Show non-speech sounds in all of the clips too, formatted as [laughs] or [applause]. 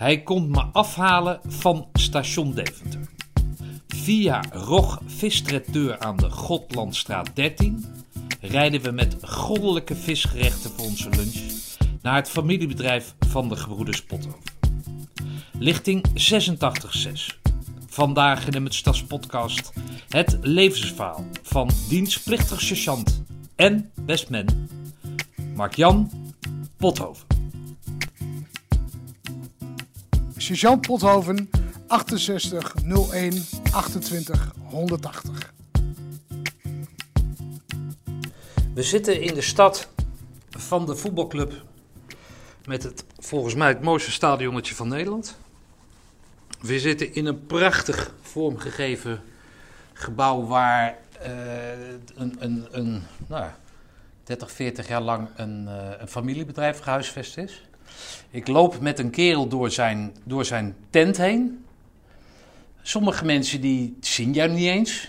Hij komt me afhalen van station Deventer. Via Rog Vistraiteur aan de Godlandstraat 13 rijden we met goddelijke visgerechten voor onze lunch naar het familiebedrijf van de gebroeders Pothoven. Lichting 866. Vandaag in de Mutstas podcast het levensverhaal van dienstplichtig sergeant en bestman Mark-Jan Pothoven. Sergeant Pothoven 68 01 28 180. We zitten in de stad van de voetbalclub met het volgens mij het mooiste stadionnetje van Nederland. We zitten in een prachtig vormgegeven gebouw waar uh, een, een, een nou, 30, 40 jaar lang een, uh, een familiebedrijf gehuisvest is. Ik loop met een kerel door zijn, door zijn tent heen. Sommige mensen die zien jou niet eens.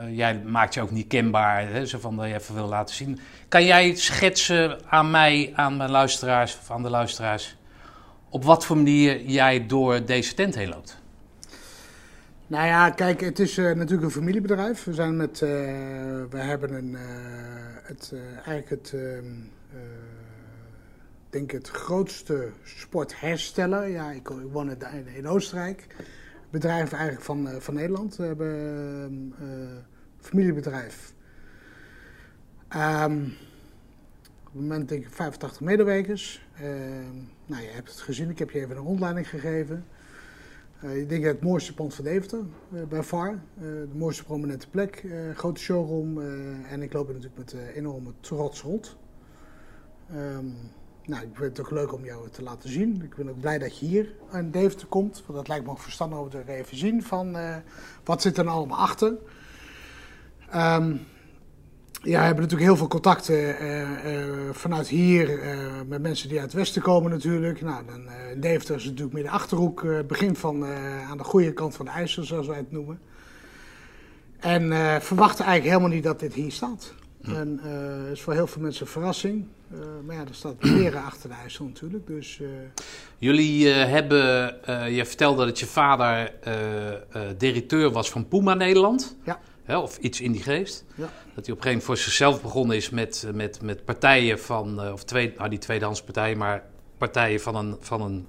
Uh, jij maakt je ook niet kenbaar, hè, zo van dat je even wil laten zien. Kan jij schetsen aan mij, aan mijn luisteraars, of aan de luisteraars, op wat voor manier jij door deze tent heen loopt? Nou ja, kijk, het is uh, natuurlijk een familiebedrijf. We zijn met, uh, we hebben een, het, eigenlijk het ehm, denk het grootste sporthersteller. Ja, ik, ik woon in, Oostenrijk. Bedrijf eigenlijk van, uh, van Nederland. We hebben een uh, familiebedrijf. Um, op het moment denk ik 85 medewerkers. Uh, nou, je hebt het gezien, ik heb je even een rondleiding gegeven. Uh, ik denk het mooiste pand van Deventer, bij VAR. de mooiste prominente plek, grote showroom. en ik loop er natuurlijk met enorme trots rond. Nou, ik vind het ook leuk om jou te laten zien. Ik ben ook blij dat je hier aan Deventer komt. Want dat lijkt me ook verstandig om te even zien van uh, wat zit er nou allemaal achter. Um, ja, we hebben natuurlijk heel veel contacten uh, uh, vanuit hier met mensen die uit het westen komen natuurlijk. Nou, dan, Deventer is natuurlijk meer de Achterhoek, begin van aan de goede kant van de IJssel zoals wij het noemen. En verwachten eigenlijk helemaal niet dat dit hier staat. Hm. En uh, is voor heel veel mensen een verrassing. Uh, maar ja, er staat meren [clears throat] achter de IJssel natuurlijk. Dus, uh... Jullie hebben, je vertelde dat je vader directeur was van Puma Nederland. Ja. Hè, of iets in die geest. Ja. Dat hij op een gegeven moment voor zichzelf begonnen is met, met, met partijen van, of twee, nou die tweedehands partijen, maar partijen van een, van een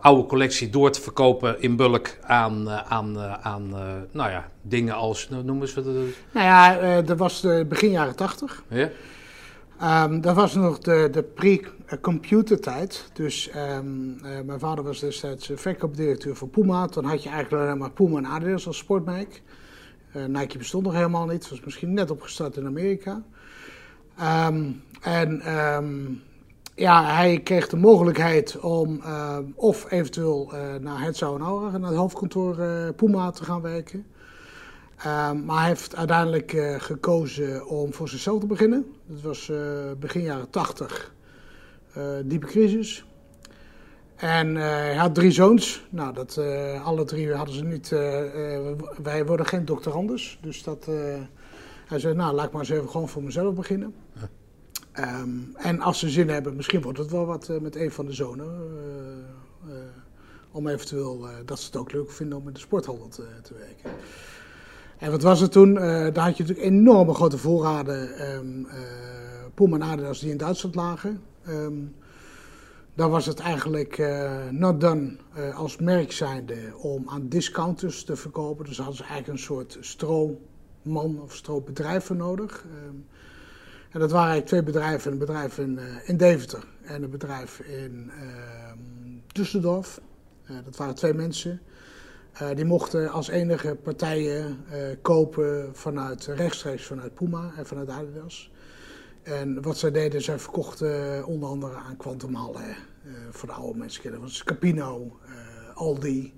oude collectie door te verkopen in bulk aan, aan, aan nou ja, dingen als, noemen ze het? Nou ja, dat was de begin jaren tachtig. Ja? Um, dat was nog de, de pre-computer tijd. Dus um, mijn vader was destijds verkoopdirecteur van Puma. Toen had je eigenlijk alleen maar Puma en Adidas als sportmerk. Nike bestond nog helemaal niet. Het was misschien net opgestart in Amerika. Um, en ja, hij kreeg de mogelijkheid om of eventueel naar en Aura, naar het hoofdkantoor Puma te gaan werken. Maar hij heeft uiteindelijk gekozen om voor zichzelf te beginnen. Dat was begin jaren 80, diepe crisis. En hij had drie zoons. Nou, dat, alle drie hadden ze niet. wij worden geen doctorandus. Dus dat, hij zei, nou, laat ik maar eens even gewoon voor mezelf beginnen. Ja. Um, en als ze zin hebben, misschien wordt het wel wat met een van de zonen. Om eventueel dat ze het ook leuk vinden om in de sporthandel te, te werken. En wat was het toen? daar had je natuurlijk enorme grote voorraden um, Puma en Adidas die in Duitsland lagen. Um, dan was het eigenlijk not done als merk zijnde om aan discounters te verkopen. Dus hadden ze eigenlijk een soort stroomman of stroombedrijf voor nodig. En dat waren eigenlijk twee bedrijven. Een bedrijf in, uh, in Deventer en een bedrijf in uh, Düsseldorf. Uh, dat waren twee mensen. Eh, die mochten als enige partijen kopen vanuit, rechtstreeks vanuit Puma en vanuit Adidas. En wat zij deden, zij verkochten onder andere aan Quantum Halle. voor de oude mensen kennen. Dat was Capino, Aldi,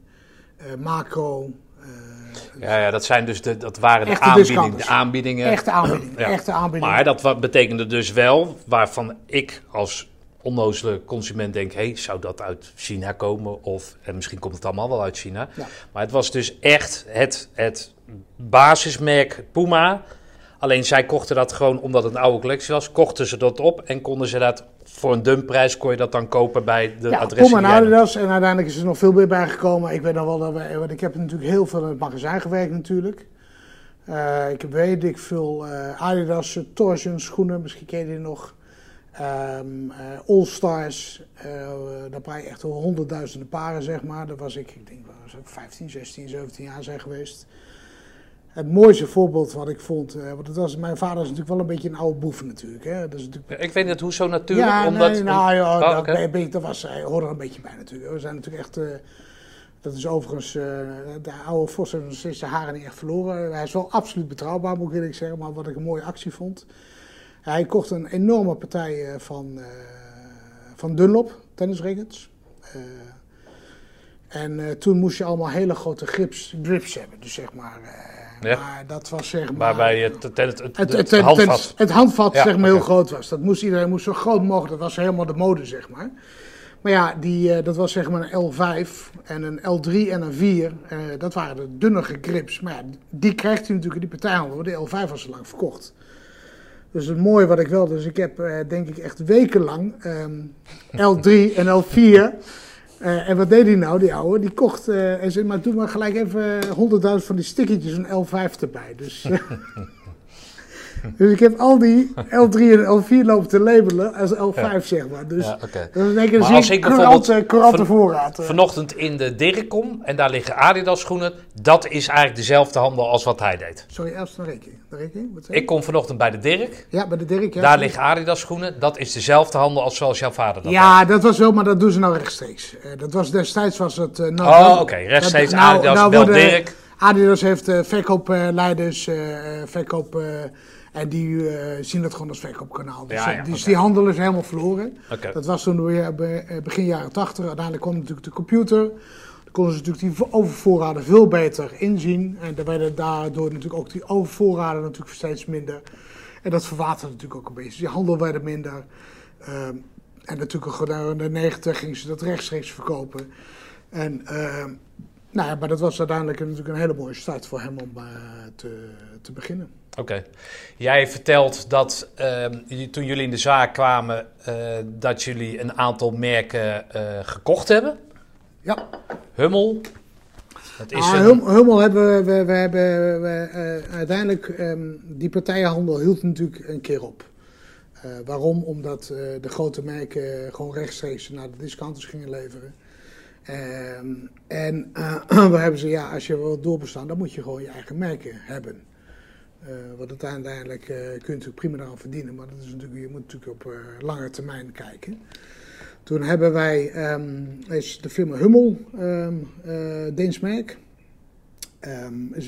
Macro, ja, ja, dat, zijn dus de, dat waren de, aanbiedingen, de aanbiedingen. Echte aanbiedingen, ja. echte aanbiedingen. Maar dat betekende dus wel, waarvan ik als onnozele consument denk... hé, hey, zou dat uit China komen? Of, en misschien komt het allemaal wel uit China. Ja. Maar het was dus echt het, het basismerk Puma... Alleen zij kochten dat gewoon omdat het een oude collectie was, kochten ze dat op en konden ze dat voor een dumpprijs kon je dat dan kopen bij de ja, adressen Puma en. Adidas. En uiteindelijk is er nog veel meer bijgekomen. Ik weet nog wel dat wij, want ik heb natuurlijk heel veel in het magazijn gewerkt natuurlijk. Eh, ik heb weet ik veel eh, Adidas, Torsion schoenen, misschien ken je die nog. Ehm, eh, All Stars, eh, daar praat je echt over honderdduizenden paren zeg maar. Daar was ik, ik denk was ook 15, 16, 17 jaar zijn geweest. Het mooiste voorbeeld wat ik vond, eh, want het was, mijn vader is natuurlijk wel een beetje een oude boef natuurlijk. Hè? Dat is natuurlijk Ik weet niet hoe zo natuurlijk, ja, omdat... nee, nou ja, Oh, dat, ben- ben- dat was, hij hoorde er een beetje bij natuurlijk. We zijn natuurlijk echt, dat is overigens, de oude Vos heeft nog steeds de haren niet echt verloren. Hij is wel absoluut betrouwbaar, moet ik eerlijk zeggen, maar wat ik een mooie actie vond. Hij kocht een enorme partij eh, van, eh, van Dunlop, tennisrackets. Eh, en toen moest je allemaal hele grote grips, grips hebben, dus zeg maar... Ja. Maar dat was zeg maar... Waarbij het, het, het, het, handvat... het, handvat Ja, zeg maar, heel groot was. Dat moest iedereen moest zo groot mogelijk. Dat was helemaal de mode, zeg maar. Maar ja, die, dat was zeg maar een L5 en een L3 en een 4. Eh, dat waren de dunnere grips. Maar ja, die krijgt hij natuurlijk in die partijhandel. De L5 was zo lang verkocht. Dus het mooie wat ik wel... Dus ik heb eh, denk ik echt wekenlang ehm, L3 en L4... eh, en wat deed hij nou, die ouwe? Die kocht, eh, en zei, maar doe maar gelijk even 100.000 van die stickertjes een L5 erbij. Dus, [laughs] dus ik heb al die L3 en L4 lopen te labelen als L5, zeg maar. Dus Ja, dat is in één keer Maar als ik bijvoorbeeld van- voorraad. eh. Vanochtend in de Dirk kom en daar liggen Adidas schoenen. Dat is eigenlijk dezelfde handel als wat hij deed. Sorry, eerst een rekening. Rekening? Ik kom vanochtend bij de Dirk. Ja, bij de Dirk. Ja, Daar liggen Adidas schoenen. Dat is dezelfde handel als zoals jouw vader dat deed. Ja, dat was wel, maar dat doen ze nou rechtstreeks. Eh, dat was destijds was het. eh, nou, Oh, nou- oké. Rechtstreeks dat- nou- Adidas, nou worden- Dirk. Adidas heeft eh, verkoopleiders, eh, verkoop. Eh, en die eh, zien dat gewoon als verkoopkanaal. Dus, Ja, eh, ja, dus die handel is helemaal verloren. Dat was toen weer be- eh, begin jaren 80. Uiteindelijk kwam natuurlijk de computer. Dan konden ze natuurlijk die overvoorraden veel beter inzien. En daar werden daardoor natuurlijk ook die overvoorraden natuurlijk steeds minder. En dat verwaterde natuurlijk ook een beetje. Dus die handel werd minder. Ehm, en natuurlijk gewoon in de 90 gingen ze dat rechtstreeks verkopen. En, ehm, nou ja, maar dat was uiteindelijk natuurlijk een hele mooie start voor hem om eh, te, te beginnen. Oké. Jij vertelt dat ehm, toen jullie in de zaak kwamen, eh, dat jullie een aantal merken eh, gekocht hebben. Ja, Hummel. Dat is Ah, een... Hummel hebben we, we, we hebben we, eh, uiteindelijk, ehm, die partijenhandel hield natuurlijk een keer op. Waarom? Omdat de grote merken gewoon rechtstreeks naar de discounters gingen leveren. Ehm, en [clears throat] we hebben ze, ja, als je wil doorbestaan, dan moet je gewoon je eigen merken hebben. Eh want uiteindelijk eh, kun je natuurlijk prima daaraan verdienen, maar dat is natuurlijk, je moet natuurlijk op eh, lange termijn kijken. Toen hebben wij, ehm, is de firma Hummel, eh Deens merk.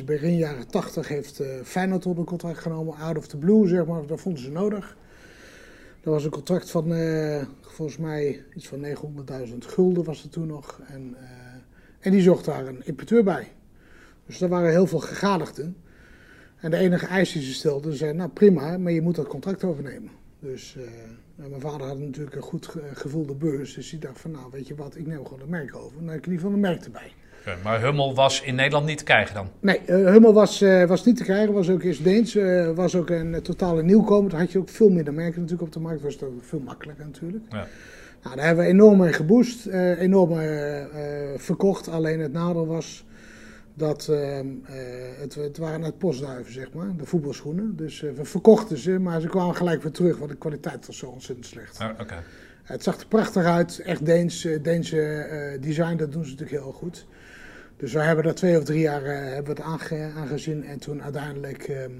Begin jaren 80 heeft eh Feyenoord onder contract genomen, out of the blue zeg maar, dat vonden ze nodig. Dat was een contract van volgens mij iets van 900.000 gulden was er toen nog. En, en die zocht daar een importeur bij. Dus er waren heel veel gegadigden. En de enige eis die ze stelden, zei, nou prima, maar je moet dat contract overnemen. Dus eh, mijn vader had natuurlijk een goed ge- gevulde beurs, dus die dacht van, nou weet je wat, ik neem gewoon het merk over. Dan heb ik in ieder geval een merk erbij. Maar Hummel was in Nederland niet te krijgen dan? Nee, eh, Hummel was, eh, was niet te krijgen, was ook eerst Deens, was ook een totale nieuwkomer. Daar had je ook veel minder merken natuurlijk op de markt, was het ook veel makkelijker natuurlijk. Ja. Nou, daar hebben we enorm mee geboost, enorm verkocht. Alleen het nadeel was dat ehm, eh, het, het waren net postduiven, zeg maar, de voetbalschoenen. Dus eh, we verkochten ze, maar ze kwamen gelijk weer terug, want de kwaliteit was zo ontzettend slecht. Oh, Oké. Het zag er prachtig uit, echt Deens, eh, Deense design, dat doen ze natuurlijk heel goed. Dus we hebben dat twee of drie jaar hebben we het aange- aangezien en toen uiteindelijk ehm,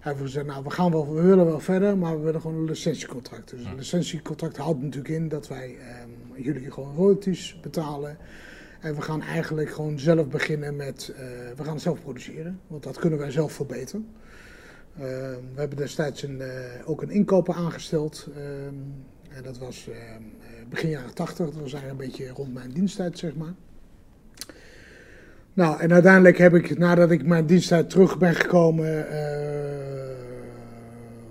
hebben we gezegd, nou we gaan wel, we willen wel verder, maar we willen gewoon een licentiecontract. Dus een licentiecontract houdt natuurlijk in dat wij ehm, jullie gewoon royalties betalen. En we gaan eigenlijk gewoon zelf beginnen met, eh, we gaan het zelf produceren, want dat kunnen wij zelf verbeteren. Ehm, we hebben destijds een, eh, ook een inkoper aangesteld. en dat was eh, begin jaren 80. Dat was eigenlijk een beetje rond mijn diensttijd, zeg maar. Nou, en uiteindelijk heb ik, nadat ik mijn diensttijd terug ben gekomen, eh,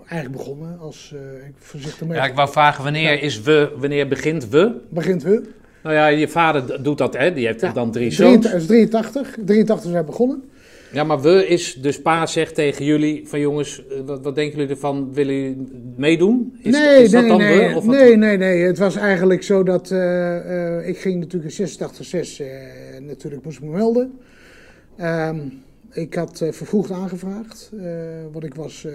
eigenlijk begonnen als, eh ik voorzichtig mee. Ja, ik wou vragen, wanneer, is we, wanneer begint we? Begint we. Nou ja, je vader doet dat, hè? Die heeft Ja, dan drie zoons. 83, 83, 83 zijn begonnen. Ja, maar we is dus pa zegt tegen jullie van jongens, eh, wat, wat denken jullie ervan? Willen jullie meedoen? Is, nee, is dat dan nee, we? Of wat? nee, nee, nee. Het was eigenlijk zo dat eh, eh, ik ging natuurlijk in 86 eh natuurlijk moest ik me melden. Ehm, ik had vervroegd aangevraagd, want ik was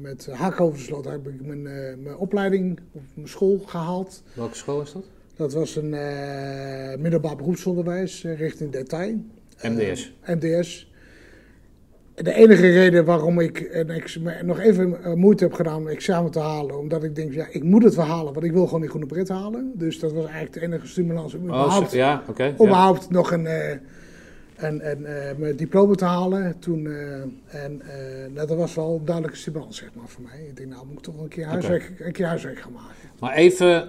met haak over de sloot heb ik mijn, mijn opleiding op mijn school gehaald. Welke school is dat? Dat was een eh, middelbaar beroepsonderwijs eh, richting detail. MDS. Eh, MDS. De enige reden waarom ik en ik nog even moeite heb gedaan om examen te halen, omdat ik denk, ja, ik moet het wel halen, want ik wil gewoon die groene pret halen. Dus dat was eigenlijk de enige stimulans om Oh, überhaupt, zo- ja, oké. ja. überhaupt nog een, een, een, mijn diploma te halen. Toen, en nou, dat was wel een duidelijke stimulans, zeg maar, voor mij. Ik denk, nou, moet ik toch een keer huiswerk, een keer huiswerk gaan maken. Maar even,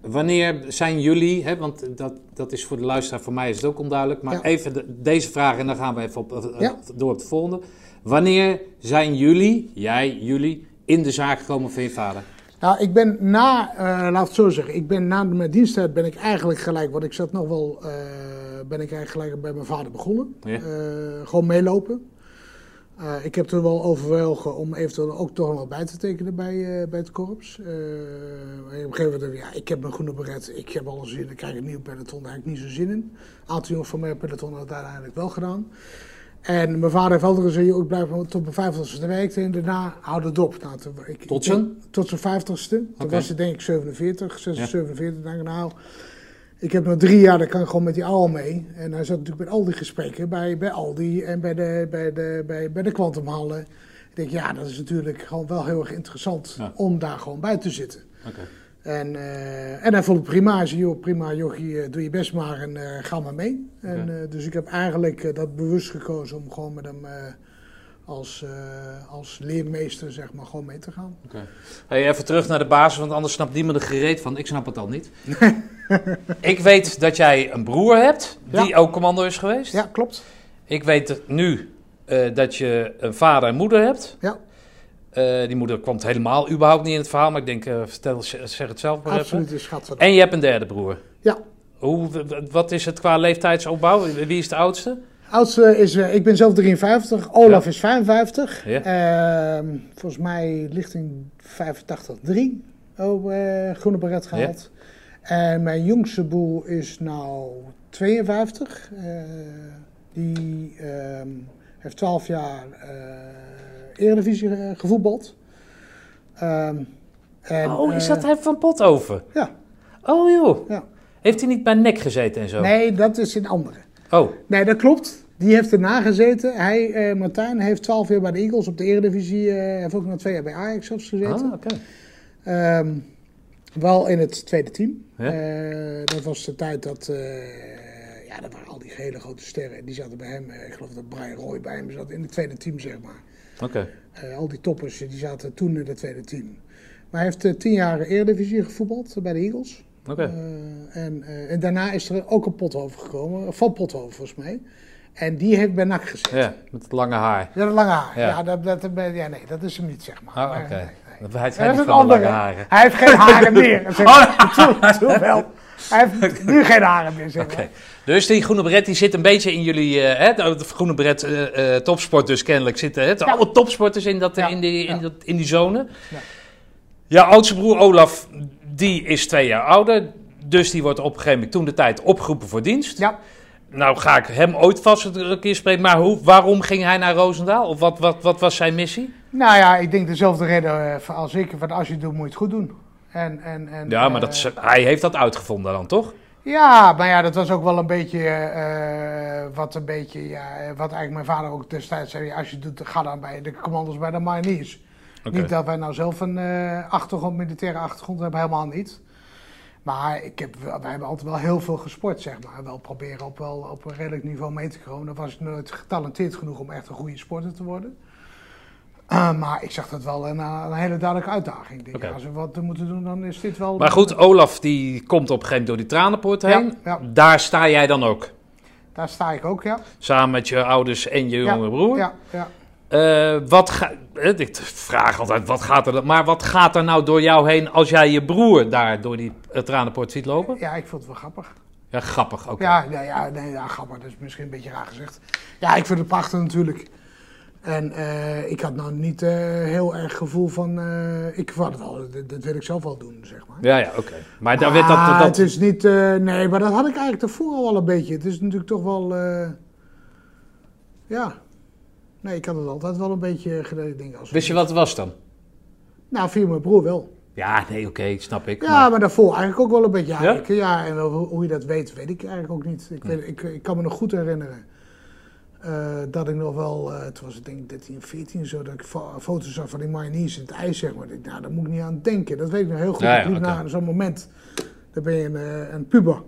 wanneer zijn jullie, hè, want dat, dat is voor de luisteraar, voor mij is het ook onduidelijk, maar Ja. even de- deze vraag en dan gaan we even op, eh, Ja. door op de volgende. Wanneer zijn jullie, jij, jullie, in de zaak gekomen van je vader? Nou, ik ben na, eh laat het zo zeggen, ik ben na mijn diensttijd ben ik eigenlijk gelijk, want ik zat nog wel, eh, ben ik eigenlijk gelijk bij mijn vader begonnen. Ja. Eh, gewoon meelopen. Eh, ik heb toen wel overwogen om eventueel ook toch nog bij te tekenen bij, eh, bij het korps. Eh, op een gegeven moment dacht ik, ja, ik heb mijn groene beret, ik heb alle zin, ik krijg een nieuw peloton, daar heb ik niet zo zin in. Een aantal jongens van mijn peloton had het uiteindelijk wel gedaan. En mijn vader heeft altijd gezegd, ik blijf tot mijn vijftigste werken en daarna houd het op. Nou, toen- ik, Tot zijn? Tot zijn vijftigste. Toen was hij denk ik 47, 6 Ja. 47. denk ik, heb nog drie jaar, dan kan ik gewoon met die oude mee. En hij zat natuurlijk met al die gesprekken bij, bij Aldi en bij de, bij de, bij, bij de Quantumhallen. Ik denk, ja, dat is natuurlijk gewoon wel heel erg interessant Ja. om daar gewoon bij te zitten. Oké. En, eh, en hij vond het prima. Hij zei, joh, prima jochie, eh, doe je best maar en eh, ga maar mee. En, dus ik heb eigenlijk dat bewust gekozen om gewoon met hem als, eh, als leermeester, zeg maar, gewoon mee te gaan. Oké. Hey, even terug naar de basis, want anders snapt niemand er gereed van. Ik snap het al niet. [laughs] ik weet dat jij een broer hebt, die Ja. ook commando is geweest. Ja, klopt. Ik weet nu eh, dat je een vader en moeder hebt. Ja, Eh, die moeder kwam helemaal überhaupt niet in het verhaal, maar ik denk, vertel, zeg het zelf maar even. absoluut schat. En je hebt een derde broer. Ja, Hoe, wat is het qua leeftijdsopbouw? Wie is de oudste? Oudste is, eh, ik ben zelf 53, Olaf is 55. Ja. Ehm, volgens mij ligt in 85-3 op eh, groene beret gehaald. En mijn jongste broer is nou 52. Eh, die ehm, heeft 12 jaar Eredivisie gevoetbald. Ehm, en, oh, is dat hij van Pothoven? Ja, Oh joh. ja. Heeft hij niet bij nek gezeten en zo? Nee, dat is een andere. Oh, Nee, dat klopt. Die heeft erna gezeten. Hij, eh, Martijn, heeft 12 jaar bij de Eagles op de Eredivisie. eh heeft ook nog twee jaar bij Ajax zelfs gezeten. ah, oké. Ehm, wel in het tweede team. Ja. Eh, dat was de tijd dat... ja, dat waren al die hele grote sterren. Die zaten bij hem. ik geloof dat Brian Roy bij hem zat in het tweede team, zeg maar. Oké. Al die toppers die zaten toen in het tweede team. Maar hij heeft tien jaar Eredivisie gevoetbald bij de Eagles. Eh, en, eh, en daarna is er ook een Pothoven gekomen, van Pothoven volgens mij. En die heeft bij NAC gezeten. Ja, met het lange haar. Ja, dat lange haar. Ja. Ja, dat, dat, ja, nee, dat is hem niet, zeg maar. Oh, Maar, oké. nee. Hij Dat zijn is niet een van de andere. lange haren. Hij heeft geen haren [laughs] meer. Toen wel. Hij heeft [laughs] nu geen haren meer, zeg maar. Dus die groene beret die zit een beetje in jullie, eh, hè, de groene beret eh, eh, topsport dus kennelijk zitten. Hè, alle topsporters in, dat, Ja. in, die, in, Ja. dat, in die zone. Ja. Oudste broer Olaf, die is twee jaar ouder. Dus die wordt op een gegeven moment toen de tijd opgeroepen voor dienst. Ja, Nou ga ik hem ooit vast een keer spreken. Maar hoe, waarom ging hij naar Roosendaal? Of wat, wat, wat was zijn missie? nou ja, ik denk dezelfde reden eh, als ik. Want als je het doet, moet je het goed doen. En, en, en, Ja, maar eh, dat is, hij heeft dat uitgevonden dan, toch? Ja, maar ja, dat was ook wel een beetje eh, wat een beetje, ja, wat eigenlijk mijn vader ook destijds zei. Als je het doet, ga dan bij de commando's bij de mariniers. Niet dat wij nou zelf een eh, achtergrond, militaire achtergrond hebben, helemaal niet. Maar ik heb, wij hebben altijd wel heel veel gesport, zeg maar. Wel proberen op, wel, op een redelijk niveau mee te komen. Dan was ik nooit getalenteerd genoeg om echt een goede sporter te worden. Eh, maar ik zag dat wel een, een hele duidelijke uitdaging. Denk, ja, als we wat moeten doen, dan is dit wel... Maar goed, Olaf die komt op een gegeven moment door die tranenpoort heen. Ja, ja. Daar sta jij dan ook. Daar sta ik ook, ja. Samen met je ouders en je Ja, jongere broer. Ja, ja. Eh, wat ga, eh, ik vraag altijd, wat gaat er, maar wat gaat er nou door jou heen als jij je broer daar door die tranenpoort ziet lopen? Ja, ik vond het wel grappig. Ja, grappig. Oké. Ja, ja, ja, nee, ja, grappig. Dat is misschien een beetje raar gezegd. Ja, ik vind het prachtig natuurlijk. En eh, ik had nou niet heel erg gevoel van... ik vond het wel, dat, dat wil ik zelf wel doen, zeg maar. Ja, ja, oké. Maar daar werd dat... Dat, het is niet... nee, maar dat had ik eigenlijk daarvoor al een beetje. Het is natuurlijk toch wel... ja. Nee, ik had het altijd wel een beetje gedaan. Als Wist je wat het was dan? Nou, via mijn broer wel. Ja, nee, oké, snap ik. Ja, maar- maar daarvoor eigenlijk ook wel een beetje. Ja, Ja? en hoe, hoe je dat weet, weet ik eigenlijk ook niet. Ik, weet, ik, ik kan me nog goed herinneren eh, dat ik nog wel, eh toen was het denk ik 13, 14 zo, dat ik fo- foto's zag van die mayonaise in het ijs, zeg maar. Ik, nou, daar moet ik niet aan denken. Dat weet ik nog heel goed. Ja, ja, ik liep oké. naar zo'n moment, dan ben je een, eh, een puber.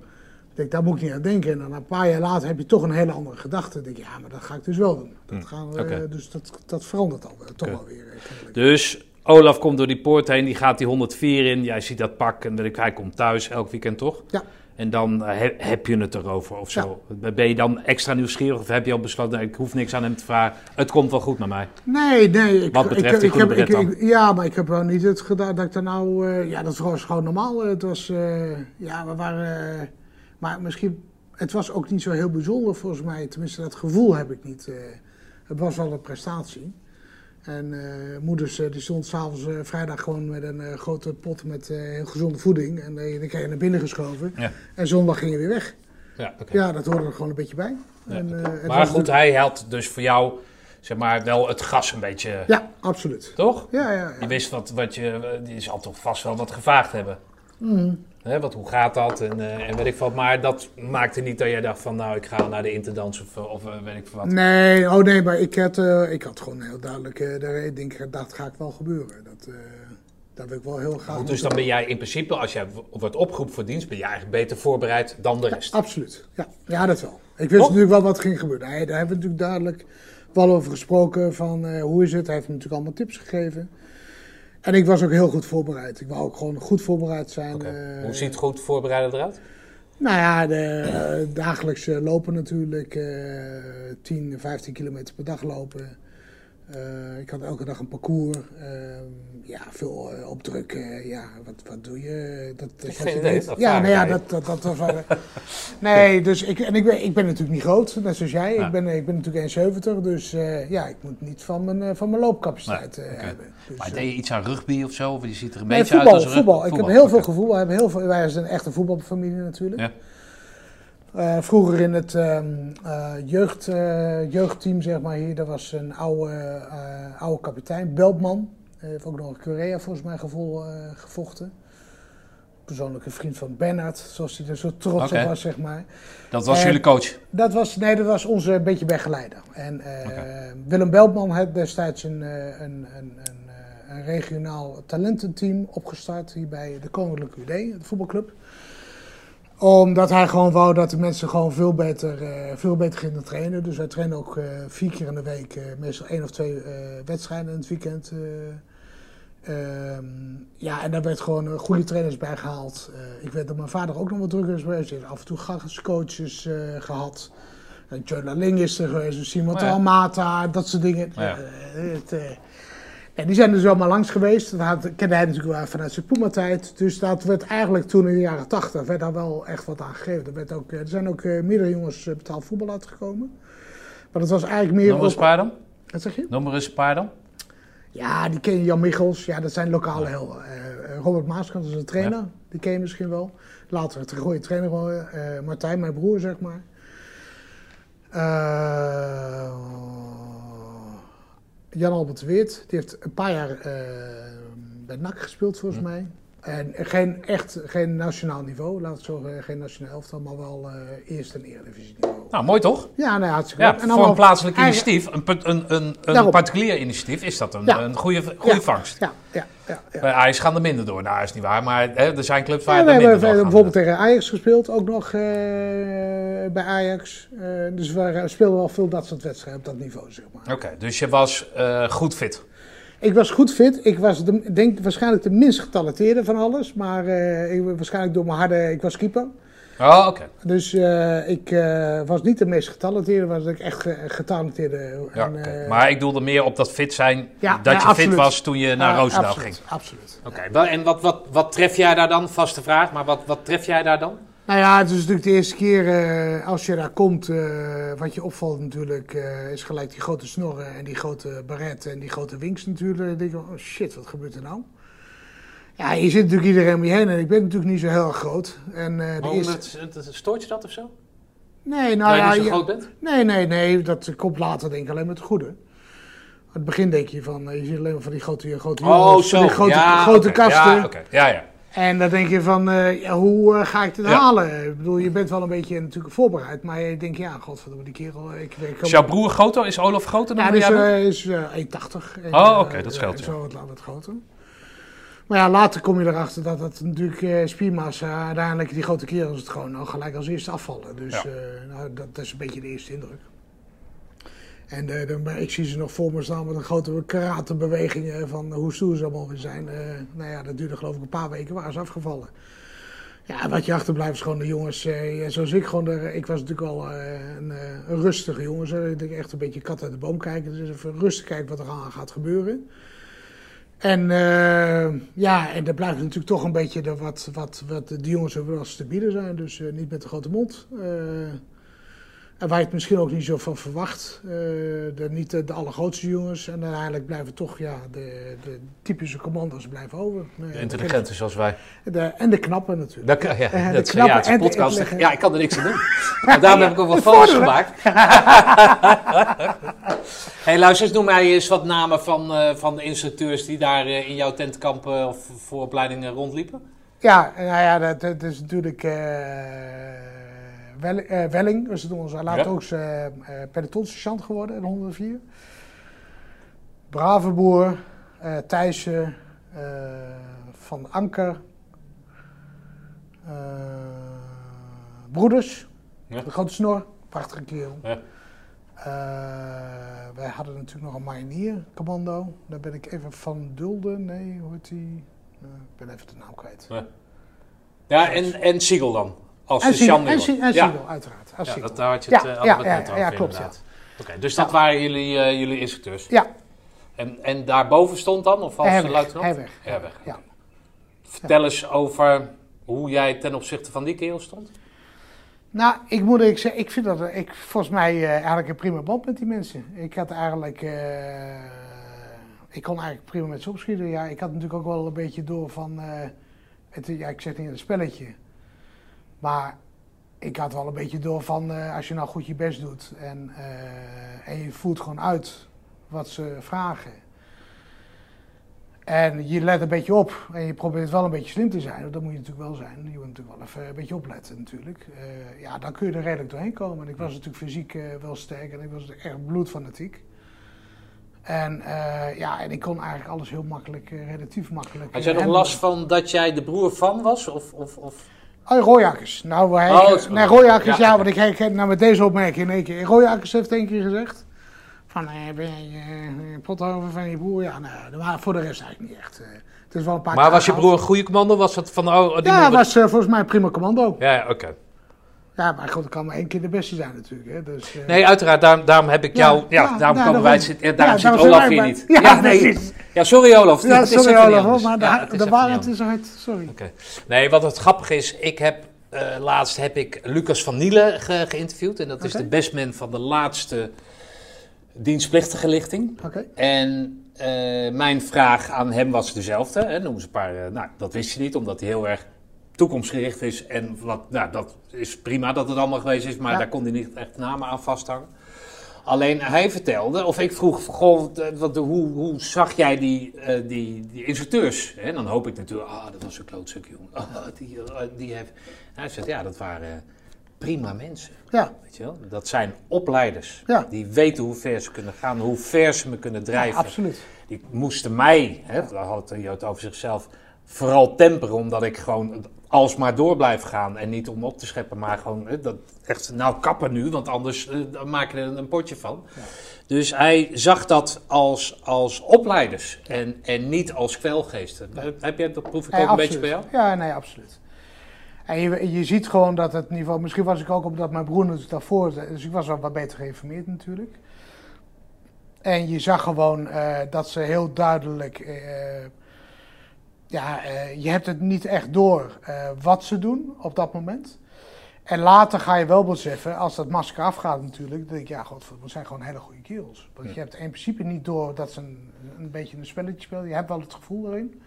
Ik denk, daar moet ik niet aan denken. En dan een paar jaar later heb je toch een hele andere gedachte. Dan denk je, ja, maar dat ga ik dus wel doen. Dat gaan we, oké. dus dat, dat verandert al, toch Oké. wel weer. eh. Dus Olaf komt door die poort heen, die gaat die 104 in. Jij ziet dat pak en dan- hij komt thuis elk weekend, toch? Ja. En dan eh, he- heb je het erover of zo. Ben je dan extra nieuwsgierig of heb je al besloten, nee, ik hoef niks aan hem te vragen. Het komt wel goed met mij. Nee, nee. Ik, Wat betreft ik, die ik, heb, ik, dan? Ja, maar ik heb wel niet het gedaan dat ik daar nou... eh, ja, dat was gewoon normaal. Het was... eh, ja, we waren... eh, maar misschien... Het was ook niet zo heel bijzonder volgens mij. Tenminste, dat gevoel heb ik niet. eh. het was wel een prestatie. En eh, moeders eh, die stond s'avonds vrijdag gewoon met een grote pot met heel gezonde voeding. En die kreeg je naar binnen geschoven. Ja. En zondag ging je weer weg. Ja. Ja, dat hoorde er gewoon een beetje bij. Ja, en, Maar goed, hij helpt dus voor jou, zeg maar, wel het gas een beetje, Ja, absoluut. toch? Ja, ja, ja. Je wist wat, wat je, die zal toch vast wel wat gevraagd hebben. Hè, wat, hoe gaat dat en, eh, en weet ik wat. Maar dat maakte niet dat jij dacht van, nou, ik ga naar de interdans of, of eh, weet ik wat. Nee, oh nee, maar ik had, eh, ik had gewoon heel duidelijk de denk, dat gaat wel gebeuren. Dat, dat wil ik wel heel graag Goed, dus dan ben jij in principe, als jij wordt opgeroepen voor dienst, ben je eigenlijk beter voorbereid dan de rest. Absoluut, ja. ja, dat wel. Ik wist Toch? natuurlijk wel wat ging gebeuren. Nee, daar hebben we natuurlijk duidelijk wel over gesproken van hoe is het. Hij heeft me natuurlijk allemaal tips gegeven. En ik was ook heel goed voorbereid. Ik wou ook gewoon goed voorbereid zijn. Eh, Hoe ziet goed voorbereiden eruit? Nou ja, de, eh, dagelijks eh, lopen natuurlijk. eh 10, 15 kilometer per dag lopen. Eh, ik had elke dag een parcours. Ehm, ja, veel eh, opdrukken. ja, wat, wat doe je? Dat, dat je idee, dat Ja, nou ja, dat, dat, dat was wel... [laughs] nee, dus ik, en ik ben, ik ben natuurlijk niet groot, net zoals jij. Ja. Ik, ben, ik ben natuurlijk 1,70. Dus eh, ja, ik moet niet van mijn, van mijn loopcapaciteit hebben. Dus, Maar deed je iets aan rugby of zo? Of je ziet er een Nee, beetje voetbal, uit als voetbal. rugby- Ik heb heel veel gevoel. We hebben heel veel, wij zijn echt een voetbalfamilie natuurlijk. Ja. Eh, vroeger in het ehm, eh, jeugd, eh, jeugdteam, zeg maar hier, daar was een oude, oude kapitein, Beltman. Hij heeft ook nog in Korea volgens mij gevo- gevochten. Persoonlijke vriend van Bernhard, zoals hij er zo trots op was, zeg maar. Dat was jullie coach? Dat was, nee, dat was onze een beetje begeleider. En. Willem Beltman had destijds een, een, een, een, een regionaal talententeam opgestart hier bij de Koninklijke UD, de voetbalclub. Omdat hij gewoon wou dat de mensen gewoon veel beter, eh, veel beter gingen trainen. Dus wij trainen ook eh, vier keer in de week, eh, meestal één of twee wedstrijden in het weekend. eh. Ehm, ja, en daar werd gewoon goede trainers bij gehaald. Eh, ik weet dat mijn vader ook nog wat drukker is geweest. Hij heeft af en toe gastcoaches eh gehad. Joe Ling is er geweest, Simon Oh ja. Talmata, dat soort dingen. Ja. Het, eh, en die zijn dus allemaal langs geweest. Dat had, kende hij natuurlijk wel vanuit zijn Puma-tijd. Dus dat werd eigenlijk toen in de jaren tachtig werd daar wel echt wat aan gegeven. Er, werd ook, eh, er zijn ook eh, meerdere jongens eh, betaald voetbal uitgekomen. Maar dat was eigenlijk meer... Noem eens een. Wat zeg je? Noem eens een. Ja, die ken je, Jan Michels. Ja, dat zijn lokale helden. Eh, Robert Maaskant is een trainer. Die ken je misschien wel. Later het goede trainer worden. Eh, Martijn, mijn broer, zeg maar. Eh, Jan Albert de Weert. Die heeft een paar jaar eh, bij NAC gespeeld, volgens mij. En geen echt geen nationaal niveau, laat het zo zeggen, geen nationaal elftal, maar wel eh eerste en eredivisie niveau. Nou, mooi toch? Ja, nou ja, hartstikke Ja, goed. En voor een plaatselijk eigen- initiatief, een, een, een, een particulier initiatief, is dat een, Ja. een goede, goede Ja, vangst. Ja, ja, ja. ja. Bij Ajax gaan er minder door. Nou, is niet waar, maar hè, er zijn clubs waar Ja, er we minder hebben door bijvoorbeeld tegen Ajax gespeeld, ook nog eh, bij Ajax. Eh, dus we speelden wel veel dat soort wedstrijden op dat niveau, zeg maar. Oké, dus je was goed fit. Ik was goed fit. Ik was, de, denk waarschijnlijk de minst getalenteerde van alles. Maar eh, ik, waarschijnlijk door mijn harde... Ik was keeper. Oh, oké. Dus eh, ik eh, was niet de meest getalenteerde, was ik echt ge- getalenteerde. Ja, En, maar ik doelde meer op dat fit zijn, Ja, dat ja, je absoluut. fit was toen je naar Roosendaal absoluut, ging. Absoluut. Oké, en wat, wat, wat tref jij daar dan? Vaste vraag, maar wat, wat tref jij daar dan? Nou ja, het is natuurlijk de eerste keer uh, als je daar komt. Uh, wat je opvalt natuurlijk, uh, is gelijk die grote snorren en die grote baret en die grote wings natuurlijk. Dan denk je, oh shit, wat gebeurt er nou? Ja, je zit natuurlijk iedereen om je heen en ik ben natuurlijk niet zo heel erg groot. En, de oh, eerste... het, stoort je dat of zo? Nee, nou ja. je zo groot bent? Nee, nee, nee. Dat komt later denk ik alleen met het goede. Aan het begin denk je van, je ziet alleen maar van die grote, grote oh, jongens, zo. die grote, ja, grote okay. kasten. Ja, okay. ja, ja. En dan denk je van, uh, ja, hoe uh, ga ik dit halen? Ik bedoel, je bent wel een beetje natuurlijk voorbereid, maar je denkt, ja, godverdomme, die kerel... Ik, ik, is jouw broer groter? Is Olaf groter dan ja, dus, jij uh, is 1,80. oh, oké, okay, dat scheelt. Zo wat, wat groter. Maar ja, later kom je erachter dat dat natuurlijk spiermassa, uiteindelijk die grote kerels het gewoon al gelijk als eerste afvallen. Dus ja. nou, dat, dat is een beetje de eerste indruk. En uh, dan, ik zie ze nog voor me staan met een grote karatebewegingen van hoe stoer ze allemaal weer zijn. Uh, nou ja, dat duurde geloof ik een paar weken, waren ze afgevallen. Ja, wat je achterblijft is gewoon de jongens, zoals ik gewoon, de, ik was natuurlijk al een, rustige jongen. Zo. Ik echt een beetje kat uit de boom kijken, dus even rustig kijken wat er aan gaat gebeuren. En ja, en er blijft natuurlijk toch een beetje de, wat, wat, wat de jongens wel te bieden zijn, dus niet met de grote mond. En waar je het misschien ook niet zo van verwacht. Uh, de, niet de, de, allergrootste jongens. En uiteindelijk blijven toch ja, de, de typische commando's blijven over. De intelligente zoals wij. De, en de knappe natuurlijk. Dat, ja, dat de knappe ja, het is podcast. Ja, ik kan er niks aan doen. [laughs] maar daarom heb ik ook wat foto's gemaakt. [laughs] hey, luister eens, noem mij eens wat namen van, uh, van de instructeurs die daar in jouw tentkampen of vooropleidingen rondliepen. Ja, nou ja, dat, dat is natuurlijk... Uh, Welling het onze later ja. uh, uh, pelotonssergeant geworden in 104. Bravenboer, uh, Thijssen, Van Anker, Broeders, ja. de grote snor, prachtige kerel. Ja. wij hadden natuurlijk nog een marinier, commando. Daar ben ik even van Dulden, nee, hoe heet die? ik ben even de naam kwijt. Ja, ja en, en Siegel dan? Als en de Siegel, en, en Siegel, uiteraard. Ja, dat, daar had je het ja, uh, ja, net over, klopt, ja. Oké, dus dat waren jullie, uh, jullie instructeurs? Ja. En, en daarboven stond dan, of als Herweg, luitenant? Herweg. Herweg. Ja. Vertel eens over hoe jij ten opzichte van die kerel stond. Nou, ik moet ik zeggen, ik vind dat ik volgens mij uh, eigenlijk een prima band met die mensen. Ik had eigenlijk, uh, ik kon eigenlijk prima met ze opschieten. Ja, ik had natuurlijk ook wel een beetje door van, uh, het, ja, ik zeg niet een spelletje. Maar ik had wel een beetje door van uh, als je nou goed je best doet en, uh, en je voert gewoon uit wat ze vragen. En je let een beetje op en je probeert wel een beetje slim te zijn. Dat moet je natuurlijk wel zijn. Je moet natuurlijk wel even een beetje opletten natuurlijk. Uh, ja, dan kun je er redelijk doorheen komen. En ik was natuurlijk fysiek wel sterk en ik was echt bloedfanatiek. En ja, en ik kon eigenlijk alles heel makkelijk, relatief makkelijk. Had jij nog last van dat jij de broer van was? Of, of, of? Oh, Rooijakers. Nou, hij, oh, nee, Rooijakers, ja, ja, want ik herken nou met deze opmerking in één keer. Rooijakers heeft één keer gezegd. Van, eh, ben je uh, pothoven van je broer? Ja, nou, maar voor de rest eigenlijk niet echt. Uh, het is wel een paar maar was je broer een goede commando? Was dat van, oh, die ja, hij was uh, volgens mij een prima commando. Ja, ja oké. Okay. Ja, maar goed, het kan maar één keer de beste zijn natuurlijk. Hè. Dus, uh... Nee, uiteraard. Daarom, daarom heb ik jou... Ja, ja, ja daarom komen wij... Zit, ja, daarom zit Olaf hier niet. Ja, nee. Ja, sorry Olaf. Ja, sorry Olaf, maar de, de waarheid is uit. Sorry. Okay. Nee, wat het grappige is, ik heb... Uh, laatst heb ik Lucas van Nielen ge geïnterviewd. En dat is de bestman van de laatste dienstplichtige lichting. Okay. En uh, mijn vraag aan hem was dezelfde. Hè, noem eens een paar. Nou, dat wist je niet, omdat hij heel erg toekomstgericht is. En wat, nou, dat is prima dat het allemaal geweest is, maar ja. daar kon hij niet echt namen aan vasthangen. Alleen hij vertelde, of ik vroeg, goh, wat, hoe, hoe zag jij die, uh, die, die instructeurs? En dan hoop ik natuurlijk, ah, oh, dat was een klootzak, jongen. Oh, [laughs] die, uh, die heeft... Hij zegt, ja, dat waren prima mensen. Ja. Weet je wel? Dat zijn opleiders. Ja. Die weten hoe ver ze kunnen gaan, hoe ver ze me kunnen drijven. Ja, absoluut. Die moesten mij, hè, daar had het Jood over zichzelf, vooral temperen, omdat ik gewoon alsmaar door blijf gaan. En niet om op te scheppen, maar gewoon hè, dat echt, nou kappen nu, want anders uh, maak je er een potje van. Ja. Dus hij zag dat als, als opleiders en, en niet als kwelgeesten. Ja. Heb jij dat proef ik ook een beetje bij jou? Ja, nee, absoluut. En je, je ziet gewoon dat het niveau, misschien was ik ook omdat mijn broer natuurlijk daarvoor, dus ik was wel wat beter geïnformeerd natuurlijk. En je zag gewoon uh, dat ze heel duidelijk uh, ja, uh, je hebt het niet echt door uh, wat ze doen op dat moment. En later ga je wel beseffen, als dat masker afgaat natuurlijk, denk ik, ja, god, we zijn gewoon hele goede kerels. Want Ja. je hebt in principe niet door dat ze een, een beetje een spelletje spelen. Je hebt wel het gevoel erin.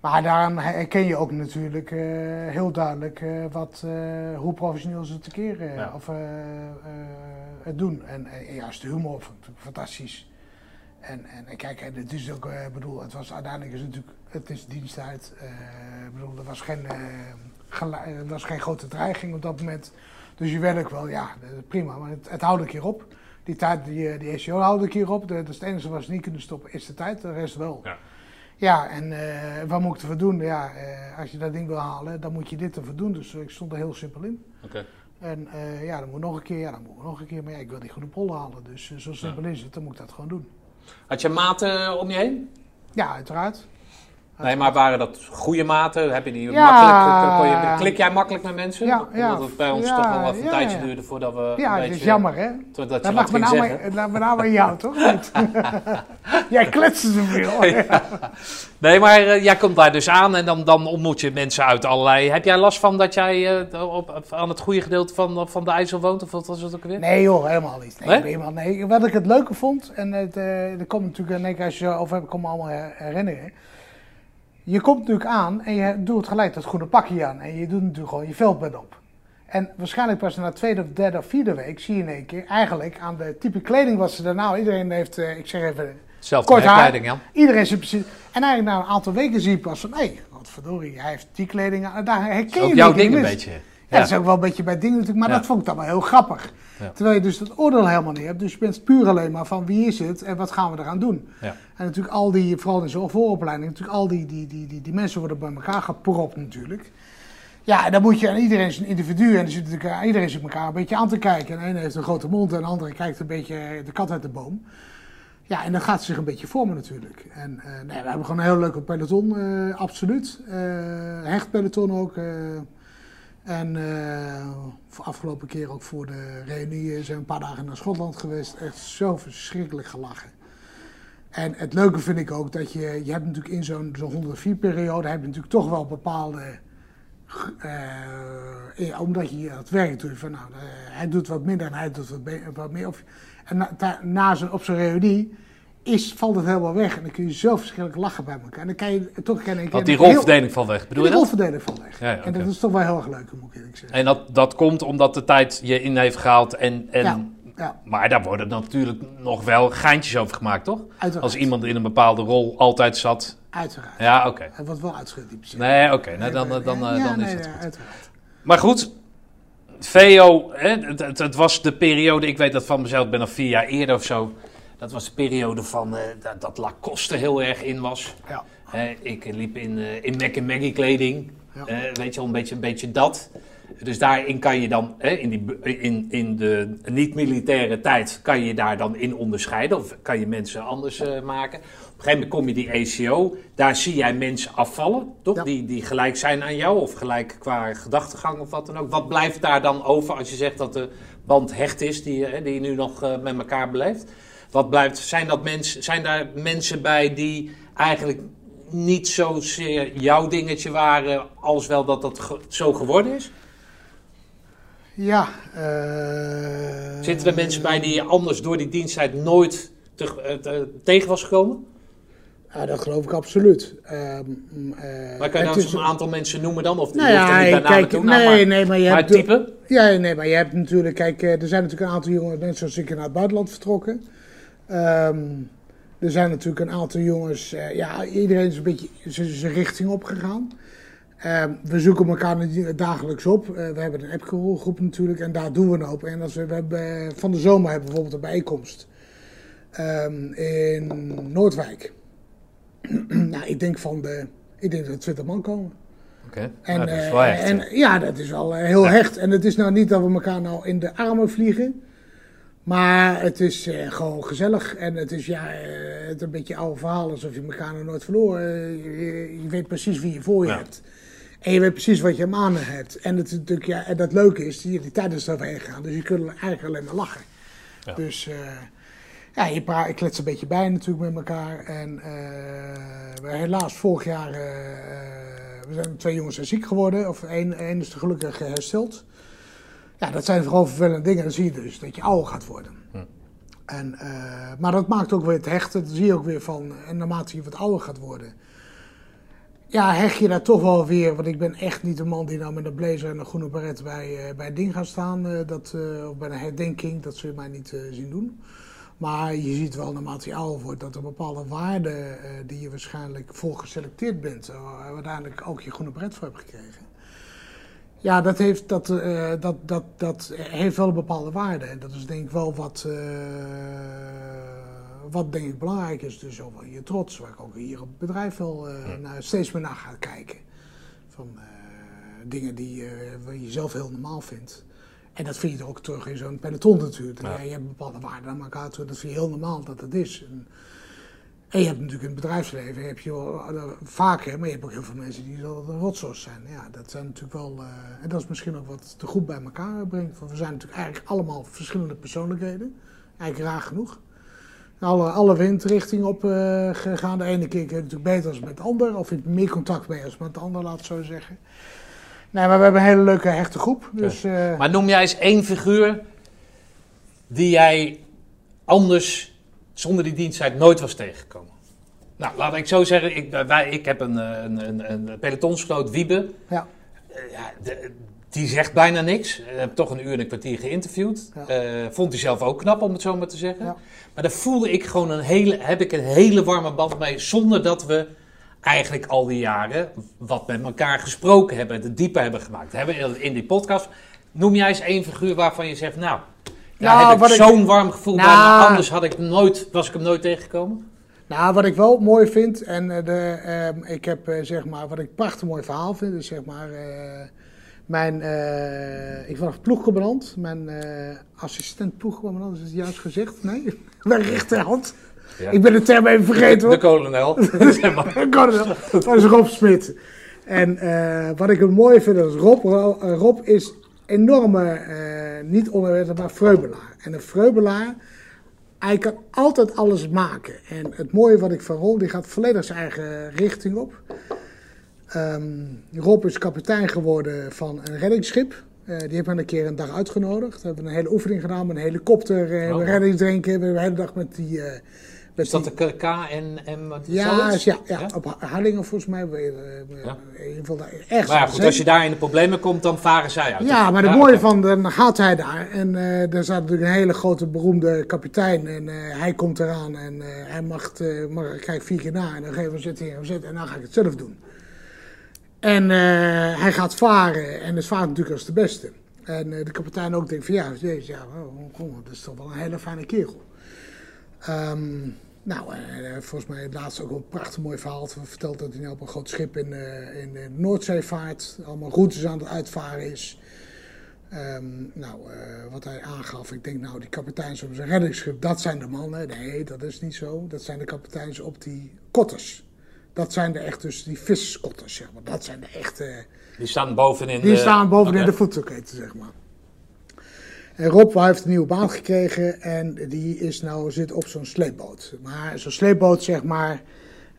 Maar daaraan herken je ook natuurlijk eh, heel duidelijk eh, wat, eh, hoe professioneel ze het tekeer eh, Ja. of, eh, eh, het doen. En eh, juist de humor vond ik natuurlijk fantastisch. En, en, en kijk, en het is ook, eh, ik bedoel, het was uiteindelijk is het natuurlijk, het is diensttijd. eh, ik bedoel, er was geen, eh, er was geen grote dreiging op dat moment. Dus je werkt wel, ja, prima, maar het, het keer op. Die tijd, die, eh, die SEO houdt een keer op. De, dat is het enige wat ze niet kunnen stoppen, is de tijd. De rest wel. Ja. Ja, en wat moet ik ervoor doen? Ja, als je dat ding wil halen, dan moet je dit ervoor doen. Dus ik stond er heel simpel in. Oké. En ja, dan moet nog een keer, ja, dan moet ik nog een keer. Maar ja, ik wil die groene pol halen. Dus zo simpel is het, dan moet ik dat gewoon doen. Had je maten om je heen? Ja, uiteraard. Nee, maar waren dat goede maten? Heb je die Ja. makkelijk, kon je, klik jij makkelijk met mensen? Ja, Omdat ja. het bij ons toch wel wat een tijdje duurde voordat we Ja, beetje... is jammer, hè? Totdat Dat je lag dat met name aan jou, toch? [laughs] [laughs] Jij kletste zoveel. [laughs] Nee, maar eh, jij komt daar dus aan en dan, dan ontmoet je mensen uit allerlei... Heb jij last van dat jij eh, op, aan het goede gedeelte van, van de IJssel woont? Of wat was het ook alweer? Nee joh, helemaal niet. Nee, ik helemaal, nee. Wat ik het leuke vond, en het, eh er komt natuurlijk, in één keer als je over hebt, kom me allemaal her- herinneren. Je komt natuurlijk aan en je doet gelijk dat groene pakje aan. En je doet natuurlijk gewoon je veldbed op. En waarschijnlijk pas na de tweede of derde of vierde week zie je in één keer eigenlijk aan de type kleding wat ze nou. Iedereen heeft, eh, ik zeg even, Zelfde Kort haar. merkkleding, Jan. iedereen zit precies. En eigenlijk na een aantal weken zie je pas van, hé, hey, wat verdorie, hij heeft die kleding aan. Daar herken je jouw ding een beetje. Ja, dat is ook wel een beetje bij dingen natuurlijk, maar Ja. dat vond ik dan wel heel grappig. Ja. Terwijl je dus dat oordeel helemaal niet hebt. Dus je bent puur alleen maar van wie is het en wat gaan we eraan doen. Ja. En natuurlijk al die, vooral in zo'n vooropleiding, natuurlijk al die, die, die, die, die mensen worden bij elkaar gepropt natuurlijk. Ja, en dan moet je aan iedereen is een individu en er zit natuurlijk, iedereen zit elkaar een beetje aan te kijken. En de ene heeft een grote mond en de andere kijkt een beetje de kat uit de boom. Ja, en dat gaat zich een beetje vormen natuurlijk. En eh, nee, we hebben gewoon een heel leuke peloton, eh, absoluut. Eh, hecht peloton ook. En voor afgelopen keer ook voor de reunie eh, zijn we een paar dagen naar Schotland geweest. Echt zo verschrikkelijk gelachen. En het leuke vind ik ook dat je, je hebt natuurlijk in zo'n zo'n 104 periode, heb je natuurlijk toch wel bepaalde, eh, omdat je het werk doet, van nou, hij doet wat minder en hij doet wat, wat meer. Of, en na zijn, op zijn reunie is, valt het helemaal weg en dan kun je zo verschrikkelijk lachen bij elkaar. En dan kan je toch kennen. Want die rolverdeling valt weg, bedoel je die dat? rolverdeling valt weg. Ja, ja, En dat is toch wel heel erg leuk, moet ik eerlijk zeggen. En dat, dat komt omdat de tijd je in heeft gehaald en... en Ja, ja, Maar daar worden natuurlijk nog wel geintjes over gemaakt, toch? uiteraard. Als iemand in een bepaalde rol altijd zat. Uiteraard. Ja, oké. Het wordt wel. Nee, oké. nou, dan, dan, dan, eh, dan nee, is het ja, goed. uiteraard. Maar goed, VO, hè, het, het, het was de periode, ik weet dat van mezelf, ik ben al vier jaar eerder of zo. Dat was de periode van eh, dat, dat Lacoste heel erg in was. Ja. Ik liep in, eh, in Mac Maggie kleding. Ja. Weet je wel, een beetje, een beetje dat. Dus daarin kan je dan, hè, in, die, in, in de niet-militaire tijd, kan je daar dan in onderscheiden. Of kan je mensen anders eh, maken. Op een gegeven moment kom je die ACO. Daar zie jij mensen afvallen, toch? Ja. Die, die gelijk zijn aan jou. Of gelijk qua gedachtegang of wat dan ook. Wat blijft daar dan over als je zegt dat de band hecht is, die, hè, die je nu nog met elkaar beleeft? Wat blijft, zijn, dat mensen, zijn daar mensen bij die eigenlijk niet zozeer jouw dingetje waren, als wel dat dat ge- zo geworden is? Ja. eh, Zitten er mensen bij die je anders door die diensttijd nooit te- eh, te- tegen was gekomen? Ja, dat geloof ik absoluut. Eh, Maar kan je dan is- een aantal mensen noemen dan? Of Nou ja, niet kijk, nee, noemen, maar, nee, maar je maar hebt... het type? Ja, nee, maar je hebt natuurlijk, kijk, er zijn natuurlijk een aantal jongens, net zoals ik, naar het buitenland vertrokken. Ehm, er zijn natuurlijk een aantal jongens, eh, ja, iedereen is een beetje zijn richting opgegaan. Ehm, we zoeken elkaar dagelijks op. Eh, we hebben een appgroep natuurlijk en daar doen we een hoop. En als we, we hebben, eh, van de zomer hebben we bijvoorbeeld een bijeenkomst ehm, in Noordwijk. [clears throat] nou, ik denk van de, ik denk dat er 20 man komen. Oké, En, nou, dat is wel echt. en ja, dat is wel heel hecht. En het is nou niet dat we elkaar nou in de armen vliegen. Maar het is eh, gewoon gezellig. En het is ja, eh, het een beetje oude verhaal alsof je elkaar nog nooit verloren. Je, je weet precies wie je voor je Ja. hebt. En je weet precies wat je hem aan hebt. En, het is natuurlijk, ja, en dat leuke is, die, die tijd is eroverheen gegaan. Dus je kunt eigenlijk alleen maar lachen. Ja. Dus eh, ja, je pra- ik klets een beetje bij natuurlijk met elkaar. En helaas vorig jaar we zijn twee jongens zijn ziek geworden, of één, één is er gelukkig hersteld. Ja, dat zijn gewoon vervelende dingen. Dan zie je dus dat je ouder gaat worden. Hm. En, eh, maar dat maakt ook weer het hechten. Dat zie je ook weer van, en naarmate je wat ouder gaat worden, ja, hecht je daar toch wel weer. Want ik ben echt niet de man die nou met een blazer en een groene beret bij, uh, bij het ding gaat staan. Uh, dat, of bij de herdenking, dat zul je mij niet zien doen. Maar je ziet wel naarmate je ouder wordt dat er bepaalde waarden die je waarschijnlijk voor geselecteerd bent, uiteindelijk ook je groene beret voor hebt gekregen. Ja, dat heeft, dat, uh, dat, dat, dat heeft wel een bepaalde waarde. En dat is denk ik wel wat, uh, wat denk ik belangrijk is. Dus over je trots, waar ik ook hier op het bedrijf wel uh, naar, steeds meer naar ga kijken. Van dingen die je zelf heel normaal vindt. En dat vind je ook terug in zo'n peloton natuurlijk. Ja. je hebt bepaalde waarden aan elkaar toe. Dat vind je heel normaal dat dat is. En, en je hebt natuurlijk in het bedrijfsleven, heb je wel, uh, vaker, maar je hebt ook heel veel mensen die zo een rotzooi zijn. Ja, dat zijn natuurlijk wel, uh, en dat is misschien ook wat de groep bij elkaar brengt. Want we zijn natuurlijk eigenlijk allemaal verschillende persoonlijkheden, eigenlijk raar genoeg. Alle, alle windrichtingen op uh, gegaan. De ene keer kun je natuurlijk beter als met de ander, of je meer contact mee als met de ander, laat het zo zeggen. Nee, maar we hebben een hele leuke hechte groep. Dus. Maar noem jij eens één figuur die jij anders zonder die diensttijd nooit was tegengekomen. Nou, laat ik zo zeggen, ik, wij, ik heb een, een, een, een pelotonsgenoot, Wiebe. Ja. Uh, ja de, die zegt bijna niks. Ik heb toch een uur en een kwartier geïnterviewd. Ja. Uh, vond hij zelf ook knap, om het zo maar te zeggen. Ja. Maar daar voelde ik gewoon een hele, heb ik een hele warme band mee, zonder dat we eigenlijk al die jaren wat met elkaar gesproken hebben, de diepe hebben gemaakt. Hebben in die podcast. Noem jij eens één figuur waarvan je zegt, nou, nou, heb ik zo'n warm gevoel nou, bij, maar anders had ik nooit, was ik hem nooit tegengekomen. Nou, wat ik wel mooi vind, en uh, de, uh, ik heb uh, zeg maar, wat ik een prachtig mooi verhaal vind, is zeg maar, eh, mijn, ik was ploegcommandant, mijn assistent ploegcommandant, is het juist gezegd? Nee, [laughs] mijn rechterhand. Ja. Ik ben de term even vergeten hoor. [laughs] De kolonel. [laughs] de kolonel, dat is Rob Smit. En wat ik het mooi vind, is Rob, Rob is enorme, uh, niet onderwerp, maar vreubelaar. En een vreubelaar, hij kan altijd alles maken. En het mooie wat ik van Rob, die gaat volledig zijn eigen richting op. Um, Rob is kapitein geworden van een reddingsschip. Uh, die heeft me een keer een dag uitgenodigd. We hebben een hele oefening gedaan met een helikopter, uh, oh. reddingsdrinken. We hebben de hele dag met die... Uh, is dat de KNM? en ja, ja, ja, op Harlingen volgens mij. Ja. In ieder geval daar, maar ja, goed, als je daar in de problemen komt, dan varen zij uit. Ja, maar het mooie van, dan gaat hij daar. En uh, er staat natuurlijk een hele grote beroemde kapitein. En uh, hij komt eraan en hij mag, mag kijk vier keer na. En dan geven we zitten hier en zitten en dan ga ik het zelf doen. En hij gaat varen en het vaart natuurlijk als de beste. En de kapitein ook denkt van ja, deze, ja, dat is toch wel een hele fijne kerel. Um, nou, uh, volgens mij laatst ook een prachtig mooi verhaal verteld dat hij nu op een groot schip in, uh, in de Noordzee vaart. Allemaal routes aan het uitvaren is. Um, nou, uh, wat hij aangaf, ik denk nou die kapiteins op zijn reddingsschip, dat zijn de mannen. Nee, dat is niet zo. Dat zijn de kapiteins op die kotters. Dat zijn de echt dus die viskotters, zeg maar. Dat zijn de echte... Die staan bovenin Die de... staan bovenin okay. de voedselketen, zeg maar. Rob heeft een nieuwe baan gekregen en die is nou, zit op zo'n sleepboot. Maar zo'n sleepboot, zeg maar,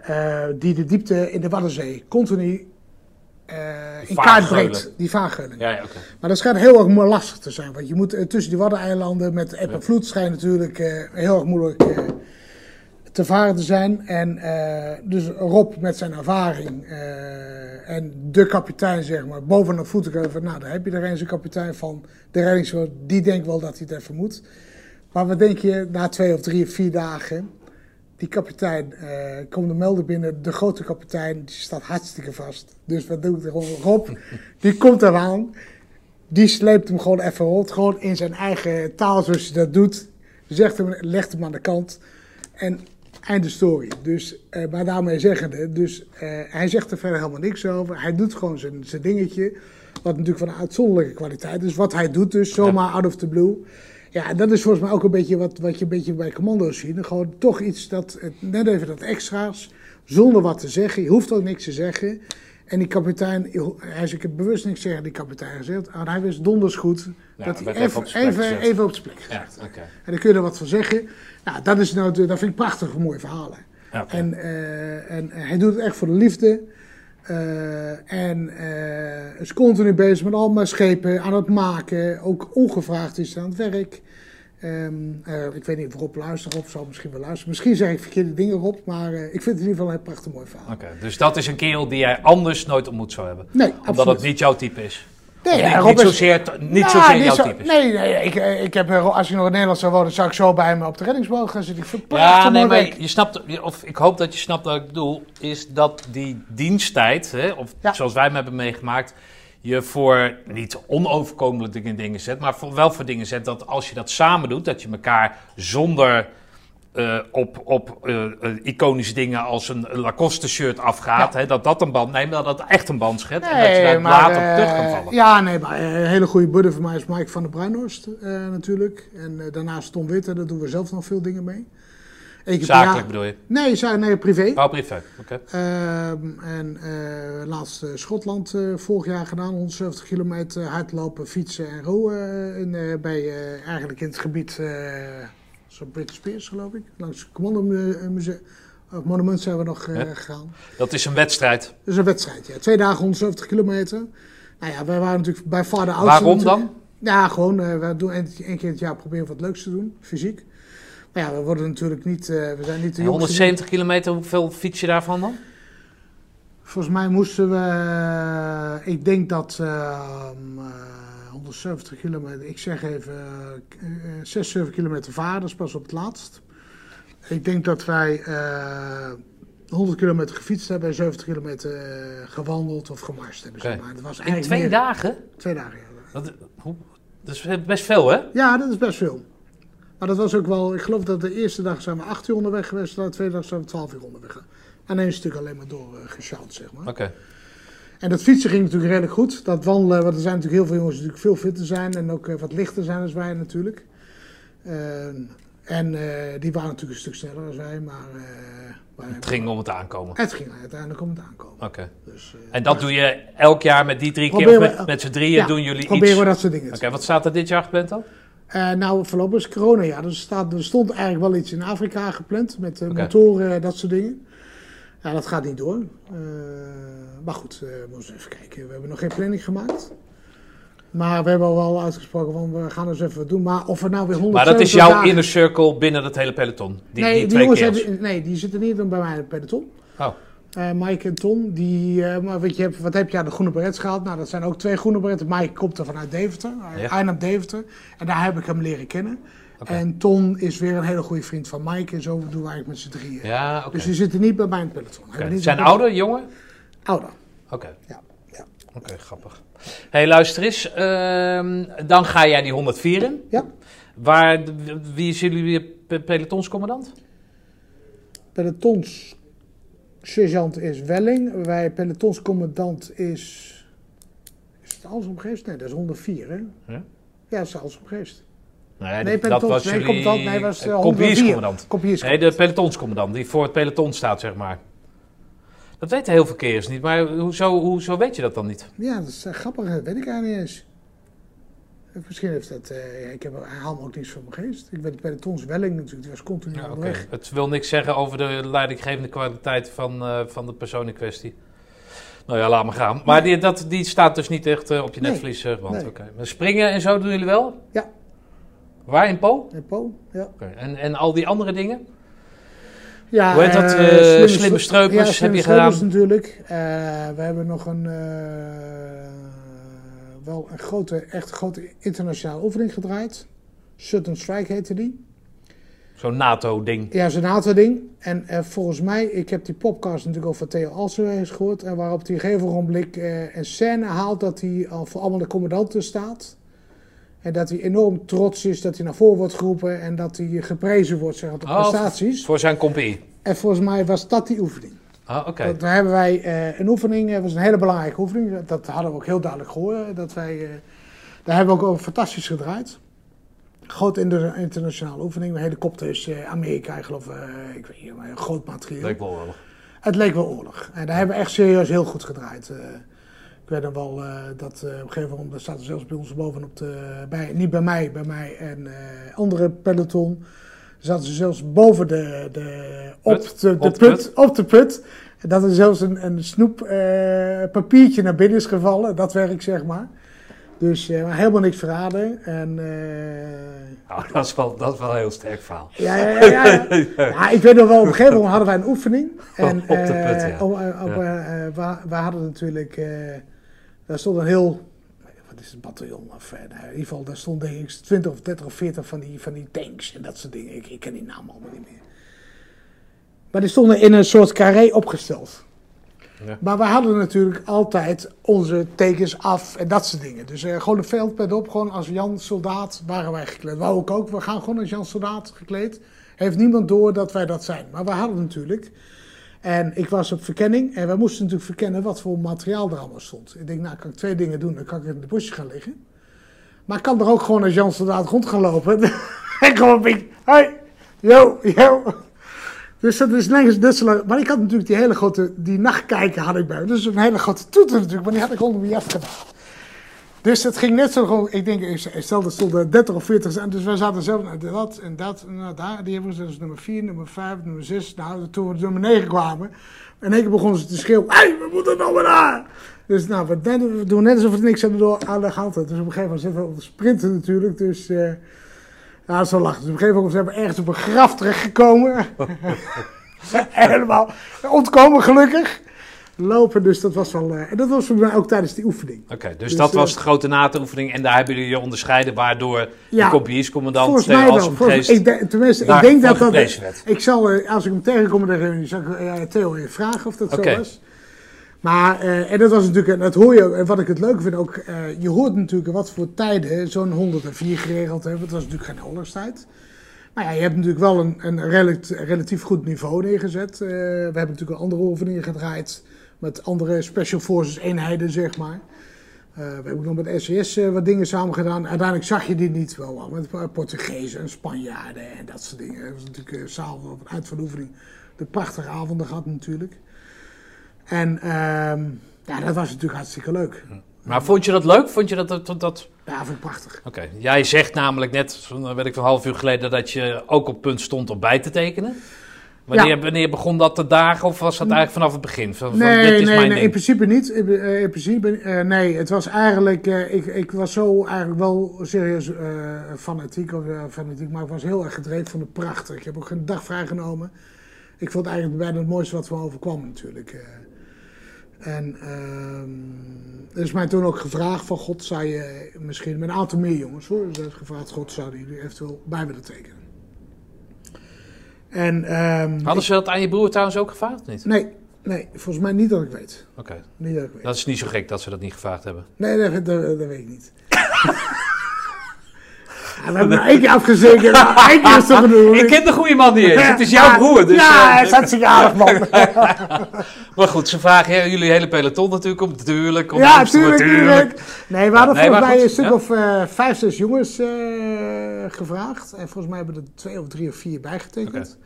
uh, die de diepte in de Waddenzee continu uh, in kaart brengt. Die vaargeulen. Ja, ja, okay. Maar dat schijnt heel erg lastig te zijn. Want je moet uh, tussen die Waddeneilanden met eb en vloed schijnt natuurlijk heel erg moeilijk te te zijn. En uh, dus Rob met zijn ervaring uh, en de kapitein, zeg maar, boven de voeten. Van, nou, daar heb je er eens een kapitein van de reddingsboot. Die denkt wel dat hij het even moet. Maar wat denk je, na twee of drie of vier dagen, die kapitein uh, komt de melden binnen. De grote kapitein, die staat hartstikke vast. Dus wat doe ik er Rob, die komt eraan. Die sleept hem gewoon even rond. Gewoon in zijn eigen taal zoals hij dat doet. Zegt hem, legt hem aan de kant. En Einde story. Dus, uh, maar daarmee zeggende, dus uh, hij zegt er verder helemaal niks over. Hij doet gewoon zijn, zijn dingetje. Wat natuurlijk van een uitzonderlijke kwaliteit is. Wat hij doet dus, zomaar out of the blue. Ja, dat is volgens mij ook een beetje wat, wat je een beetje bij commando's ziet. Gewoon toch iets dat, net even dat extra's, zonder wat te zeggen. Je hoeft ook niks te zeggen. En die kapitein, hij is, ik heb bewust niks zeggen die kapitein gezegd, maar hij wist donders goed ja, dat hij even, even, even, op zijn plek gezet. Ja, okay. En daar kun je er wat van zeggen. Nou, dat, is nou, dat vind ik prachtige mooie verhalen. Okay. En, uh, en hij doet het echt voor de liefde. Eh, en eh, is continu bezig met allemaal schepen aan het maken. Ook ongevraagd is hij aan het werk. Ehm, eh, ik weet niet of Rob luistert. Rob zal misschien wel luisteren. Misschien zeg ik verkeerde dingen Rob. Maar eh, ik vind het in ieder geval een prachtig mooi verhaal. Oké, dus dat is een kerel die jij anders nooit ontmoet zou hebben. Nee, Omdat absoluut. het niet jouw type is. Nee, ja, niet, Rob is- zozeer, niet Nou, zozeer jouw zo- type is. Nee, nee ik, eh, ik heb, als je nog in Nederland zou wonen, zou ik zo bij me op de reddingsboot gaan zitten. Ik vind het Ja, nee, maar je snapt, of ik hoop dat je snapt wat ik bedoel, is dat die diensttijd, hè, of Ja. zoals wij hem hebben meegemaakt, je voor niet onoverkomelijke dingen, zet, maar voor, wel voor dingen zet dat als je dat samen doet, dat je elkaar zonder eh, op, op eh, eh, iconische dingen als een Lacoste shirt afgaat, Ja. hè, dat dat een band, nee, maar dat het echt een band schet en dat je daar maar, later op terug kan vallen. Ja, nee, maar een hele goede buddy van mij is Mike van der Bruinhorst natuurlijk. En daarnaast Tom Witte, daar doen we zelf nog veel dingen mee. Zakelijk bedoel je? Nee, za- nee, privé. Oh, privé, oké. Ehm, en eh, laatst eh, Schotland eh, vorig jaar gedaan, 170 kilometer hardlopen, fietsen en rowen. in, bij, eigenlijk in het gebied, eh zo British Spears geloof ik. Langs het Commando Mu- Museum, of Monument zijn we nog gegaan. Dat is een wedstrijd. Dat is een wedstrijd, ja. Twee dagen 170 kilometer. Nou ja, wij waren natuurlijk bij de oudste. Waarom dan? Ja, gewoon, eh, we doen één, één keer in het jaar proberen wat leuks te doen, fysiek. Maar ja, we worden natuurlijk niet, eh, we zijn niet de En jongste. 170 kilometer, hoeveel fiets je daarvan dan? Volgens mij moesten we, eh, ik denk dat ehm, eh, 170 kilometer, ik zeg even eh, 6, 7 kilometer varen, dat is pas op het laatst. Ik denk dat wij eh 100 kilometer gefietst hebben en 70 kilometer gewandeld of gemarst hebben. zeg Oké. maar. Dat was In eigenlijk twee meer- dagen? Twee dagen, ja. Dat, hoe, dat is best veel, hè? Ja, dat is best veel. Maar dat was ook wel, ik geloof dat de eerste dag zijn we 8 uur onderweg geweest, de tweede dag zijn we 12 uur onderweg. En dan is het natuurlijk alleen maar door uh, zeg maar. Oké. En dat fietsen ging natuurlijk redelijk goed. Dat wandelen, want er zijn natuurlijk heel veel jongens die natuurlijk veel fitter zijn en ook eh, wat lichter zijn dan wij natuurlijk. Eh, en eh, die waren natuurlijk een stuk sneller dan wij, maar wij- Het ging om het aankomen. het ging uiteindelijk om het aankomen. Oké. Dus, En dat doe je elk jaar met die drie keer, Proberen met, met z'n drieën ja, doen jullie proberen iets? we dat soort dingen Oké, wat staat er dit jaar gepland dan? Eh, nou, voorlopig is corona, ja. Dus er, staat, er stond eigenlijk wel iets in Afrika gepland met eh, Oké. motoren, dat soort dingen. Ja, dat gaat niet door. Eh, maar goed, eh, we moeten even kijken. We hebben nog geen planning gemaakt. Maar we hebben al wel uitgesproken van we gaan eens even wat doen. Maar of er nou weer 100 Maar dat is jouw inner circle binnen het hele peloton. Die, nee, die die twee jongens hebben, nee, die zitten niet bij mij in het peloton. Oh, Eh, Mike en Ton, die, eh, maar weet je, hebt- wat heb je aan de groene berets gehaald? Nou, dat zijn ook twee groene beretten. Mike komt er vanuit Deventer, Ja. Arnhem Deventer. En daar heb ik hem leren kennen. En Ton is weer een hele goede vriend van Mike. En zo doen we eigenlijk met z'n drieën. ja, oké. Dus die zitten niet bij mij in het peloton. Niet Zijn ouder, jongen? Ouder, Oké, ja. ja. oké, grappig. hey, luister eens. ehm, dan ga jij die 104 in. Ja, Waar, wie is jullie pe- pelotonscommandant? pelotons sergeant is Welling. Wij pelotonscommandant is... Is het alles omgeest? Nee, dat is 104, hè? Ja? Ja, dat is alles omgeest. Nee, Nee, dat was nee, jullie commandant. Nee, was uh, 104. compagniescommandant. Compagnies- Nee, de pelotonscommandant, die voor het peloton staat, zeg maar. Dat weten heel veel kerels niet, maar hoezo, hoezo weet je dat dan niet? Ja, dat is eh, grappig, dat weet ik eigenlijk niet eens. Eh, Misschien heeft dat, eh, ik heb, hij haalt me ook niets van mijn geest. Ik weet bij de Tons Welling natuurlijk, die was continu Ja, oké. onderweg. Het wil niks zeggen over de leidinggevende kwaliteit van, eh, van de persoon in kwestie. Nou ja, laat maar gaan. Maar die, dat, die staat dus niet echt op je Nee. netvlies. want, Nee. oké. Maar Springen en zo doen jullie wel? Ja. Waar in Po? En Po, ja. Oké. En, en al die andere dingen? ja Hoe heet dat? eh, Eh, slimme streupers ja, slimme heb je gedaan? natuurlijk. We hebben nog een, wel een grote, echt grote internationale oefening gedraaid. Sutton Strike heette die. Zo'n NATO-ding. Ja, zijn NATO-ding. En eh, volgens mij, ik heb die podcast natuurlijk over Theo Alsenwees gehoord. En waarop hij gegeven ogenblik eh een scène haalt dat hij al voor allemaal de commandanten staat. En dat hij enorm trots is dat hij naar voren wordt geroepen. En dat hij geprezen wordt, zeg maar, op de Oh, prestaties. Voor zijn compie. En volgens mij was dat die oefening. Ah, oké. Daar hebben wij eh, een oefening, dat was een hele belangrijke oefening. Dat, hadden we ook heel duidelijk gehoord. Dat wij, eh, daar hebben we ook fantastisch gedraaid. Grote inter- internationale oefening, met helikopters, eh, Amerika, ik geloof, eh, ik weet niet, maar groot materieel. Leek wel oorlog. Het leek wel oorlog. En daar hebben we echt serieus heel goed gedraaid. Eh, ik weet dan wel eh, dat eh, op een gegeven moment, dat staat er zelfs bij ons bovenop de, bij, niet bij mij, bij mij en eh, andere peloton, zaten ze zelfs boven de, de, op Put? de, de Op put, op de put. Dat er zelfs een, een snoep eh, papiertje naar binnen is gevallen. Dat werk, zeg maar. Dus maar helemaal niks verraden. En, eh, Oh, dat, is wel, dat is wel een heel sterk verhaal. ja, ja, ja, ja, [laughs] ik weet nog wel, op een gegeven moment hadden wij een oefening. [laughs] En, Op de put, ja. op, op, we, we hadden natuurlijk, daar stond een heel, is het, bataljon? Of, nou, in ieder geval, daar stond denk ik 20 of 30 of 40 van die, van die tanks en dat soort dingen. Ik, ik ken die namen allemaal niet meer. Maar die stonden in een soort carré opgesteld. Ja. Maar we hadden natuurlijk altijd onze tekens af en dat soort dingen. Dus eh, gewoon een veldpad op, gewoon als Jan Soldaat waren wij gekleed. Wou ik ook, we gaan gewoon als Jan Soldaat gekleed. Heeft niemand door dat wij dat zijn. Maar we hadden natuurlijk. En ik was op verkenning en wij moesten natuurlijk verkennen wat voor materiaal er allemaal stond. Ik denk, nou kan ik twee dingen doen. Dan kan ik in de bosje gaan liggen. Maar ik kan er ook gewoon als Jan Soldaat rond gaan lopen. en gewoon beetje, hoi, yo, yo. Dus dat is nergens lang. Maar ik had natuurlijk die hele grote, die nachtkijker had ik bij me. Dus een hele grote toeter natuurlijk, maar die had ik onder mijn jas gedaan. Dus het ging net zo gewoon, ik denk, ik stel er stonden 30 of 40 aan. Dus wij zaten zelf, nou, dat en dat en nou, daar. Die hebben we dus nummer 4, nummer 5, nummer 6. Nou, toen we nummer 9 kwamen, in één keer begonnen ze te schreeuwen, hé, hey, we moeten nog maar daar. Dus nou, we, we doen net alsof we niks hebben door aan de hand. Dus op een gegeven moment zitten we op de sprinten natuurlijk, dus... eh ja, dat wel lachen. Dus op een gegeven moment zijn we ergens op een graf terechtgekomen. [laughs] Helemaal ontkomen gelukkig. Lopen, dus dat was wel... eh, en dat was voor mij ook tijdens die oefening. Oké, dus, Dus, dat eh, was de grote NATO-oefening en daar hebben jullie je onderscheiden waardoor Ja, de Theo mij wel. Alsemgeest Volgens, ik denk, tenminste, ik denk dat dat... werd. Ik zal, eh, als ik hem tegenkom de reunie, zal ik eh, Theo vragen of dat zo was. Maar, eh, en dat was natuurlijk, en dat hoor je ook, en wat ik het leuke vind ook, eh, je hoort natuurlijk wat voor tijden zo'n 104 geregeld hebben. Het was natuurlijk geen oorlogstijd. Maar ja, je hebt natuurlijk wel een, een relatief, goed niveau neergezet. Eh, we hebben natuurlijk een andere oefeningen gedraaid met andere special forces eenheden, zeg maar. Eh, we hebben ook nog met SES eh, wat dingen samen gedaan. Uiteindelijk zag je die niet wel, met Portugezen en Spanjaarden en dat soort dingen. Dat was natuurlijk uh, s'avonds op het eind van de oefening de prachtige avonden gehad natuurlijk. En ehm, ja, dat was natuurlijk hartstikke leuk. Maar vond je dat leuk? Vond je dat... dat, dat, Ja, vond ik prachtig. Oké, jij zegt namelijk net, weet ik een half uur geleden, dat je ook op punt stond om bij te tekenen. Wanneer, Ja. wanneer begon dat te dagen of was dat eigenlijk vanaf het begin? Van, Nee, dit is nee, mijn nee in principe niet. In, eh, in principe, eh, nee, het was eigenlijk, eh, ik, ik was zo eigenlijk wel serieus fanatiek, of, fanatiek, maar ik was heel erg gedreven van de prachtig. Ik heb ook een dag vrijgenomen. Ik vond het eigenlijk bijna het mooiste wat me overkwam natuurlijk. En ehm, er is mij toen ook gevraagd van God, zou je misschien met een aantal meer jongens hoor, dus er is gevraagd, God, zouden jullie eventueel bij willen tekenen? En, ehm, Hadden ze dat aan je broer trouwens ook gevraagd? Niet? nee, nee, volgens mij niet dat ik weet. Oké, Niet dat ik weet. dat is niet zo gek dat ze dat niet gevraagd hebben. Nee, dat, dat, dat weet ik niet. [laughs] Ja, we hebben nou één keer afgezekerd, maar [laughs] één keer is toch genoeg. Ik ken de goede man niet eens. Het is jouw Ja, broer. Dus, ja, eh, hij is hartstikke aardig, man. [laughs] maar goed, ze vragen hè, jullie hele peloton natuurlijk om. Natuurlijk. Om ja, Amsterdam, tuurlijk, tuurlijk. Nee, we hadden Nee, volgens mij goed, een stuk ja. of eh, vijf, zes jongens eh, gevraagd. En volgens mij hebben er twee of drie of vier bijgetekend.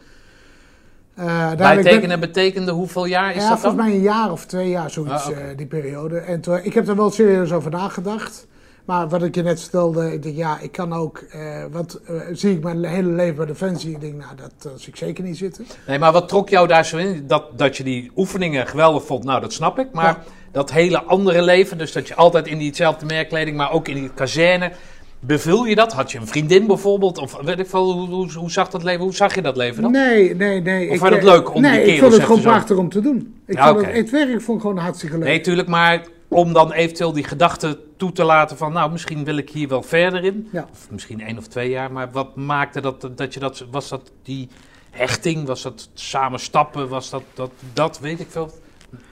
Uiteindelijk ben- Bijtekenen betekende hoeveel jaar is ja, dat volgens dan? mij een jaar of twee jaar, zoiets, Ah, die periode. En toen, ik heb er wel serieus over nagedacht. Maar wat ik je net vertelde, ik denk, ja, ik kan ook, eh, wat eh, zie ik mijn hele leven bij Defensie. Ik denk, nou, dat, dat zie ik zeker niet zitten. Nee, maar wat trok jou daar zo in? Dat, dat je die oefeningen geweldig vond, nou dat snap ik. Maar Ja. dat hele andere leven, dus dat je altijd in diezelfde merkkleding, maar ook in die kazerne. Bevul je dat? Had je een vriendin bijvoorbeeld? Of weet ik veel, hoe, hoe, hoe zag dat leven? Hoe zag je dat leven dan? Nee, nee, nee. Of ik, vond je het eh, leuk om die Nee, ik kerels vond het gewoon prachtig om te doen. Ik Ja, vond het, het werk vond ik gewoon hartstikke leuk. Nee, tuurlijk, maar om dan eventueel die gedachte toe te laten van, nou, misschien wil ik hier wel verder in. Ja. Of misschien één of twee jaar. Maar wat maakte dat, dat je dat, was dat die hechting? Was dat samen stappen? Was dat, dat, dat weet ik veel?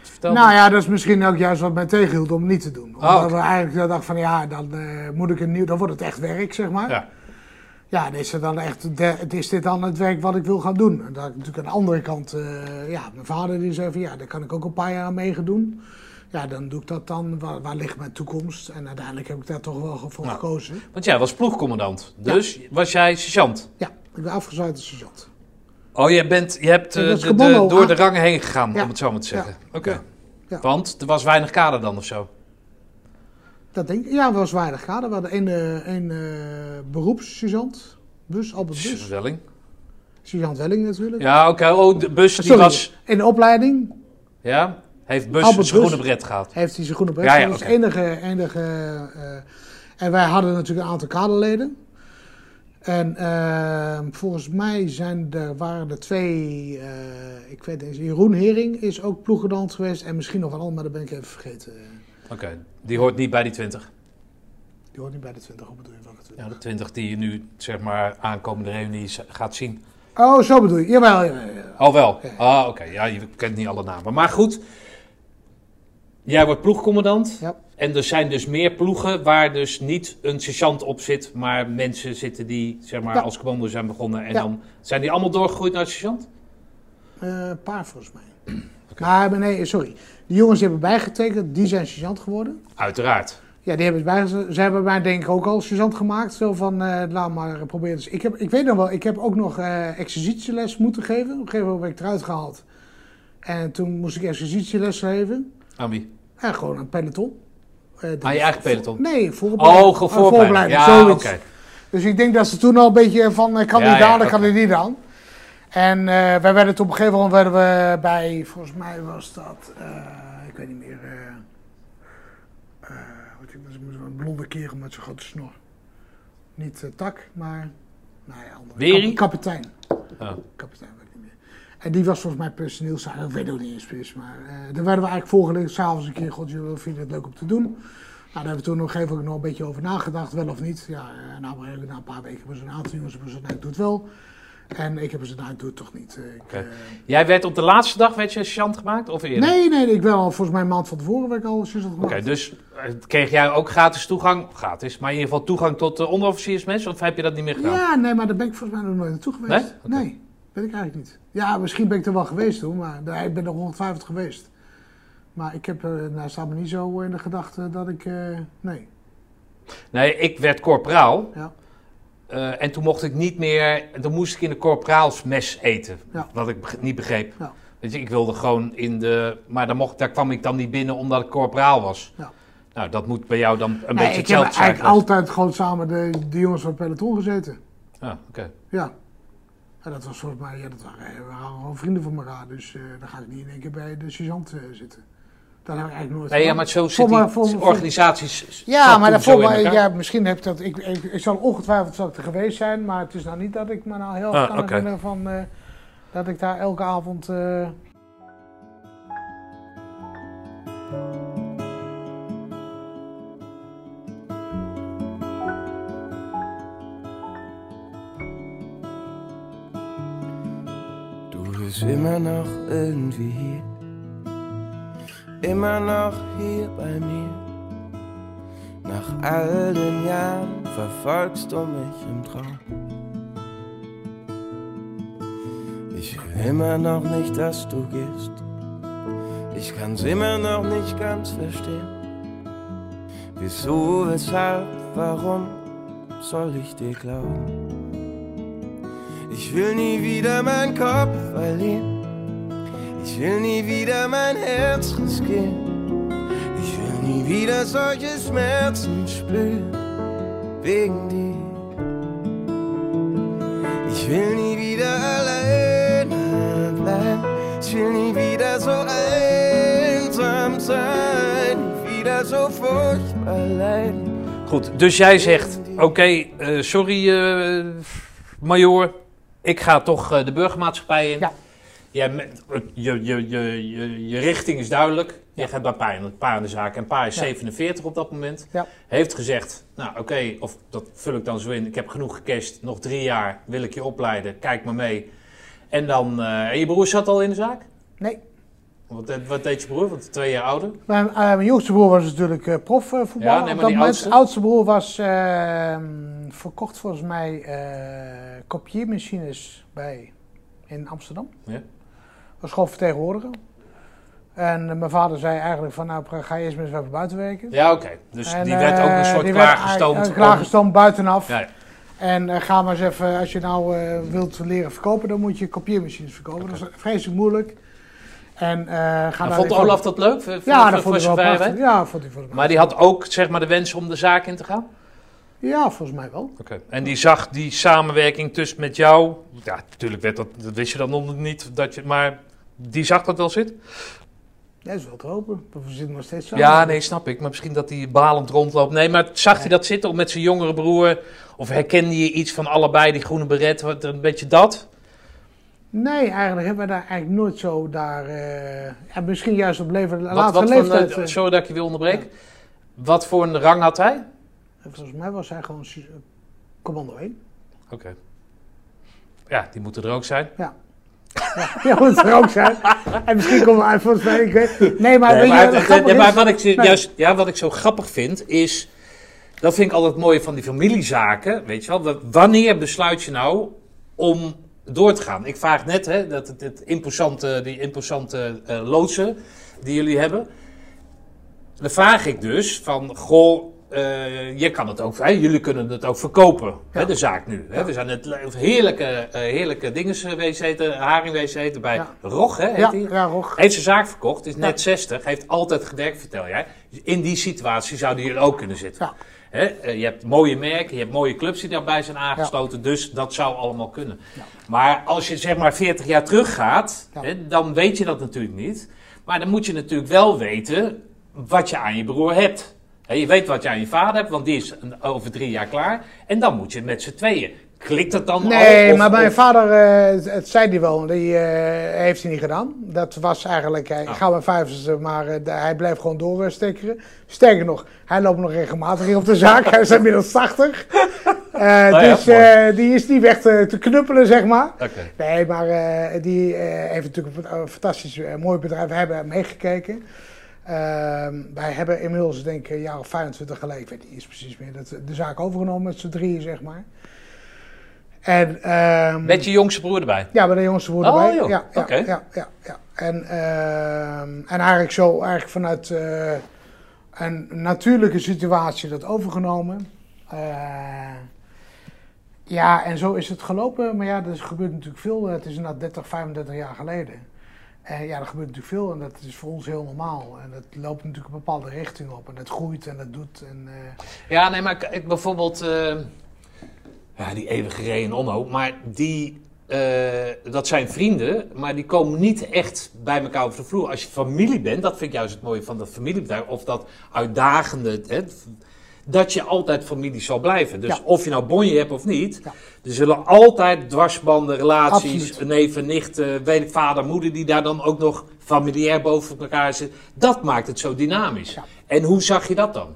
Vertel Nou me. ja, dat is misschien ook juist wat mij tegenhield om niet te doen. Omdat Ah, oké. we eigenlijk dachten van ja, dan eh, moet ik een nieuw, dan wordt het echt werk, zeg maar. Ja. Ja, dan is, het dan echt, de- is dit dan het werk wat ik wil gaan doen? En ik natuurlijk aan de andere kant, eh, ja, mijn vader die zei van ja, daar kan ik ook een paar jaar aan meegedoen. Ja, dan doe ik dat dan, waar, waar ligt mijn toekomst? En uiteindelijk heb ik daar toch wel voor Nou. gekozen. Want jij was ploegcommandant. Dus was jij sergeant? Ja, ik ben afgezwaaid als sergeant. Oh, je, bent, je hebt eh, de, door de rangen heen gegaan, Ja. om het zo maar te zeggen. Oké. Ja. Ja. Want er was weinig kader dan of zo? Dat denk ik. Ja, we was weinig kader. We hadden één, eh, één eh, beroepssergeant. Bus, Albert Bus. Welling. Sergeant Welling natuurlijk. Ja, oké. Oh, de bus die Sorry, was... in de opleiding. Ja? Heeft Bus Albert zijn Bus. groene bret gehad? Heeft hij zijn groene bret. Ja, ja, dat is het enige... enige eh, en wij hadden natuurlijk een aantal kaderleden. En eh, volgens mij zijn er, waren er twee... eh, ik weet niet. Jeroen Hering is ook ploeggedant geweest. En misschien nog een ander, maar dat ben ik even vergeten. Oké, die hoort niet bij die 20. Die hoort niet bij de 20, of bedoel je welke 20? Ja, de 20 die je nu, zeg maar, aankomende reunie z- gaat zien. Oh, zo bedoel je. Jawel, jawel, jawel. Oh, wel. Ja. Ah, oké. Ja, je kent niet alle namen. Maar goed, jij wordt ploegcommandant. Ja. En er zijn dus meer ploegen waar dus niet een sergeant op zit, maar mensen zitten die, zeg maar, Ja. als commando zijn begonnen. En Ja. dan zijn die allemaal doorgegroeid naar sergeant? Eh, Een paar volgens mij. Maar maar nee, sorry. Die jongens die hebben bijgetekend, die zijn sergeant geworden. Uiteraard. Ja, die hebben het bij, ze hebben mij denk ik ook al sergeant gemaakt. Zo van, eh laat maar proberen. Dus ik, heb, ik weet nog wel, ik heb ook nog eh exercitieles moeten geven. Op een gegeven moment werd ik eruit gehaald. En toen moest ik exercitieles geven. Aan wie? En gewoon een peloton. Eh, dat- Aan je eigen peloton? Nee, vooropleiding. Oh, gewoon vooropleiding. Ja, zoiets. oké. Dus ik denk dat ze toen al een beetje van, eh, kan Ja, die ja, kan die niet aan. En eh, wij werden toen op een gegeven moment werden we bij, volgens mij was dat, ik weet niet meer, wat ik was, een blonde kerel met zo'n grote snor. Niet tak, maar, nou ja, andere. Wering? Kap- kapitein. Oh. Kapitein, weet ik niet meer. En die was volgens mij personeelszaak, ik weet ook niet eens precies, maar eh daar werden we eigenlijk voorgelegd, s'avonds een keer, god, jullie vinden het leuk om te doen. Nou, daar hebben we toen nog even nog een beetje over nagedacht, wel of niet. Ja, eh, nou, na een paar weken hebben ze een aantal jongens hebben gezegd, nou, doe het wel. En ik heb gezegd, nou, het toch niet. Eh, ik, Oké. Jij werd op de laatste dag werd je sergeant gemaakt of eerder? nee, nee, ik ben al volgens mij een maand van tevoren werd ik al Oké, gemaakt. dus eh, kreeg jij ook gratis toegang, gratis, maar in ieder geval toegang tot de onderofficiersmes, of heb je dat niet meer gedaan? Ja, nee, maar daar ben ik volgens mij nog nooit naartoe geweest. Nee? Oké. Nee, ben ik eigenlijk niet. Ja, misschien ben ik er wel geweest toen, maar ik ben er 150 geweest. Maar ik heb, eh nou, staat me niet zo in de gedachte dat ik, eh, nee. Nee, ik werd corporaal. Ja. Eh, en toen mocht ik niet meer, toen moest ik in de corporaalsmes eten. Ja. Wat ik niet begreep. Ja. Weet je, ik wilde gewoon in de, maar daar, mocht, daar kwam ik dan niet binnen omdat ik corporaal was. Ja. Nou, dat moet bij jou dan een Nee, beetje ik heb hetzelfde zijn. eigenlijk geweest. altijd gewoon samen de, de jongens van het peloton gezeten. Ja, oké. Ja. En dat was volgens mij, ja, dat waren, we waren gewoon vrienden van elkaar. Dus eh, dan ga ik niet in één keer bij de sergeant eh, zitten. Dat heb ik eigenlijk nooit Nee, ja, maar zo zitten me- die voor organisaties. Ja, maar daarvoor, elkaar. ja, misschien heb ik dat. Ik, ik, ik zal ongetwijfeld zal ik er geweest zijn, maar het is nou niet dat ik me nou heel erg Ah, kan herinneren van eh, dat ik daar elke avond. Bist immer noch irgendwie hier. Immer noch hier bei mir. Nach all den Jahren verfolgst du mich im Traum. Ich will immer noch nicht, dass du gehst. Ich kann's immer noch nicht ganz verstehen. Wieso, weshalb, warum soll ich dir glauben? Ich will nie wieder meinen Kopf verlieren. Ich will nie wieder mein Herz riskieren. Ich will nie wieder solche Schmerzen spüren. Wegen dir. Ich will nie wieder alleine bleiben. Ich will nie wieder so einsam sein. Wieder so furchtbar leiden. Goed, dus jij zegt, oké, eh, sorry eh major, ik ga toch eh, de burgermaatschappij in. Ja. Jij, je, je, je, je, je richting is duidelijk. Je gaat bij Pa in, pa in de zaak en Pa is Ja. 47 op dat moment. Heeft gezegd, nou oké, of dat vul ik dan zo in. Ik heb genoeg gecashed, nog drie jaar wil ik je opleiden, kijk maar mee. En dan, eh, en je broer zat al in de zaak? nee. Wat, deed- wat deed je broer? Want twee jaar ouder. Mijn, eh, mijn jongste broer was natuurlijk eh profvoetbal. Ja, nee, maar die oudste? oudste broer was eh, verkocht volgens mij eh kopieermachines bij in Amsterdam. Ja. Was gewoon vertegenwoordiger. En mijn vader zei eigenlijk van nou ga je eerst maar eens even buiten werken. Ja, oké. Dus En, die werd ook een soort die werd klaargestoomd. om- klaargestoomd buitenaf. Ja, ja. En ga maar eens even, als je nou wilt leren verkopen, dan moet je kopieermachines verkopen. Dat is vreselijk moeilijk. En, eh, daar vond Olaf dat leuk? Voor- Ja, voor- dat vond ik wel? Ja, vond hij. Maar die had ook zeg maar, de wens om de zaak in te gaan? Ja, volgens mij wel. Oké. En die zag die samenwerking tussen met jou. Ja, natuurlijk werd dat, dat wist je dan nog niet. Dat je, maar die zag dat wel zitten? Dat is wel te hopen. We zitten nog steeds zo. Ja, nee, snap ik. Maar misschien dat hij balend rondloopt. Nee, maar zag hij dat zitten met zijn jongere broer? Of herkende je iets van allebei, die groene beret? Wat, Een beetje dat? Nee, eigenlijk hebben we daar eigenlijk nooit zo daar... eh, ja, misschien juist op leven, Wat, latere wat voor, leeftijd. een- eh, sorry dat ik je wil onderbreken. Wat voor een rang had hij? volgens mij was hij gewoon commando 1. Oké. Ja, die moeten er ook zijn. Ja. Ja, [laughs] ja, moet er ook zijn. En misschien komt hij volgens mij, ik weet Nee, maar, Nee, weet je maar, wat nee, maar wat, ik, Nee. juist, ja, wat ik zo grappig vind is. Dat vind ik altijd mooi van die familiezaken. Weet je wel, wa- wanneer besluit je nou om door te gaan? Ik vraag net, hè, dat het, het imposante, die imposante eh, loodsen die jullie hebben. Dan vraag ik dus van, goh, eh, je kan het ook, hè, jullie kunnen het ook verkopen, hè, de zaak nu. Hè. We zijn het le- heerlijke, eh, heerlijke dingen geweest eten, haring geweest eten bij Ja. Rog, hè, heet Ja, die? ja, Rog. Heeft zijn zaak verkocht, is net Ja. 60, heeft altijd gewerkt, vertel jij. In die situatie zouden jullie ook kunnen zitten. Eh, je hebt mooie merken, je hebt mooie clubs die daarbij zijn aangesloten, dus dat zou allemaal kunnen. Maar als je zeg maar 40 jaar teruggaat, Ja. hè, dan weet je dat natuurlijk niet. Maar dan moet je natuurlijk wel weten wat je aan je broer hebt. Je weet wat je aan je vader hebt, want die is over drie jaar klaar. En dan moet je met z'n tweeën. Klikt dat dan al? Nee, Of- maar mijn of- vader, eh, het, het zei hij wel, die eh, heeft hij niet gedaan. Dat was eigenlijk, eh, Ah. ga mijn vijftigste, maar eh, de- hij bleef gewoon doorstekkeren. Sterker nog, hij loopt nog regelmatig hier op de zaak, [laughs] hij is inmiddels 80. Eh, ja, dus die is niet weg te, te knuppelen, zeg maar. Nee, maar die heeft natuurlijk een fantastisch mooi bedrijf. We hebben meegekeken. Ehm, wij hebben inmiddels, denk ik, een jaar of 25 geleden, ik weet niet eens precies meer, dat, de zaak overgenomen met z'n drieën, zeg maar. En, ehm, Met je jongste broer erbij. ja, bij de jongste broer Oh, erbij. joh. Ja, ja, Oké. ja, ja, ja. En, ehm, en eigenlijk zo, eigenlijk vanuit eh, een natuurlijke situatie dat overgenomen. Eh, ja, en zo is het gelopen. Maar ja, er gebeurt natuurlijk veel. Het is inderdaad 30, 35 jaar geleden. En ja, er gebeurt natuurlijk veel en dat is voor ons heel normaal. En dat loopt natuurlijk een bepaalde richting op en dat groeit en dat doet. En, eh, Ja, nee, maar ik, bijvoorbeeld, eh, ja, die eeuwige Ray en Onno, maar die, eh, dat zijn vrienden, maar die komen niet echt bij elkaar over de vloer. Als je familie bent, dat vind ik juist het mooie van dat familiebedrijf, of dat uitdagende, hè, dat je altijd familie zal blijven. Dus Ja. of je nou bonje hebt of niet, Ja. er zullen altijd dwarsbanden, relaties, Absoluut. een neef, een nicht, eh, weet ik, vader, moeder, die daar dan ook nog familiair boven elkaar zitten. Dat maakt het zo dynamisch. Ja. En hoe zag je dat dan?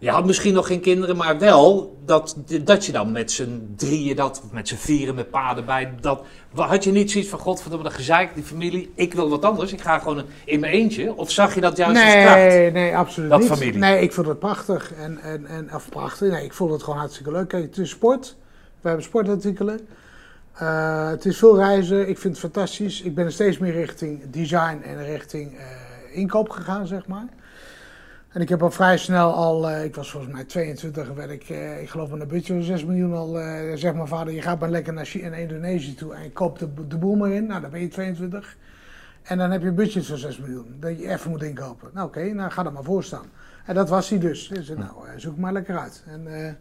Je had misschien nog geen kinderen, maar wel dat, dat je dan met z'n drieën dat, of met z'n vieren met pa erbij, dat, had je niet zoiets van, godverdomme, dat gezeik, die familie, ik wil wat anders, ik ga gewoon in mijn eentje? Of zag je dat juist als kracht? Nee, nee, absoluut Dat niet. familie. Nee, ik vond het prachtig. En, en, en, of prachtig, nee, ik vond het gewoon hartstikke leuk. Kijk, het is sport. We hebben sportartikelen. Eh, het is veel reizen. Ik vind het fantastisch. Ik ben er steeds meer richting design en richting eh, inkoop gegaan, zeg maar. En ik heb al vrij snel al, eh, ik was volgens mij 22 en werd ik, eh, ik geloof een budget van 6 miljoen al, eh zeg mijn vader, je gaat maar lekker naar, Chi- naar Indonesië toe en je koopt de, de boel maar in. Nou, dan ben je 22. En dan heb je een budget van 6 miljoen, dat je even moet inkopen. Nou oké, nou ga er maar voor staan. En dat was hij dus. Dus nou, eh, zoek maar lekker uit. En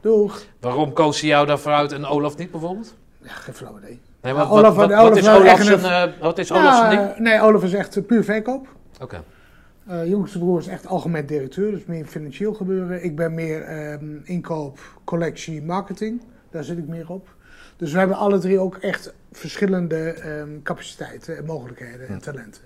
doeg. Waarom koos hij jou daarvoor uit en Olaf niet bijvoorbeeld? Ja, geen flauw idee. Nee, Ja, wat, Olaf- wat, wat, Olaf is Olaf zijn, een- wat is Olaf zijn Ja, ding? nee, Olaf is echt puur verkoop. Oké. Eh, jongste broer is echt algemeen directeur, dus meer financieel gebeuren. Ik ben meer ehm, inkoop, collectie, marketing. Daar zit ik meer op. Dus we hebben alle drie ook echt verschillende ehm, capaciteiten en mogelijkheden en talenten.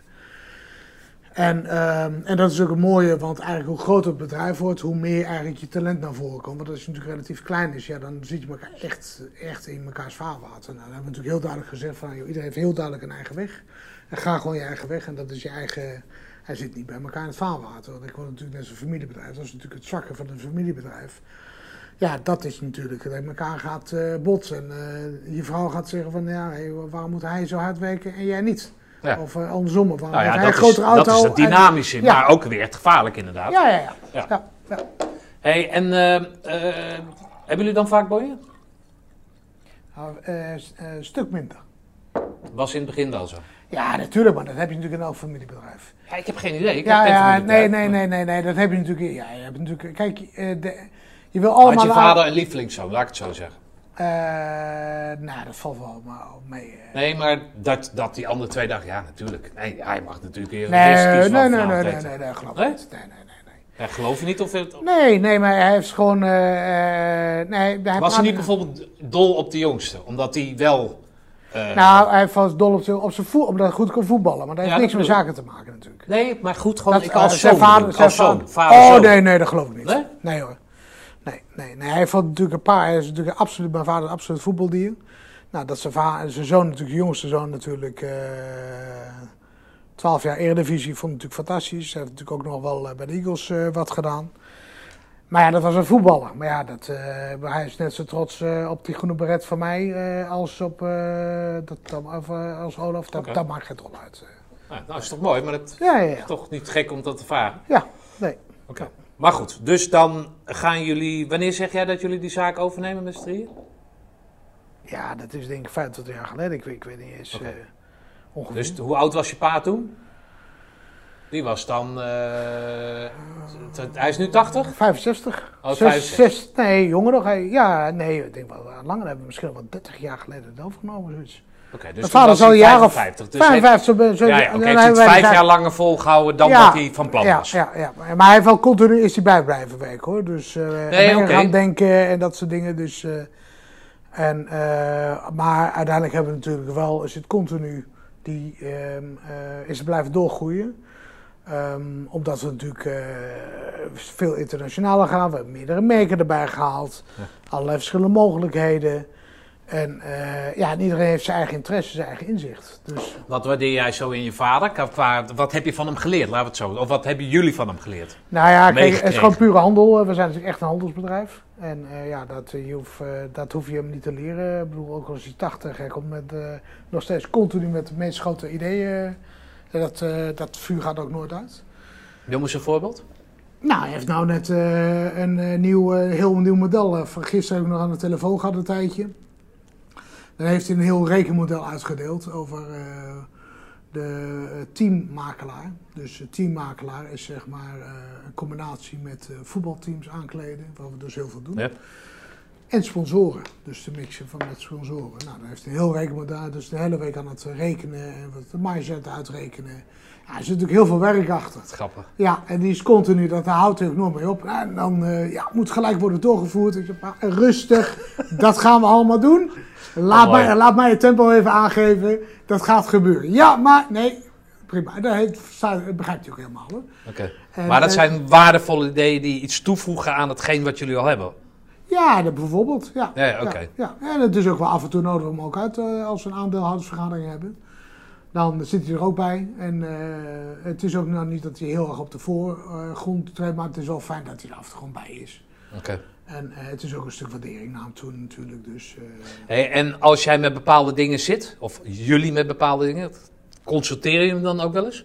En, ehm, en dat is ook het mooie, want eigenlijk hoe groter het bedrijf wordt, hoe meer eigenlijk je talent naar voren komt. Want als je natuurlijk relatief klein is, ja, dan zit je elkaar echt, echt in mekaars vaarwater. Nou, dan hebben we natuurlijk heel duidelijk gezegd van, joh, iedereen heeft heel duidelijk een eigen weg. En ga gewoon je eigen weg en dat is je eigen... Hij zit niet bij elkaar in het vaarwater. Want ik word natuurlijk net zo'n familiebedrijf. Dat is natuurlijk het zwakke van een familiebedrijf. Ja, dat is natuurlijk dat je elkaar gaat eh, botsen. En eh, je vrouw gaat zeggen van, ja, hey, waarom moet hij zo hard werken en jij niet? Ja. Of uh, andersom, of waarom Nou ja, hij een is, grotere auto? dat is het en- dynamische, Ja. maar ook weer het gevaarlijk inderdaad. Ja, ja, ja. Hey, en eh, eh, hebben jullie dan vaak boeien? Nou, eh, eh, een stuk minder. Was in het begin wel zo. Ja, natuurlijk, maar dat heb je natuurlijk in elk familiebedrijf. Ja, ik heb geen idee. Ik Ja, heb ja, nee, nee, nee, nee, nee, dat heb je natuurlijk. Ja, je hebt natuurlijk. Kijk, eh, de, je wil Had allemaal. je vader een lievelingszoon, laat ik het zo zeggen. Eh, nou, dat valt wel maar mee. eh. Nee, maar dat, dat die andere twee dagen, ja, natuurlijk. Nee, hij mag natuurlijk weer Nee, eerst nee, nee, nee, nee, eten. nee, nee, geloof ik Nee? niet. Nee, nee, nee. nee. Ja, geloof je niet of het... Nee, nee, maar hij heeft gewoon. eh, eh, nee, hij Was hij niet bijvoorbeeld dol op de jongste? Omdat hij wel... eh, Nou, hij was dol op zijn, op zijn voet, omdat hij goed kon voetballen. Maar dat heeft Ja, niks dat met zaken te maken natuurlijk. nee, maar goed, gewoon Dat, ik als zoon. zijn vader, als zoon. vader. Vader, oh zoon. nee, nee, dat geloof ik niet. Nee? Nee hoor. Nee, nee, nee. Hij heeft natuurlijk een paar. Hij is natuurlijk absoluut, mijn vader is absoluut voetbaldier. Nou, dat zijn, va- zijn zoon, natuurlijk, de jongste zoon, natuurlijk. eh 12 jaar Eredivisie, vond ik natuurlijk fantastisch. Hij heeft natuurlijk ook nog wel eh, bij de Eagles eh, wat gedaan. Maar ja, dat was een voetballer. Maar ja, dat, eh, hij is net zo trots eh, op die groene beret van mij eh, als op dat, of, als Olaf. Dat, dat maakt geen rol uit. Nou, nou, is toch mooi, maar het Ja, ja, is toch niet gek om dat te vragen. Ja, nee. Oké. Maar goed, dus dan gaan jullie... Wanneer zeg jij dat jullie die zaak overnemen met z'n drieën? Ja, dat is denk ik 25 jaar geleden. Ik weet, ik weet niet eens. Ongeveer. Dus hoe oud was je pa toen? Die was dan... eh, hij is nu 80? 65. Oh, Zes- 65. zes- nee, jonger nog. Hij- Ja, nee, ik denk wel eh, langer. Hebben we misschien wel 30 jaar geleden het overgenomen. Zoiets. Oké, dus Mijn vader was is al een jaar of 55. Dus hij- 55. Zo, ben- zo, ja, ja, heeft hij het wij vijf jaar langer volgehouden dan Ja. wat hij van plan was. Ja, ja, maar hij heeft wel continu is hij bij blijven werken hoor. Dus eh Nee, oké. gaan denken en dat soort dingen. Dus, en, maar uiteindelijk hebben we natuurlijk wel, is het continu, die, ehm, eh, is het blijven doorgroeien. Ehm, omdat we natuurlijk eh, veel internationaler gaan. We hebben meerdere merken erbij gehaald. Allerlei verschillende mogelijkheden. En eh, ja, en iedereen heeft zijn eigen interesse, zijn eigen inzicht. Dus Wat waardeer jij zo in je vader? Qua- wat heb je van hem geleerd, laten we het zo. Of wat hebben jullie van hem geleerd? Nou ja, kijk, het is gewoon pure handel. We zijn natuurlijk echt een handelsbedrijf. En eh, ja, dat, je hoeft, dat hoef je hem niet te leren. Ik bedoel, ook als hij 80 hij komt met, nog steeds continu met de meest grote ideeën. Dat, eh, dat vuur gaat ook nooit uit. Noem eens een voorbeeld. Nou, hij heeft nou net eh, een eh, nieuw, heel nieuw model. van gisteren heb ik nog aan de telefoon gehad een tijdje. Dan heeft hij een heel rekenmodel uitgedeeld over de teammakelaar. Dus teammakelaar is zeg maar een combinatie met voetbalteams aankleden, waar we dus heel veel doen. Ja. En sponsoren, dus de mixen van met sponsoren. Nou, dan heeft hij heel rekenmodel, dus de hele week aan het rekenen en wat de marge uitrekenen. Ja, er zit natuurlijk heel veel werk achter. Grappig. Ja, en die is continu, dat houdt er ook nog mee op. En dan eh, ja, moet gelijk worden doorgevoerd. Ik zeg, maar rustig, [laughs] dat gaan we allemaal doen. Laat, mij, laat mij het tempo even aangeven, dat gaat gebeuren. Ja, maar nee, prima. Dat, begrijpt hij ook helemaal hoor. Oké. Maar dat eh, zijn waardevolle ideeën die iets toevoegen aan hetgeen wat jullie al hebben. Ja, dat bijvoorbeeld. Ja, Ja, ja, oké. ja, En het is ook wel af en toe nodig om ook uit eh, als we een aandeelhoudersvergadering hebben. Dan zit hij er ook bij. En eh, het is ook nou niet dat hij heel erg op de voorgrond treedt, maar het is wel fijn dat hij er af en toe gewoon bij is. Oké. En eh, het is ook een stuk waardering naar hem toe natuurlijk. Dus, Hey, en als jij met bepaalde dingen zit, of jullie met bepaalde dingen, consulteer je hem dan ook wel eens?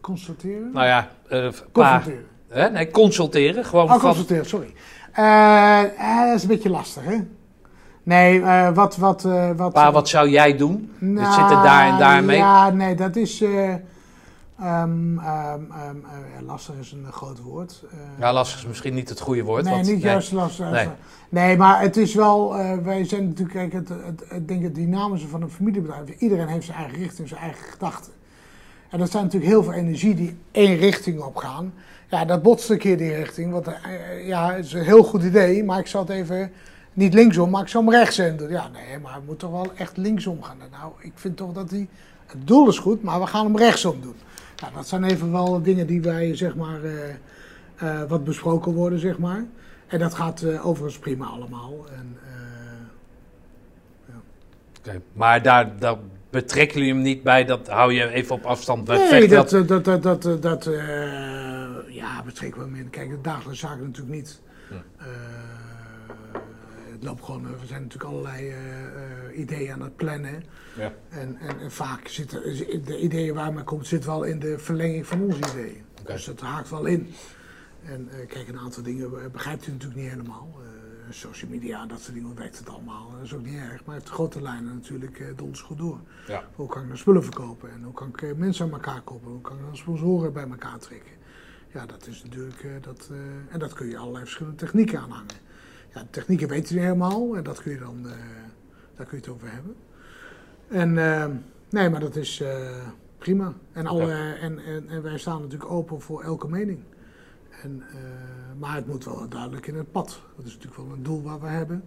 constateren? Nou ja, pa, Confronteren. hè? Nee, consulteren. Gewoon Oh, van, constateren, sorry. Eh, eh, dat is een beetje lastig, hè? Nee, eh, wat... wat, wat pa, wat zou jij doen? Nou, zit er daar en daar mee. Ja, nee, dat is... ja, lastig is een groot woord. Ja, lastig is misschien niet het goede woord. nee, want, niet juist lastig. Nee. Nee. maar het is wel... wij zijn natuurlijk... Kijk, het, het, ik denk het dynamische van een familiebedrijf. Iedereen heeft zijn eigen richting, zijn eigen gedachten. En dat zijn natuurlijk heel veel energie die één richting op gaan. Ja, dat botst een keer die richting. Want eh, ja, het is een heel goed idee, maar ik zal het even niet linksom, maar ik zal hem rechtsom doen. Ja, nee, maar het moet toch wel echt linksom gaan. Nou, ik vind toch dat die, het doel is goed, maar we gaan hem rechtsom doen. Nou, dat zijn even wel dingen die wij, zeg maar, eh, eh, wat besproken worden, zeg maar. En dat gaat eh, overigens prima allemaal. En, eh, Oké, Maar daar, daar betrekken jullie hem niet bij, dat hou je even op afstand. Nee, vechten dat, eh, dat, dat, dat, dat, dat eh, ja, betrekken we hem in. Kijk, de dagelijkse zaken natuurlijk niet. Ja. Eh, het loopt gewoon, eh, we zijn natuurlijk allerlei eh, eh, ideeën aan het plannen. Ja. En, en, en vaak zitten de ideeën waar men komt, zit wel in de verlenging van onze ideeën. Dus dat haakt wel in. En eh, kijk, een aantal dingen eh, begrijpt u natuurlijk niet helemaal. Eh, social media, dat soort dingen, hoe werkt het allemaal? Dat is ook niet erg. Maar heeft de grote lijnen natuurlijk uh, donders goed door. Ja. Hoe kan ik nou spullen verkopen? En hoe kan ik eh, mensen aan elkaar koppelen? Hoe kan ik nou sponsoren bij elkaar trekken? Ja, dat is natuurlijk, eh, dat, eh, en dat kun je allerlei verschillende technieken aanhangen. Ja, de technieken weten we niet helemaal en dat kun je dan, eh, daar kun je het over hebben. En nee, maar dat is prima. En, alle, en, en, en wij staan natuurlijk open voor elke mening. En, maar het moet wel duidelijk in het pad. Dat is natuurlijk wel een doel waar we hebben.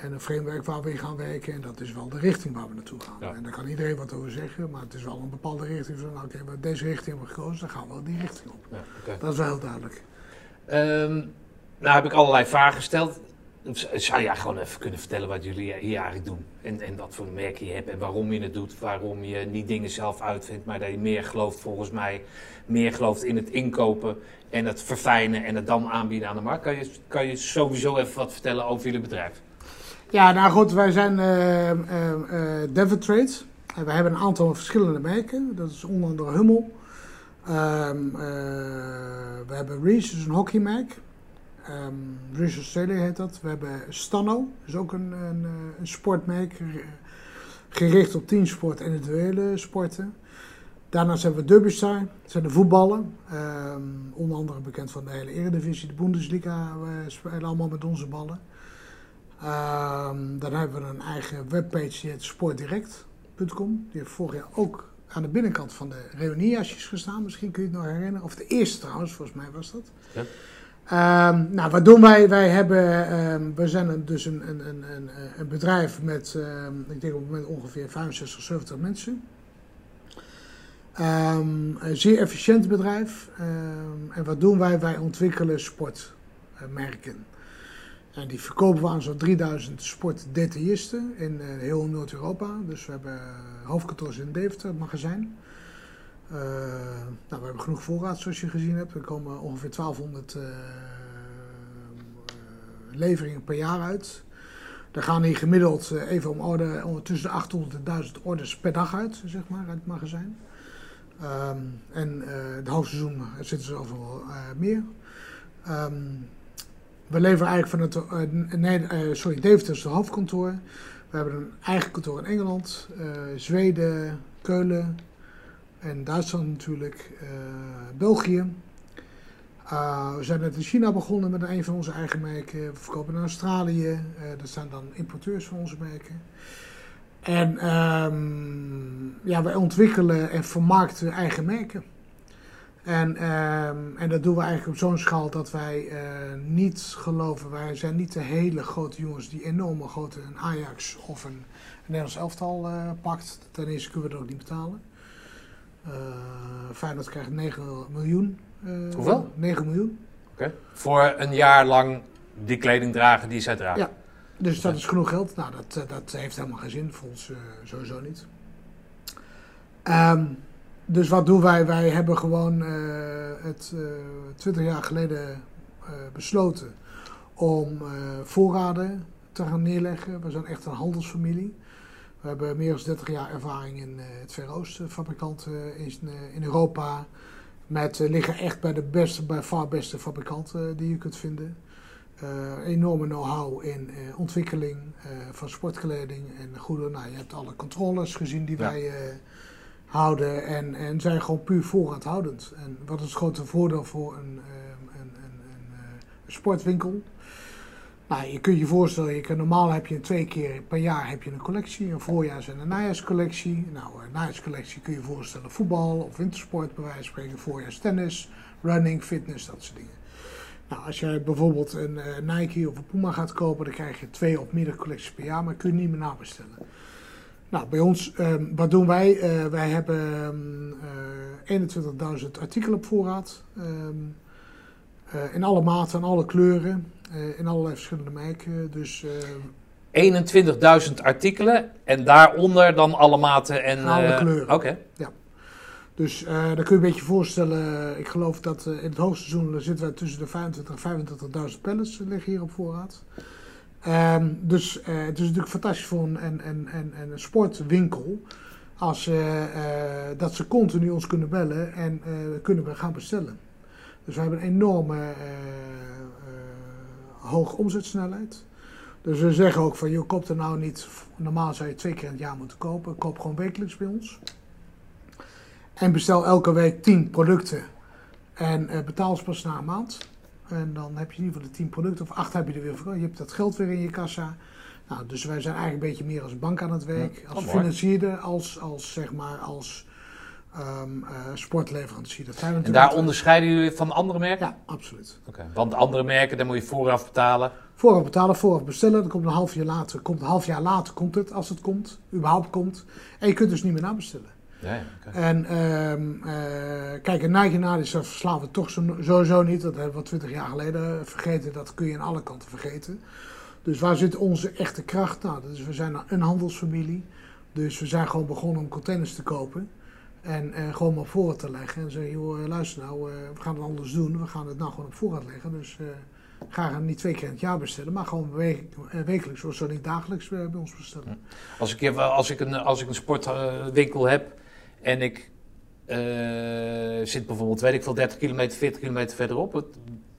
En een framework waar we in gaan werken. En dat is wel de richting waar we naartoe gaan. Ja. En daar kan iedereen wat over zeggen. Maar het is wel een bepaalde richting. Van, nou, oké, we deze richting hebben gekozen. Dan gaan we wel die richting op. Ja. Dat is wel heel duidelijk. Ehm, nou heb ik allerlei vragen gesteld. Zou jij gewoon even kunnen vertellen wat jullie hier eigenlijk doen? En, en wat voor merk je hebt en waarom je het doet. Waarom je niet dingen zelf uitvindt, maar dat je meer gelooft volgens mij. Meer gelooft in het inkopen en het verfijnen en het dan aanbieden aan de markt. Kan je, kan je sowieso even wat vertellen over jullie bedrijf? Ja, nou goed, wij zijn Devon Trade. En we hebben een aantal verschillende merken. Dat is onder andere Hummel. Ehm, eh, we hebben Reese, dat is een hockeymerk. Ehm Reese Australia heet dat. We hebben Stanno, dat is ook een, een, een sportmerk. ge- Gericht op teamsport en individuele sporten. Daarnaast hebben we Derbystar, dat zijn de voetballen. Ehm, onder andere bekend van de hele Eredivisie, de Bundesliga. We spelen allemaal met onze ballen. Ehm, dan hebben we een eigen webpage, die heet sportdirect.com. Die heeft vorig jaar ook aan de binnenkant van de reuniejasjes gestaan. Misschien kun je het nog herinneren. Of de eerste trouwens, volgens mij was dat. Ja. Ehm, nou, wat doen wij? Wij hebben, ehm, we zijn dus een, een, een, een, een bedrijf met, ik denk op het moment ongeveer 65, 70 mensen. Een zeer efficiënt bedrijf. En wat doen wij? Wij ontwikkelen sportmerken. En die verkopen we aan zo'n 3000 sportdetailisten in eh, heel Noord-Europa. Dus we hebben hoofdkantoors in Deventer, het magazijn. Eh, nou, we hebben genoeg voorraad zoals je gezien hebt. Er komen ongeveer 1200 eh, eh, leveringen per jaar uit. Er gaan hier gemiddeld eh, even om orde tussen de 800 en 1000 orders per dag uit, zeg maar, uit het magazijn. Ehm, en eh het hoogseizoen zitten ze overal eh, meer. Ehm, we leveren eigenlijk van het, eh, nee, eh, sorry, Deventer is het hoofdkantoor. We hebben een eigen kantoor in Engeland, eh, Zweden, Keulen en Duitsland natuurlijk, eh, België. We zijn net in China begonnen met een van onze eigen merken. We verkopen in Australië. Dat zijn dan importeurs van onze merken. En um, ja, wij ontwikkelen en vermarkten eigen merken. En, um, en dat doen we eigenlijk op zo'n schaal dat wij uh, niet geloven, wij zijn niet de hele grote jongens die enorme grote een Ajax of een, een Nederlands elftal uh, pakt. Ten eerste kunnen we dat ook niet betalen. Uh, Feyenoord krijgt 9 miljoen. Uh, Hoeveel? 9 miljoen. Okay. Voor een jaar lang die kleding dragen die zij dragen? Ja, dus dat is genoeg geld. Nou, dat, dat heeft helemaal geen zin voor ons sowieso niet. Um, dus wat doen wij? Wij hebben gewoon uh, het uh, 20 jaar geleden uh, besloten om voorraden te gaan neerleggen. We zijn echt een handelsfamilie. We hebben meer dan 30 jaar ervaring in het Verre Oosten, fabrikanten in, in Europa. Met liggen echt bij de beste, bij far beste fabrikanten die je kunt vinden. Enorme know-how in ontwikkeling van sportkleding en goede. Nou, je hebt alle controles gezien die ja. wij houden en, en zijn gewoon puur voorraadhoudend. En wat is het grote voordeel voor een, een, een sportwinkel? Nou, je kunt je voorstellen, je kan, normaal heb je twee keer per jaar heb je een collectie, een voorjaars- en een najaarscollectie. Nou, een najaarscollectie kun je voorstellen voetbal of wintersport, bij wijze van spreken, voorjaars tennis, running, fitness, dat soort dingen. Nou, als jij bijvoorbeeld een uh, Nike of een Puma gaat kopen, dan krijg je twee of meerdere collecties per jaar, maar kun je niet meer nabestellen. Nou, bij ons, um, wat doen wij? Uh, wij hebben um, uh, 21.000 artikelen op voorraad. Um, in alle maten en alle kleuren. in allerlei verschillende merken. Dus, 21.000 artikelen en daaronder dan alle maten en, alle kleuren. Oké. Okay. Ja. Dus dan kun je een beetje voorstellen, ik geloof dat in het hoogseizoen zitten we tussen de 25 en 35.000 pallets liggen hier op voorraad. Um, dus uh, het is natuurlijk fantastisch voor een, sportwinkel als uh, dat ze continu ons kunnen bellen en kunnen we gaan bestellen. Dus we hebben een enorme hoge omzetsnelheid. Dus we zeggen ook van, je koopt er nou niet, normaal zou je twee keer in het jaar moeten kopen, koop gewoon wekelijks bij ons. En bestel elke week 10 producten en betaal ze pas na een maand. En dan heb je in ieder geval de 10 producten, of 8 heb je er weer voor. Je hebt dat geld weer in je kassa. Nou, dus wij zijn eigenlijk een beetje meer als bank aan het werk. Ja, als financierder, als, als zeg maar als ehm, eh, sportleverancier. Dat zijn En daar onderscheiden jullie van andere merken? Ja, absoluut. Oké. Want andere merken, daar moet je vooraf betalen. Vooraf betalen, vooraf bestellen. Dan komt een half jaar later, komt een half jaar later komt het, als het komt, überhaupt komt. En je kunt dus niet meer nabestellen. Ja, ja, oké. En ehm eh, kijk, een Nadis dat verslaan we toch sowieso niet. Dat hebben we twintig jaar geleden vergeten. Dat kun je aan alle kanten vergeten. Dus waar zit onze echte kracht? Nou, is, we zijn een handelsfamilie. Dus we zijn gewoon begonnen om containers te kopen. En eh, gewoon maar op voorraad te leggen. En zeggen, joh, eh, luister nou, we gaan het anders doen. We gaan het nou gewoon op voorraad leggen. Dus eh ga niet twee keer in het jaar bestellen. Maar gewoon wekelijks, of zo niet dagelijks bij ons bestellen. Als ik, als ik een, als ik een sportwinkel heb en ik eh, zit bijvoorbeeld, weet ik veel, 30 kilometer, 40 kilometer verderop.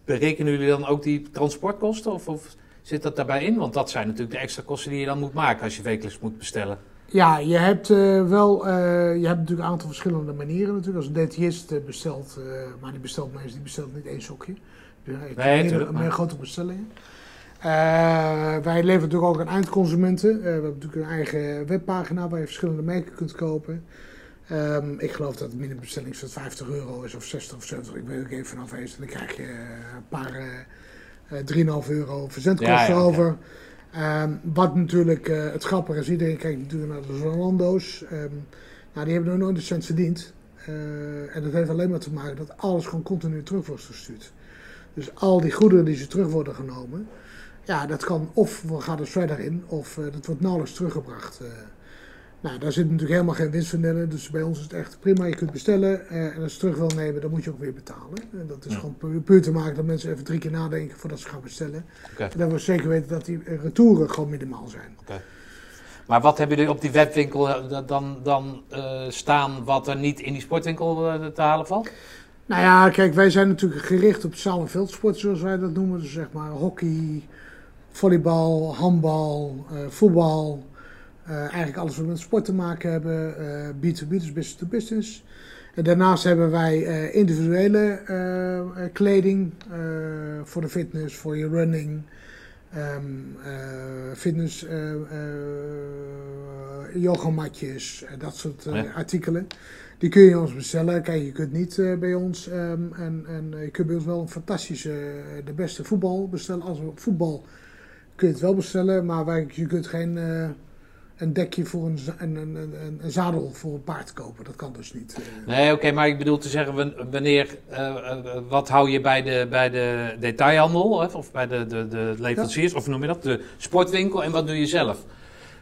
Berekenen jullie dan ook die transportkosten? Of, of zit dat daarbij in? Want dat zijn natuurlijk de extra kosten die je dan moet maken als je wekelijks moet bestellen. Ja, je hebt eh, wel, eh, je hebt natuurlijk een aantal verschillende manieren natuurlijk. Als een DTist eh, bestelt, maar die bestelt meestal, die bestelt niet één sokje. Heeft Nee, meer, tuurlijk, maar- meer grote bestellingen. Wij leveren natuurlijk ook aan eindconsumenten. We hebben natuurlijk een eigen webpagina waar je verschillende merken kunt kopen. Ehm, ik geloof dat de minimumbestelling zo'n 50 euro is of 60 of 70. Ik weet ook even vanaf eens. Dan krijg je eh, een paar eh, eh, 3,5 euro verzendkosten Ja, ja, ja. over. Ehm, wat natuurlijk eh, het grappige is, iedereen kijkt natuurlijk naar de Zalando's. Ehm nou, die hebben nog nooit een cent verdiend. Eh, en dat heeft alleen maar te maken dat alles gewoon continu terug wordt gestuurd. Dus al die goederen die ze terug worden genomen, ja, dat kan of we gaan er verder in, of eh, dat wordt nauwelijks teruggebracht. Nou, daar zit natuurlijk helemaal geen winstverdeling, dus bij ons is het echt prima. Je kunt bestellen eh, en als je terug wil nemen, dan moet je ook weer betalen. En dat is Ja. gewoon puur, puur te maken dat mensen even drie keer nadenken voordat ze gaan bestellen. En dat we zeker weten dat die eh, retouren gewoon minimaal zijn. Maar wat hebben jullie op die webwinkel eh, dan, dan staan wat er niet in die sportwinkel te halen valt? Nou ja, kijk, wij zijn natuurlijk gericht op zaal- en veldsport, zoals wij dat noemen. Dus zeg maar hockey, volleybal, handbal, voetbal. Eh, eigenlijk alles wat met sport te maken hebben. eh B2B, dus business to business. En daarnaast hebben wij eh, individuele eh, eh, kleding eh, voor de fitness, voor je running. eh, fitness, eh eh, yogamatjes, eh, dat soort eh, Ja. artikelen. Die kun je ons bestellen. Kijk, je kunt niet eh, bij ons. ehm, en, en eh, je kunt bij ons wel een fantastische, eh, de beste voetbal bestellen. Als we voetbal kun je het wel bestellen. Maar wij, je kunt geen eh, een dekje voor een, een, een, een, zadel voor een paard kopen. Dat kan dus niet. eh. Nee, oké, maar ik bedoel te zeggen, wan- wanneer, eh, eh, wat hou je bij de, bij de detailhandel hè, of bij de, de, de leveranciers, of noem je dat, de sportwinkel en wat doe je zelf?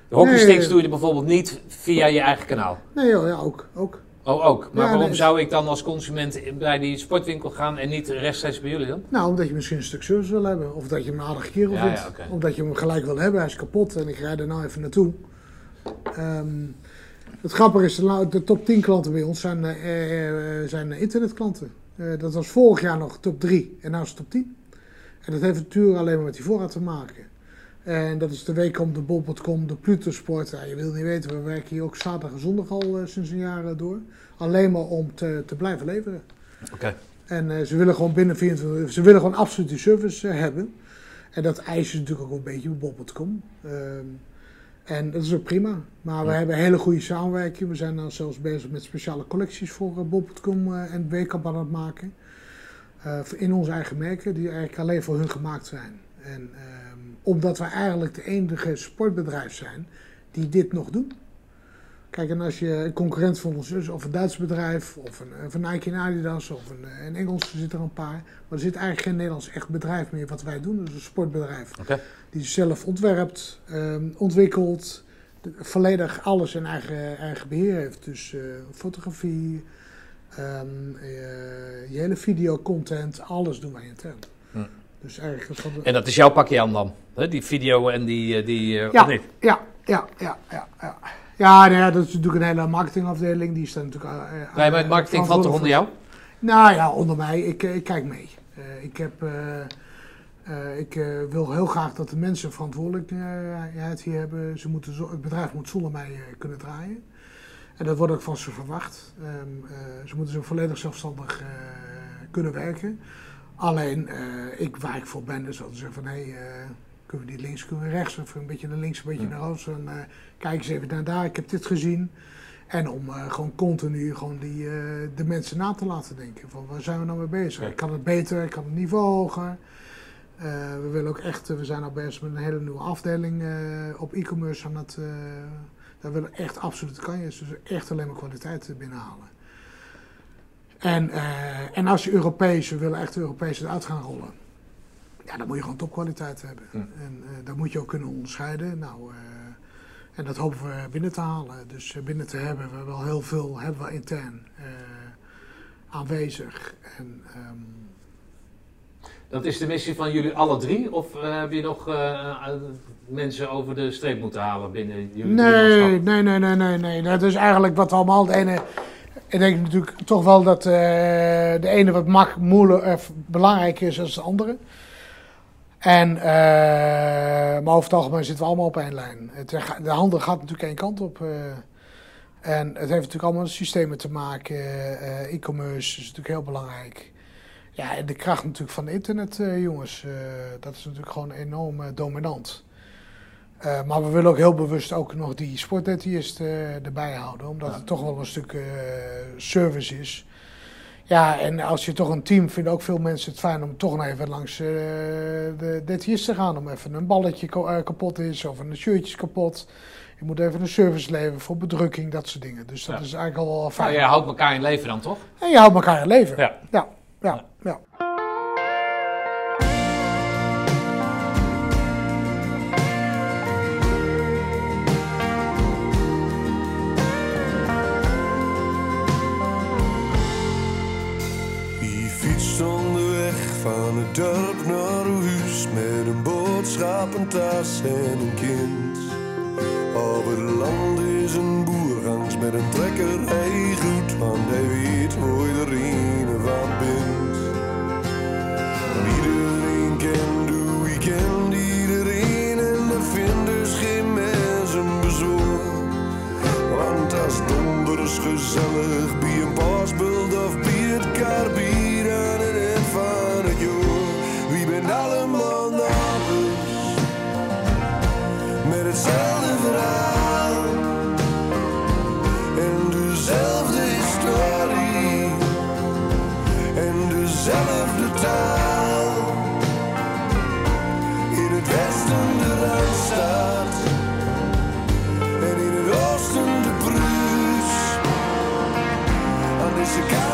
De hockeysticks Nee. doe je bijvoorbeeld niet via je eigen kanaal. Nee joh, ja, ook. ook. Oh, ook. Maar Ja, waarom nee. zou ik dan als consument bij die sportwinkel gaan en niet rechtstreeks bij jullie dan? Nou, omdat je misschien een stuk service wil hebben. Of dat je hem een aardige kerel Ja, vindt. ja, oké. Of dat je hem gelijk wil hebben. Hij is kapot en ik rijd er nou even naartoe. Ehm, het grappige is, de, de top 10 klanten bij ons zijn, eh, eh, zijn internetklanten. Eh, dat was vorig jaar nog top 3 en nu is het top 10. En dat heeft natuurlijk alleen maar met die voorraad te maken. En dat is de Weekom, de Bol.com, de Pluto Sport. Ja, je wil niet weten, we werken hier ook zaterdag en zondag al eh, sinds een jaar eh, door. Alleen maar om te, te blijven leveren. Oké. En eh, ze willen gewoon binnen 24 uur, ze willen gewoon absoluut die service eh, hebben. En dat eisen ze natuurlijk ook een beetje op bol.com. en dat is ook prima. Maar we Ja. hebben een hele goede samenwerking. We zijn nou zelfs bezig met speciale collecties voor eh, bol.com eh, en Weekamp aan het maken. Eh, in onze eigen merken, die eigenlijk alleen voor hun gemaakt zijn. En ehm, omdat we eigenlijk de enige sportbedrijf zijn die dit nog doen. Kijk, en als je een concurrent van ons is, of een Duits bedrijf, of een, een Nike en Adidas, of een, een Engels, er zitten er een paar. Maar er zit eigenlijk geen Nederlands echt bedrijf meer wat wij doen. Dus een sportbedrijf. Die zelf ontwerpt, ehm, ontwikkelt, volledig alles in eigen, eigen beheer heeft. Dus eh, fotografie, ehm, eh, je hele videocontent, alles doen wij intern. Hm. Dus eigenlijk van de, En dat is jouw pakje aan dan? Hè? Die video en die... eh, die Ja. Ja, ja, ja, ja. Ja, ja, nou ja, dat is natuurlijk een hele marketingafdeling. Die staat natuurlijk. eh, Nee, maar het marketing valt toch onder jou? Nou ja, onder mij. Ik, ik kijk mee. Ik heb. Eh, eh, ik eh, wil heel graag dat de mensen verantwoordelijkheid hier hebben. Ze moeten zo- het bedrijf moet zonder mij eh, kunnen draaien. En dat wordt ook van ze verwacht. Ehm, eh, ze moeten zo volledig zelfstandig eh, kunnen werken. Alleen, eh, ik, waar ik voor ben, is dat te zeggen van, hé, hey, eh, kunnen we die links, kunnen we rechts, of een beetje naar links, een beetje naar rechts. En, eh, kijk eens even naar daar, ik heb dit gezien. En om eh, gewoon continu gewoon die, eh, de mensen na te laten denken. Van waar zijn we nou mee bezig? Ja. Ik kan het beter, ik kan het niveau hoger. Eh, we willen ook echt, eh, we zijn al bezig met een hele nieuwe afdeling eh, op e-commerce aan het. daar willen we echt absolute kanjes, dus echt alleen maar kwaliteit binnenhalen. En, en als je Europees, we willen echt Europees uit gaan rollen. Ja, dan moet je gewoon topkwaliteit hebben. En uh, dat moet je ook kunnen onderscheiden. Nou, uh, en dat hopen we binnen te halen. Dus binnen te hebben we wel heel veel, hebben we intern aanwezig. En, um, dat is de missie van jullie alle drie? Of uh, heb je nog uh, mensen over de streep moeten halen binnen jullie nee, nee, nee, nee, nee, nee. Dat is eigenlijk wat we allemaal het ene... Ik denk natuurlijk toch wel dat uh, de ene wat mak, moeilijk, of belangrijker is dan de andere. En, maar over het algemeen zitten we allemaal op één lijn. Het, de handel gaat natuurlijk één kant op. En het heeft natuurlijk allemaal met systemen te maken. E-commerce is natuurlijk heel belangrijk. Ja, en de kracht natuurlijk van internet, jongens. dat is natuurlijk gewoon enorm dominant. Uh, maar we willen ook heel bewust ook nog die sportdiëtist uh, erbij houden. Omdat ja. het toch wel een stuk service is. Ja, en als je toch een team vinden ook veel mensen het fijn om toch nog even langs de diëtist te gaan. Om even een balletje kapot is of een shirtje is kapot. Je moet even een service leveren voor bedrukking, dat soort dingen. Dus dat ja. is eigenlijk al wel fijn. Nou, je houdt elkaar in leven dan toch? En je houdt elkaar in leven. Ja. ja, ja. Ja. van het dorp naar huis met een boodschappentas en een kind. Over het land is een boer langs met een trekker, hij goed, want hij weet waar je erin van bent. Gezellig bij een pasbeeld of het karbier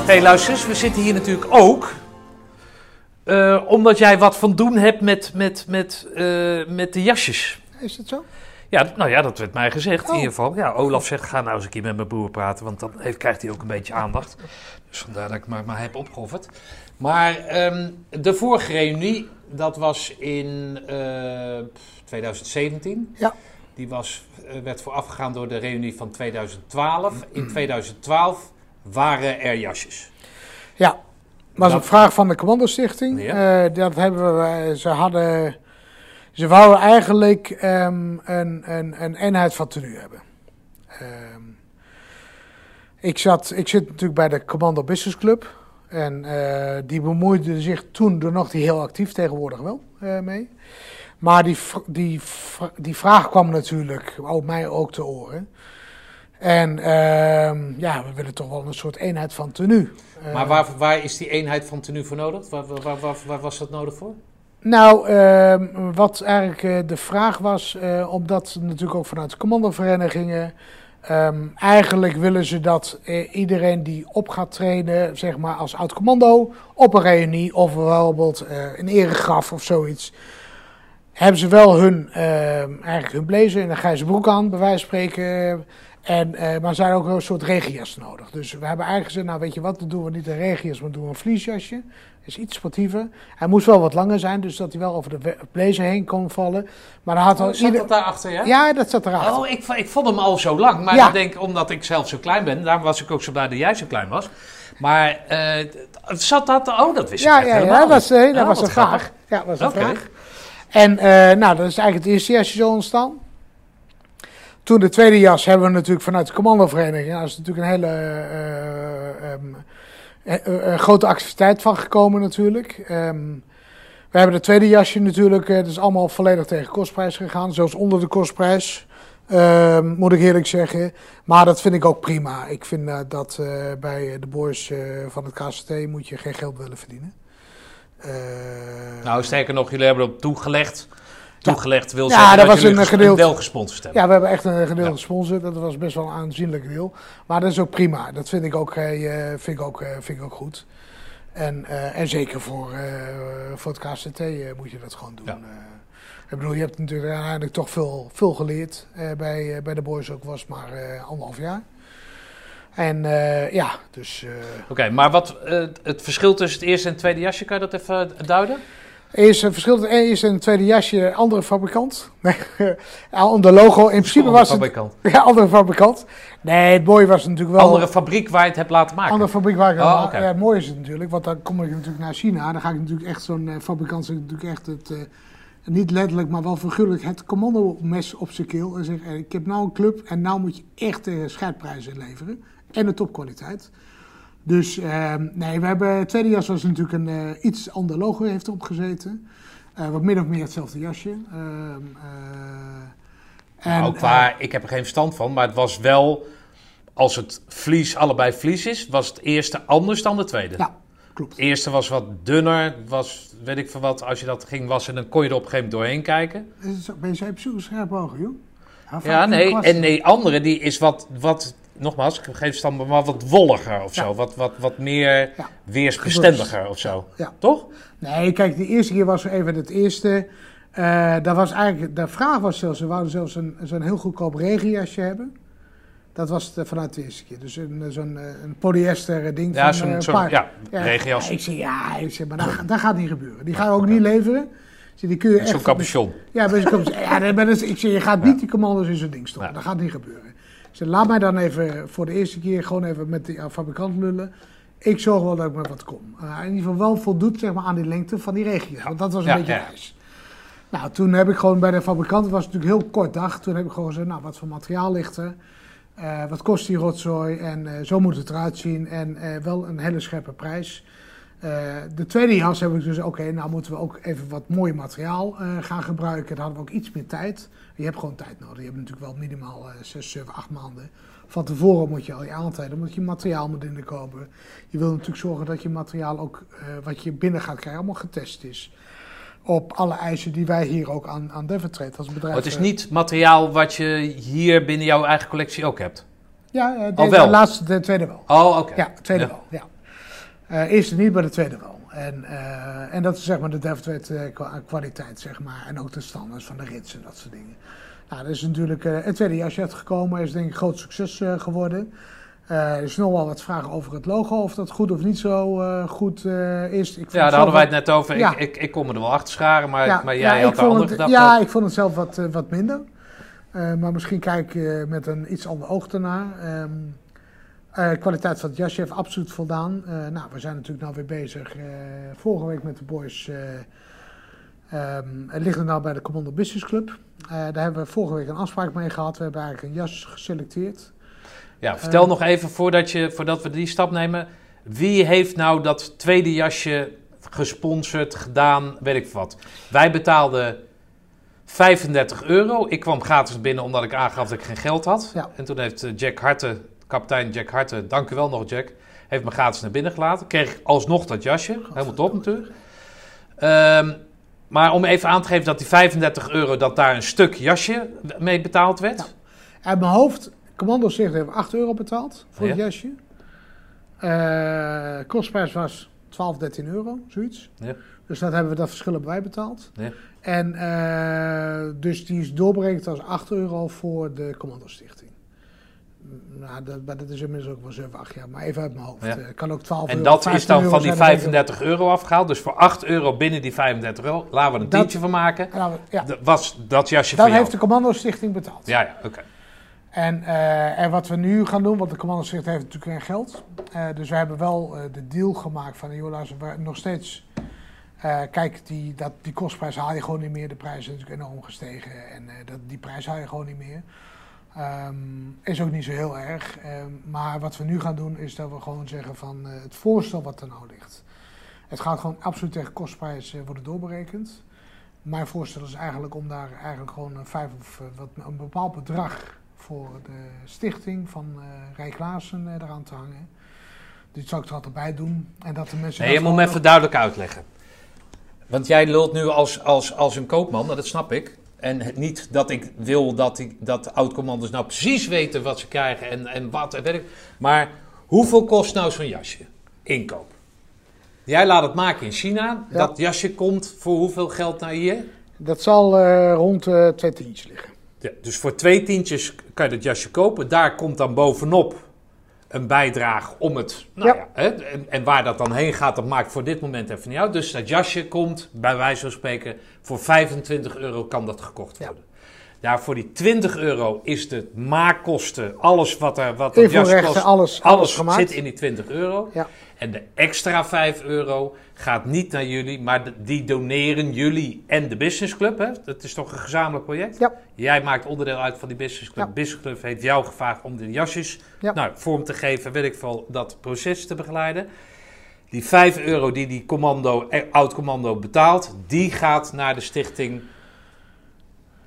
Hey, luister eens, we zitten hier natuurlijk ook. Uh, omdat jij wat van doen hebt met, met, met, uh, met de jasjes. Is het zo? Ja, nou ja, dat werd mij gezegd oh. in ieder geval. Ja, Olaf zegt, ga nou eens een keer met mijn broer praten, want dan heeft, krijgt hij ook een beetje aandacht. Dus vandaar dat ik maar, maar heb opgeofferd. Maar um, de vorige reunie, dat was in uh, 2017. Ja. Die was, werd voorafgegaan door de reunie van 2012. In 2012 waren er jasjes. Ja, was dat... een vraag van de Commandostichting. Ja. Uh, dat hebben we, ze hadden, ze wouden eigenlijk um, een, een, een eenheid van tenue hebben. Um, ik, zat, ik zit natuurlijk bij de Commando Business Club. En uh, die bemoeide zich toen door nog die heel actief, tegenwoordig wel, uh, mee. Maar die, die, die vraag kwam natuurlijk ook mij ook te oren. En uh, ja, we willen toch wel een soort eenheid van tenue. Maar waar, waar is die eenheid van tenue voor nodig? Waar, waar, waar, was dat nodig voor? Nou, uh, wat eigenlijk uh, de vraag was, uh, omdat natuurlijk ook vanuit de commandoverenigingen, um, eigenlijk willen ze dat iedereen die op gaat trainen, zeg maar als oud-commando, op een reunie of bijvoorbeeld een eregraf of zoiets, hebben ze wel hun, ehm, eigenlijk hun blazer en een grijze broek aan, bij wijze van spreken. En, uh, maar zijn ook een soort regias nodig. Dus we hebben eigenlijk gezegd, nou weet je wat, dan doen we niet een regias, maar doen we een vliesjasje. Is iets sportiever. Hij moest wel wat langer zijn, dus dat hij wel over de blazer heen kon vallen. Maar hij had oh, al zat ieder... dat daarachter, ja? Ja, dat zat erachter. Oh, ik, ik vond hem al zo lang. Maar Ja. ik denk, omdat ik zelf zo klein ben, daarom was ik ook zo blij dat jij zo klein was. Maar eh, zat dat... Oh, dat wist ja, ik ja, ja, helemaal dat was, niet. eh, dat Oh, was een vraag. grappig. Ja, dat was een vraag. En eh, nou, dat is eigenlijk het eerste jasje zo ontstaan. Toen de tweede jas hebben we natuurlijk vanuit de commandovereniging. Dat is natuurlijk een hele eh, ehm, eh, eh, grote activiteit van gekomen natuurlijk. Ehm, we hebben het tweede jasje natuurlijk, het is allemaal volledig tegen kostprijs gegaan. Zelfs onder de kostprijs, ehm, moet ik eerlijk zeggen. Maar dat vind ik ook prima. Ik vind eh, dat eh, bij de boys eh, van het KCT moet je geen geld willen verdienen. Eh, Nou, sterker nog, jullie hebben erop toegelegd. Toegelegd wil Ja, zeggen dat was een gedeelte. wel gesponsord hebben. Ja, we hebben echt een gedeelte Ja. sponsor. Dat was best wel een aanzienlijk deel. Maar dat is ook prima. Dat vind ik ook, eh, vind ik ook, eh, vind ik ook goed. En, eh, en zeker voor, voor het KCT moet je dat gewoon doen. Ja. Ik bedoel, je hebt natuurlijk uiteindelijk toch veel, veel geleerd. bij, bij de boys ook was maar anderhalf jaar. En ja, dus... Oké, maar wat het verschil tussen het eerste en het tweede jasje, kan je dat even duiden? Eerst een verschil tussen het eerste en het tweede jasje, andere fabrikant. [laughs] Nee, ander logo. In principe was het fabrikant. [laughs] ja, andere fabrikant. Nee, het mooie was natuurlijk wel... Andere fabriek waar je het hebt laten maken. Andere fabriek waar ik Oh, aan- oké. ja, mooi is het natuurlijk, want dan kom ik natuurlijk naar China. Dan ga ik natuurlijk echt zo'n eh, fabrikant natuurlijk echt het, eh, niet letterlijk, maar wel figuurlijk het commandomes op zijn keel. En zeg, eh, ik heb nou een club en nou moet je echt uh, scheidprijzen leveren. En de topkwaliteit. Dus eh, nee, we hebben, het tweede jas was natuurlijk een eh, iets ander logo heeft erop gezeten. Eh, wat min of meer hetzelfde jasje. Ehm, eh, en, nou, qua, ik heb er geen verstand van, maar het was wel, als het vlies allebei vlies is, was het eerste anders dan de tweede. Ja, klopt. Het eerste was wat dunner, was weet ik van wat, als je dat ging wassen, dan kon je er op een gegeven moment doorheen kijken. Ben je zo scherp ogen, joh? Ja, de nee, en nee, andere die is wat, wat nogmaals, ik geen verstand, maar wat wolliger of Ja. zo. Wat, wat, wat meer Ja. weersbestendiger of zo. Ja. Toch? Nee, kijk, de eerste keer was even het eerste. eh daar was eigenlijk, de vraag was zelfs, ze wouden zelfs een, zo'n heel goedkoop regenjasje hebben. Dat was vanuit de eerste keer. Dus een, zo'n eh, een polyester eh, ding Ja, van zo'n zo'n paar- ja, Ja, regenjas. Ik zeg, ja, ik zeg, maar dat, dat gaat niet gebeuren. Die gaan we ook niet leveren. Zeg, die kun je Met zo'n echt... capuchon. Ja, maar ja, maar ik zeg, je gaat niet die commando's in zo'n ding stoppen. Dat gaat niet gebeuren. Zeg, laat mij dan even voor de eerste keer gewoon even met de fabrikant lullen. Ik zorg wel dat ik met wat kom. Uh, in ieder geval wel voldoet zeg maar, aan die lengte van die regenjas. Want dat was een Ja, beetje ja. Nou, toen heb ik gewoon bij de fabrikant, het was natuurlijk heel kort dag. Toen heb ik gewoon gezegd, nou, wat voor materiaal ligt er? Eh, wat kost die rotzooi? En eh, zo moet het eruit zien. En eh, wel een hele scherpe prijs. Eh, de tweede jas heb ik dus, oké, nou moeten we ook even wat mooi materiaal eh, gaan gebruiken. Dan hadden we ook iets meer tijd. Je hebt gewoon tijd nodig. Je hebt natuurlijk wel minimaal eh 6, 7, 8 maanden. Van tevoren moet je al je aantreden, moet je materiaal moet inkopen. Je wil natuurlijk zorgen dat je materiaal ook, eh, wat je binnen gaat krijgen, allemaal getest is. Op alle eisen die wij hier ook aan, aan Deventrade als bedrijf. Maar het is niet materiaal wat je hier binnen jouw eigen collectie ook hebt. Ja, de, Al wel? de laatste, de tweede wel. Oh, oké. Ja, de tweede Ja. wel. Ja. Eh, eerste niet, maar de tweede wel. En, eh, en dat is zeg maar de DevTrade eh, kwa- kwaliteit, zeg maar. En ook de standaards van de rits en dat soort dingen. Nou, dat is natuurlijk het tweede jasje uitgekomen. Is denk ik een groot succes geworden. Eh, er is nog wel wat vragen over het logo. Of dat goed of niet zo goed is. Ik Ja, daar hadden wij het net over. Ja. Ik, ik, ik kon me er wel achter scharen, maar, Ja, maar jij had de vond andere het, gedachte. Ja, ik vond het zelf wat, wat minder. Maar misschien kijk ik met een iets ander oog ernaar. Ehm eh, kwaliteit van het jasje heeft absoluut voldaan. Eh, nou, we zijn natuurlijk nou weer bezig. eh, vorige week met de boys. eh ehm, het ligt er nou bij de Commando Business Club. Daar hebben we vorige week een afspraak mee gehad. We hebben eigenlijk een jas geselecteerd. Ja, vertel nog even voordat, je, voordat we die stap nemen. Wie heeft nou dat tweede jasje gesponsord, gedaan, weet ik wat. Wij betaalden 35 euro. Ik kwam gratis binnen omdat ik aangaf dat ik geen geld had. Ja. En toen heeft Jack Harte, kapitein Jack Harte, dank u wel nog Jack, heeft me gratis naar binnen gelaten. Kreeg ik alsnog dat jasje. Helemaal top natuurlijk. Ehm, maar om even aan te geven dat die 35 euro, dat daar een stuk jasje mee betaald werd. Ja. Uit mijn hoofd, Commando zegt heeft 8 euro betaald voor het Ja. jasje. Eh kostprijs was 12, 13 euro, zoiets. Ja. Dus dat hebben we dat verschil hebben wij betaald. Ja. En eh, dus die is doorberekend als 8 euro voor de Commando Stichting. Nou, dat, maar dat is inmiddels ook wel 7, 8 jaar. Maar even uit mijn hoofd. Ja. Eh, kan ook 12 En euro, dat is 15 dan van die zijn, denk ik. 35 euro afgehaald. Dus voor 8 euro binnen die 35 euro, laten we een Dat- tientje van maken. Ja, Dat was dat jasje dat jou. heeft de Commando Stichting betaald. Ja, ja, oké. En, eh, en wat we nu gaan doen, want de Commando Stichting heeft natuurlijk geen geld. Eh, dus we hebben wel de deal gemaakt van, joh, luister, we nog steeds... kijk, die, dat, die kostprijs haal je gewoon niet meer. De prijs is natuurlijk enorm gestegen. En dat, die prijs haal je gewoon niet meer. Ehm, is ook niet zo heel erg. Ehm, maar wat we nu gaan doen is dat we gewoon zeggen van eh, het voorstel wat er nou ligt. Het gaat gewoon absoluut tegen kostprijs eh, worden doorberekend. Mijn voorstel is eigenlijk om daar eigenlijk gewoon een, vijf of, eh, wat, een bepaald bedrag voor de stichting van eh Rij Klaassen eraan te hangen. Dit zou ik er altijd bij doen. En dat de mensen Nee, je moet me even duidelijk uitleggen. Want jij lult nu als, als, als een koopman, dat snap ik. En niet dat ik wil dat, die, dat oud-commanders nou precies weten wat ze krijgen en, en wat en weet ik. Maar hoeveel kost nou zo'n jasje? Inkoop. Jij laat het maken in China. Ja. Dat jasje komt voor hoeveel geld naar hier? Dat zal eh, rond eh twee tientjes liggen. Ja, dus voor twee tientjes kan je dat jasje kopen. Daar komt dan bovenop een bijdrage om het. Nou ja. Ja. hè, en, en waar dat dan heen gaat, dat maakt voor dit moment even niet uit. Dus dat jasje komt, bij wijze van spreken, voor 25 euro kan dat gekocht worden. Ja, voor die 20 euro is de maakkosten, alles wat er wat dat jas kost, alles, alles gemaakt. zit in die 20 euro. Ja. En de extra 5 euro gaat niet naar jullie, maar die doneren jullie en de Business Club. Hè? Dat is toch een gezamenlijk project? Ja. Jij maakt onderdeel uit van die Business Club. Ja. Business Club heeft jou gevraagd om de jasjes Ja. nou, vorm te geven, weet ik veel, dat proces te begeleiden. Die 5 euro die die commando, eh, oud-commando betaalt, die gaat naar de stichting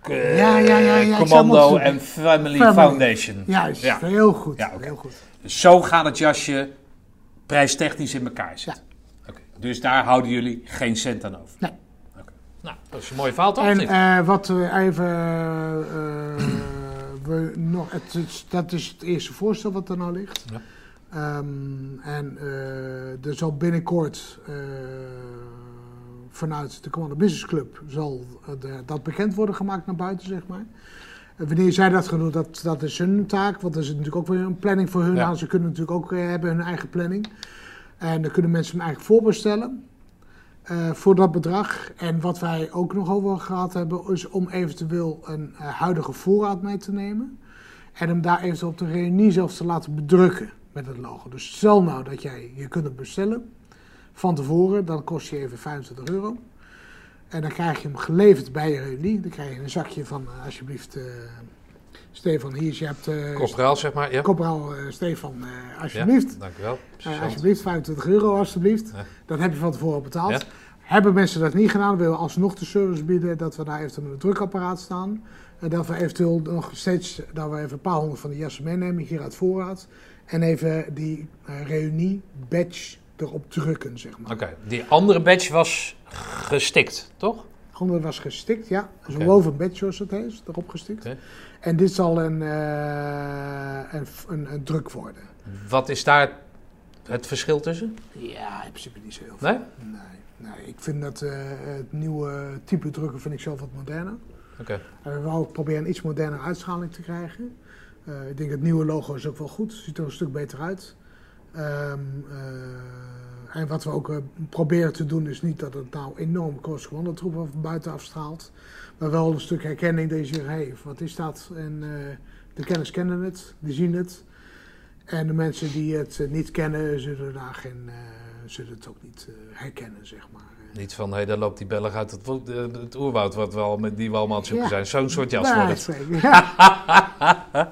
eh, Ja, ja, ja, ja, Commando en Family, Family. Foundation. Juist, Ja. heel goed. Ja, heel goed. Dus zo gaat het jasje prijstechnisch in elkaar zitten. Oké, Dus daar houden jullie geen cent aan over? Nee. Oké. Nou, dat is een mooie verhaal toch? En eh, wat we even. eh, we nog, het, is- dat is het eerste voorstel wat er nou ligt. Ja. Ehm, en eh, er zal binnenkort eh, vanuit de Commando Business Club zal, eh, de- dat bekend worden gemaakt naar buiten, zeg maar. Wanneer zij dat gaan doen, dat, dat is hun taak. Want er zit natuurlijk ook weer een planning voor hun Ja. aan. Ze kunnen natuurlijk ook eh, hebben hun eigen planning. En dan kunnen mensen hem eigenlijk voorbestellen. eh, voor dat bedrag. En wat wij ook nog over gehad hebben, is om eventueel een eh, huidige voorraad mee te nemen. En hem daar eventueel op de reunie zelfs te laten bedrukken met het logo. Dus stel nou dat jij je kunt bestellen van tevoren, dan kost je even 25 euro. En dan krijg je hem geleverd bij je reunie. Dan krijg je een zakje van, eh, alsjeblieft, eh, Stefan, hier, je hebt... Corporaal, zeg maar. Ja. Stefan, alsjeblieft. Ja, dankjewel. Eh, alsjeblieft, 25 euro alsjeblieft. Ja. Dat heb je van tevoren betaald. Ja. Hebben mensen dat niet gedaan, willen we alsnog de service bieden dat we daar eventueel een drukapparaat staan. En dat we eventueel nog steeds, dat we even een paar honderd van de jassen meenemen hier uit voorraad. En even die reunie badge erop drukken, zeg maar. Oké, die andere badge was gestikt, toch? De andere was gestikt, ja. Dus Oké. een woven badge, zoals het heet, erop gestikt. En dit zal een, eh, een, een, een druk worden. Wat is daar het verschil tussen? Ja, in principe niet zo heel veel. Nee? Nee, nee, ik vind dat eh, het nieuwe type drukken vind ik zelf wat moderner. Oké. En we ook proberen een iets moderne uitstraling te krijgen. Eh, ik denk het nieuwe logo is ook wel goed, ziet er een stuk beter uit. Ehm, eh, en wat we ook eh, proberen te doen is niet dat het nou enorm troepen van buiten afstraalt. Maar wel een stuk herkenning dat je hey, wat is dat? En eh, de kenners kennen het, die zien het. En de mensen die het niet kennen, zullen, daar geen, zullen het ook niet herkennen, zeg maar. Niet van, hé, daar loopt die Belg uit het, het oerwoud wat we al met die we allemaal zoeken Ja. zijn. Zo'n soort jas Bij wordt [laughs] ja.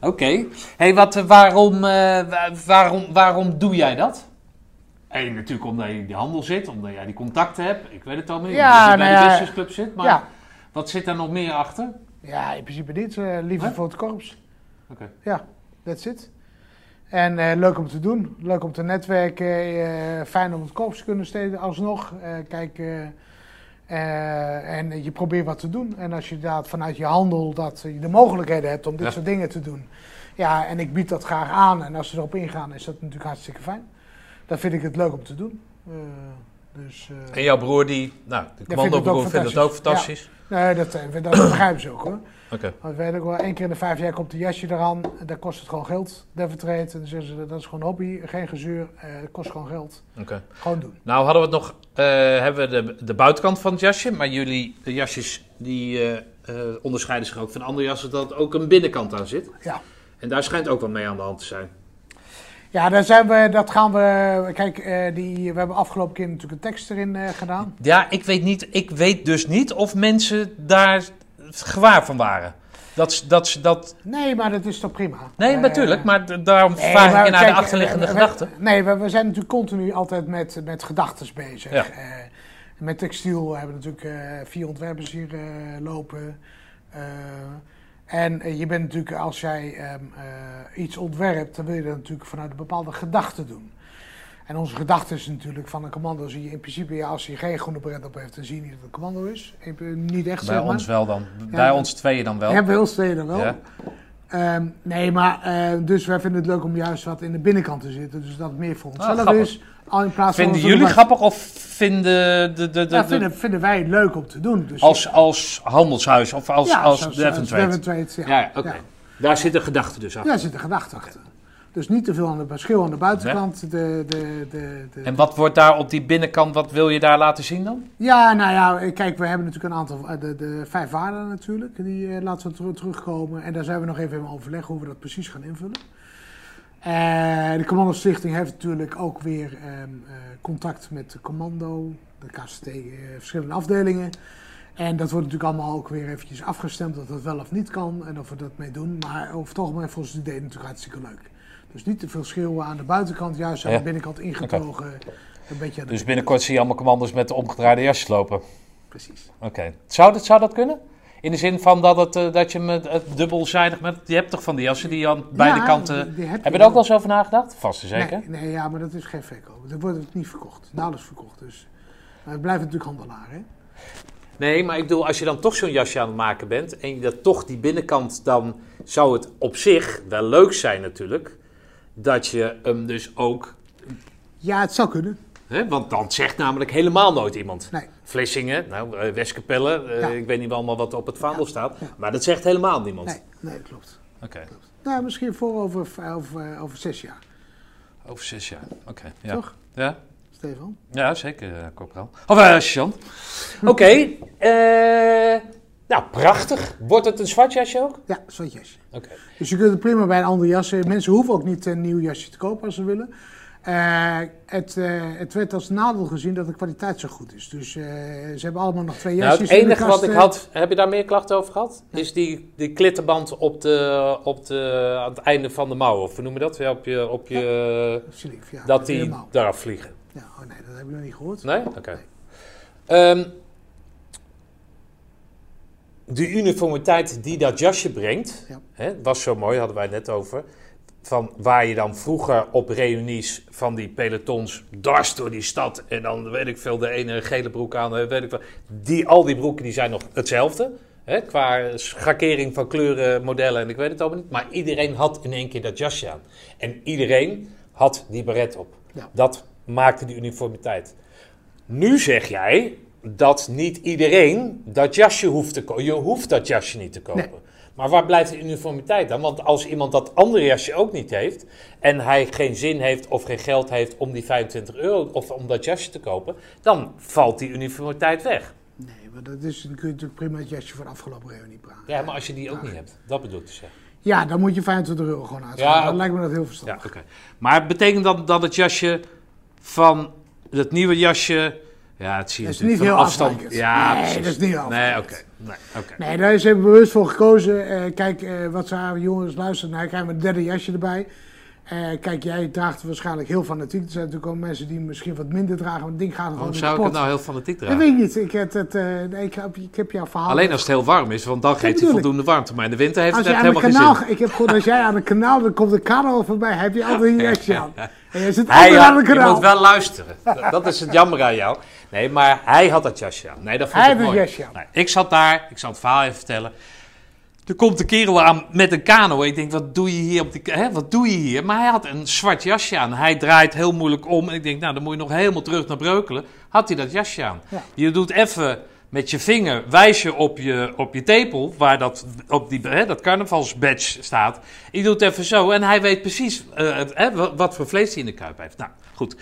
Oké. hey, wat, eh, waarom, eh, wa- waarom, waarom doe jij dat? Eén, natuurlijk omdat je in die handel zit, omdat jij die contacten hebt. Ik weet het al meer, Ja, omdat je bij nou de ja. business club zit. Maar Ja. wat zit daar nog meer achter? Ja, in principe niet. eh, liever Huh? voor het korps. Oké. Ja, that's it. En eh, leuk om te doen. Leuk om te netwerken. eh, fijn om het korps te kunnen steden alsnog. Eh, kijk, en je probeert wat te doen. En als je dat vanuit je handel dat je de mogelijkheden hebt om dit Ja. soort dingen te doen. Ja, en ik bied dat graag aan. En als ze erop ingaan, is dat natuurlijk hartstikke fijn. Dan vind ik het leuk om te doen. Dus, En jouw broer, die, nou, de vindt het commando-broer ook vindt het ook fantastisch. nee, dat, dat begrijpen ze ook hoor. Want weet ik wel, één keer in de vijf jaar komt een jasje eraan. En dan kost het gewoon geld. Devon Trade. En dan zeggen ze, dat is gewoon een hobby. Geen gezeur. eh, het kost gewoon geld. Oké. Gewoon doen. Nou hadden we het nog, eh, hebben we de, de buitenkant van het jasje, maar jullie de jasjes die eh, eh, onderscheiden zich ook van andere jassen dat ook een binnenkant aan zit. Ja. En daar schijnt ook wat mee aan de hand te zijn. Ja, daar zijn we, dat gaan we... Kijk, die, we hebben afgelopen keer natuurlijk een tekst erin gedaan. Ja, ik weet, niet, ik weet dus niet of mensen daar gewaar van waren. Dat, dat, dat, Nee, maar dat is toch prima. nee, Eh, natuurlijk, maar daarom nee, vraag maar ik je naar kijk, de achterliggende we- gedachten. Nee, we, we zijn natuurlijk continu altijd met, met gedachten bezig. Ja. Eh, met textiel hebben we natuurlijk eh, vier ontwerpers hier eh, lopen. Eh, en eh, je bent natuurlijk, als jij ehm, eh, iets ontwerpt, dan wil je dat natuurlijk vanuit een bepaalde gedachte doen. En onze gedachte is natuurlijk van een commando zie je in principe, ja, als hij geen groene bret op heeft, dan zie je niet dat het een commando is. In- Niet echt, Bij zeg maar. ons wel dan. Bij Ja. ons tweeën dan wel. Ja, bij ons tweeën dan wel. Ja. Ehm, nee, maar eh, dus wij vinden het leuk om juist wat in de binnenkant te zitten. Dus dat het meer voor onszelf grappig. is. Al in plaats van Vinden jullie grappig of vinden de, de, de, Ja, de- vinden, vinden wij het leuk om te doen. Dus als, als handelshuis of als, ja, als Devon zoals Trade? Ja. Ja, ja, oké. Ja. Daar zit een gedachte dus achter. Ja, er zit een gedachte achter. Dus niet te veel aan de verschil aan de buitenkant. De, de, de, de, En wat wordt daar op die binnenkant, wat wil je daar laten zien dan? Ja, nou ja, kijk, we hebben natuurlijk een aantal, eh, de, de vijf waarden natuurlijk, die eh, laten we ter- terugkomen. En daar zijn we nog even in overleg hoe we dat precies gaan invullen. Eh, de Commando Stichting heeft natuurlijk ook weer ehm, eh, contact met de Commando, de KCT, eh, verschillende afdelingen. En dat wordt natuurlijk allemaal ook weer eventjes afgestemd dat dat wel of niet kan en of we dat mee doen. Maar over het algemeen volgens het idee natuurlijk hartstikke leuk. Dus niet te veel schreeuwen aan de buitenkant, juist aan Ja. de binnenkant ingetogen. Een beetje aan de Dus binnenkort zie je allemaal commando's met de omgedraaide jasjes lopen. Precies. Oké. Zou, dat, zou dat kunnen? In de zin van dat, het, eh, dat je met het dubbelzijdig met. Je hebt toch van die jassen die aan beide Ja, kanten. die- die heb Heb je er ook wel. eens over nagedacht? Vast en zeker. Nee, nee, ja, maar dat is geen verkoop. Dat wordt niet verkocht. Nauwelijks verkocht. Dus. Maar het blijft natuurlijk handelaar, hè? Nee, maar ik bedoel, als je dan toch zo'n jasje aan het maken bent en je dat toch die binnenkant, dan zou het op zich wel leuk zijn natuurlijk. Dat je hem dus ook, Ja, het zou kunnen. hè, want dan zegt namelijk helemaal nooit iemand. Nee. Vlissingen, nou, eh, Westkapelle, eh, ik weet niet allemaal wat op het vaandel Ja, staat, ja. maar dat zegt helemaal niemand. Nee, nee, dat klopt. Oké, Nou, misschien voor over, over, over zes jaar. over zes jaar. Oké, ja. Toch, Ja? Stefan? Ja, zeker, eh, corporaal. Of uh. Oké, eh, nou prachtig. Wordt het een zwart jasje ook? Ja, zo'n jasje. Oké. Dus je kunt het prima bij een ander jas. eh, Mensen hoeven ook niet een nieuw jasje te kopen als ze willen. Eh, het, eh, het werd als nadeel gezien dat de kwaliteit zo goed is. Dus eh, ze hebben allemaal nog twee Nou, jasjes het in de enige wat ik had, heb je daar meer klachten over gehad? Is die, die klittenband op de, op de, aan het einde van de mouw, of hoe noem je dat? Ja, op je, op je, Silief, ja, dat die daaraf vliegen. Ja, oh nee, dat heb ik nog niet gehoord. Nee? Oké. Ehm, de uniformiteit die dat jasje brengt, Ja. hè, was zo mooi, hadden wij het net over. Van waar je dan vroeger op reunies van die pelotons dwars door die stad en dan weet ik veel, de ene gele broek aan, eh, weet ik veel. Die, al die broeken die zijn nog hetzelfde. Hè, qua schakering van kleuren, modellen en ik weet het allemaal niet. Maar iedereen had in één keer dat jasje aan. En iedereen had die beret op. Ja. Dat maakte die uniformiteit. Nu zeg jij dat niet iedereen dat jasje hoeft te kopen. Je hoeft dat jasje niet te kopen. Nee. Maar waar blijft de uniformiteit dan? Want als iemand dat andere jasje ook niet heeft... en hij geen zin heeft of geen geld heeft om die 25 euro... of om dat jasje te kopen... dan valt die uniformiteit weg. Nee, maar dat is, dan kun je natuurlijk prima het jasje van de afgelopen reunie praten. Ja, maar als je die ook niet hebt. Dat bedoel ik te zeggen. Ja, dan moet je 25 euro gewoon uitgeven. Ja, dan oké. lijkt me dat heel Ja, verstandig. oké. Maar betekent dat dat het jasje van het nieuwe jasje... Ja, het zie je Dat is niet van heel afstand. afwijkend. Ja, Nee, precies. dat is niet heel Nee, oké. Nee. Nee, daar is even bewust voor gekozen. Eh, kijk, eh, wat zijn jongens luisteren, nou, krijgen we een derde jasje erbij. Eh, kijk, jij draagt het waarschijnlijk heel fanatiek. Er zijn natuurlijk ook mensen die misschien wat minder dragen, maar het ding gaat gewoon Waarom zou ik het nou heel fanatiek Dat dragen? weet ik niet. Ik heb, het, eh, nee, ik, heb, ik heb jouw verhaal. Alleen als het heel warm is, want dan geeft hij voldoende warmte. Maar in de winter heeft als het je echt helemaal geen kanaal, zin. ik heb gehoord, als jij aan een kanaal, dan komt de kanaal voorbij, heb je altijd een [laughs] jasje aan. En je zit altijd aan je kanaal. moet wel luisteren. Dat- is het jammer aan jou. Nee, maar hij had dat jasje aan. Nee, dat vond Hij ik had mooi. het jasje aan. Nee, ik zat daar, ik zal het verhaal even vertellen. Er komt een kerel aan met een kano. Ik denk, wat doe je hier? Op die, hè, wat doe je hier? Maar hij had een zwart jasje aan. Hij draait heel moeilijk om. En ik denk, nou, dan moet je nog helemaal terug naar Breukelen. Had hij dat jasje aan. Ja. Je doet even met je vinger, wijs je op je, op je tepel, waar dat, op die, hè, dat carnavalsbadge staat. Je doet even zo en hij weet precies eh, hè, wat, wat voor vlees hij in de kuip heeft. Nou, goed.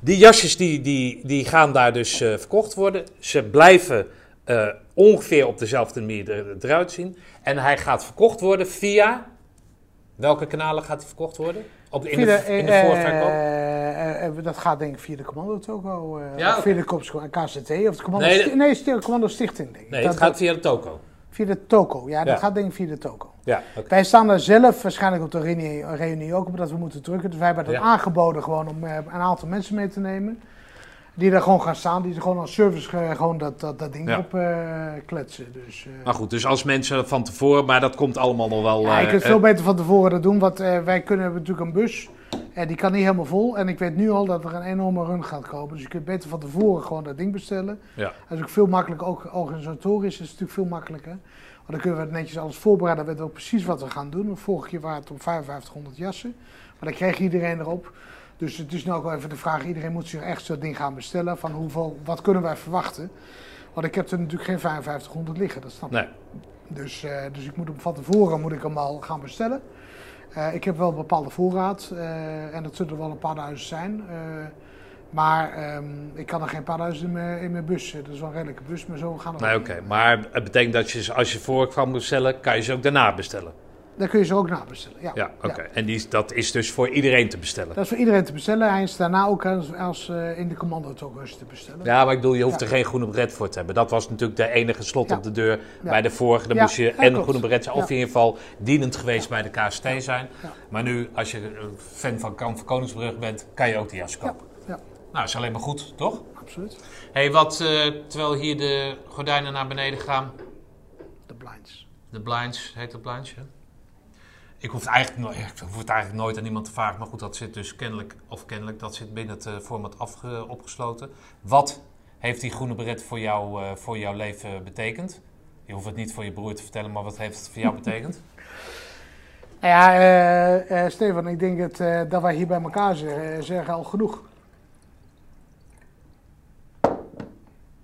Die jasjes die, die, die gaan daar dus eh, verkocht worden. Ze blijven eh, ongeveer op dezelfde manier er- eruit zien. En hij gaat verkocht worden via... Welke kanalen gaat hij verkocht worden? Op de, in, de, de, in de eh, voorverkoop? eh, dat gaat denk ik via de commando Ja, of via de Kops- KCT of de commando Nee, nee, commando stichting denk ik. Nee, Dat- het gaat via de toko. Via de toko. Ja, dat gaat denk ik via de toko. Ja. Wij staan daar zelf waarschijnlijk op de reunie, reunie ook op dat we moeten drukken. Dus wij hebben dat Ja. aangeboden gewoon om een aantal mensen mee te nemen. Die daar gewoon gaan staan. Die er gewoon als service eh, gewoon dat, dat, dat ding Ja. op eh, kletsen. Dus, eh, Maar goed, dus als mensen van tevoren, maar dat komt allemaal nog wel... ja, je kunt veel beter van tevoren dat doen. Want wij kunnen hebben natuurlijk een bus. En die kan niet helemaal vol. En ik weet nu al dat er een enorme run gaat komen. Dus je kunt beter van tevoren gewoon dat ding bestellen. Ja. Dat is ook veel makkelijker. Ook organisatorisch is het natuurlijk veel makkelijker. Want dan kunnen we netjes alles voorbereiden. Dan weten we ook precies wat we gaan doen. Vorige keer waren het om 5500 jassen. Maar dan kreeg iedereen erop. Dus het is nu ook wel even de vraag. Iedereen moet zich echt zo'n ding gaan bestellen. Van hoeveel, wat kunnen wij verwachten? Want ik heb er natuurlijk geen 5500 liggen. Dat snap ik. Nee. Dus, eh, dus ik moet hem van tevoren moet ik hem al gaan bestellen. Eh, ik heb wel een bepaalde voorraad eh, en dat zullen er wel een paar duizend zijn. Maar ehm, ik kan er geen paar duizend in mijn, in mijn bus. Dat is wel een redelijke bus, maar zo gaan we. Nee, oké. Maar het betekent dat je, als je voor kan bestellen, kan je ze ook daarna bestellen. Dan kun je ze ook nabestellen. Ja, Ja, oké. En die, dat is dus voor iedereen te bestellen. Dat is voor iedereen te bestellen. Hij is daarna ook als, als eh, in de commando te bestellen. Ja, maar ik bedoel, je hoeft Ja. er geen groene beret voor te hebben. Dat was natuurlijk de enige slot op de deur. Bij de vorige, dan Ja, moest je en een groene beret zijn, of in ieder geval dienend geweest bij de KST zijn. Ja. Maar nu, als je een fan van Kamp van Koningsbrug bent, kan je ook die jas Ja, kopen. ja, Nou, is alleen maar goed, toch? absoluut. hey, wat, eh, terwijl hier de gordijnen naar beneden gaan, De blinds. de blinds, heet dat blinds, ja? Ik hoef, het eigenlijk nooit, [laughs] ik hoef het eigenlijk nooit aan iemand te vragen, maar goed, dat zit dus kennelijk, of kennelijk, dat zit binnen het eh, format afge, opgesloten. Wat heeft die groene beret voor, jou, eh, voor jouw leven betekend? Je hoeft het niet voor je broer te vertellen, maar wat heeft het voor jou [laughs] betekend? Nou ja, eh, Stefan, ik denk dat, dat wij hier bij elkaar zeggen, zeggen al genoeg.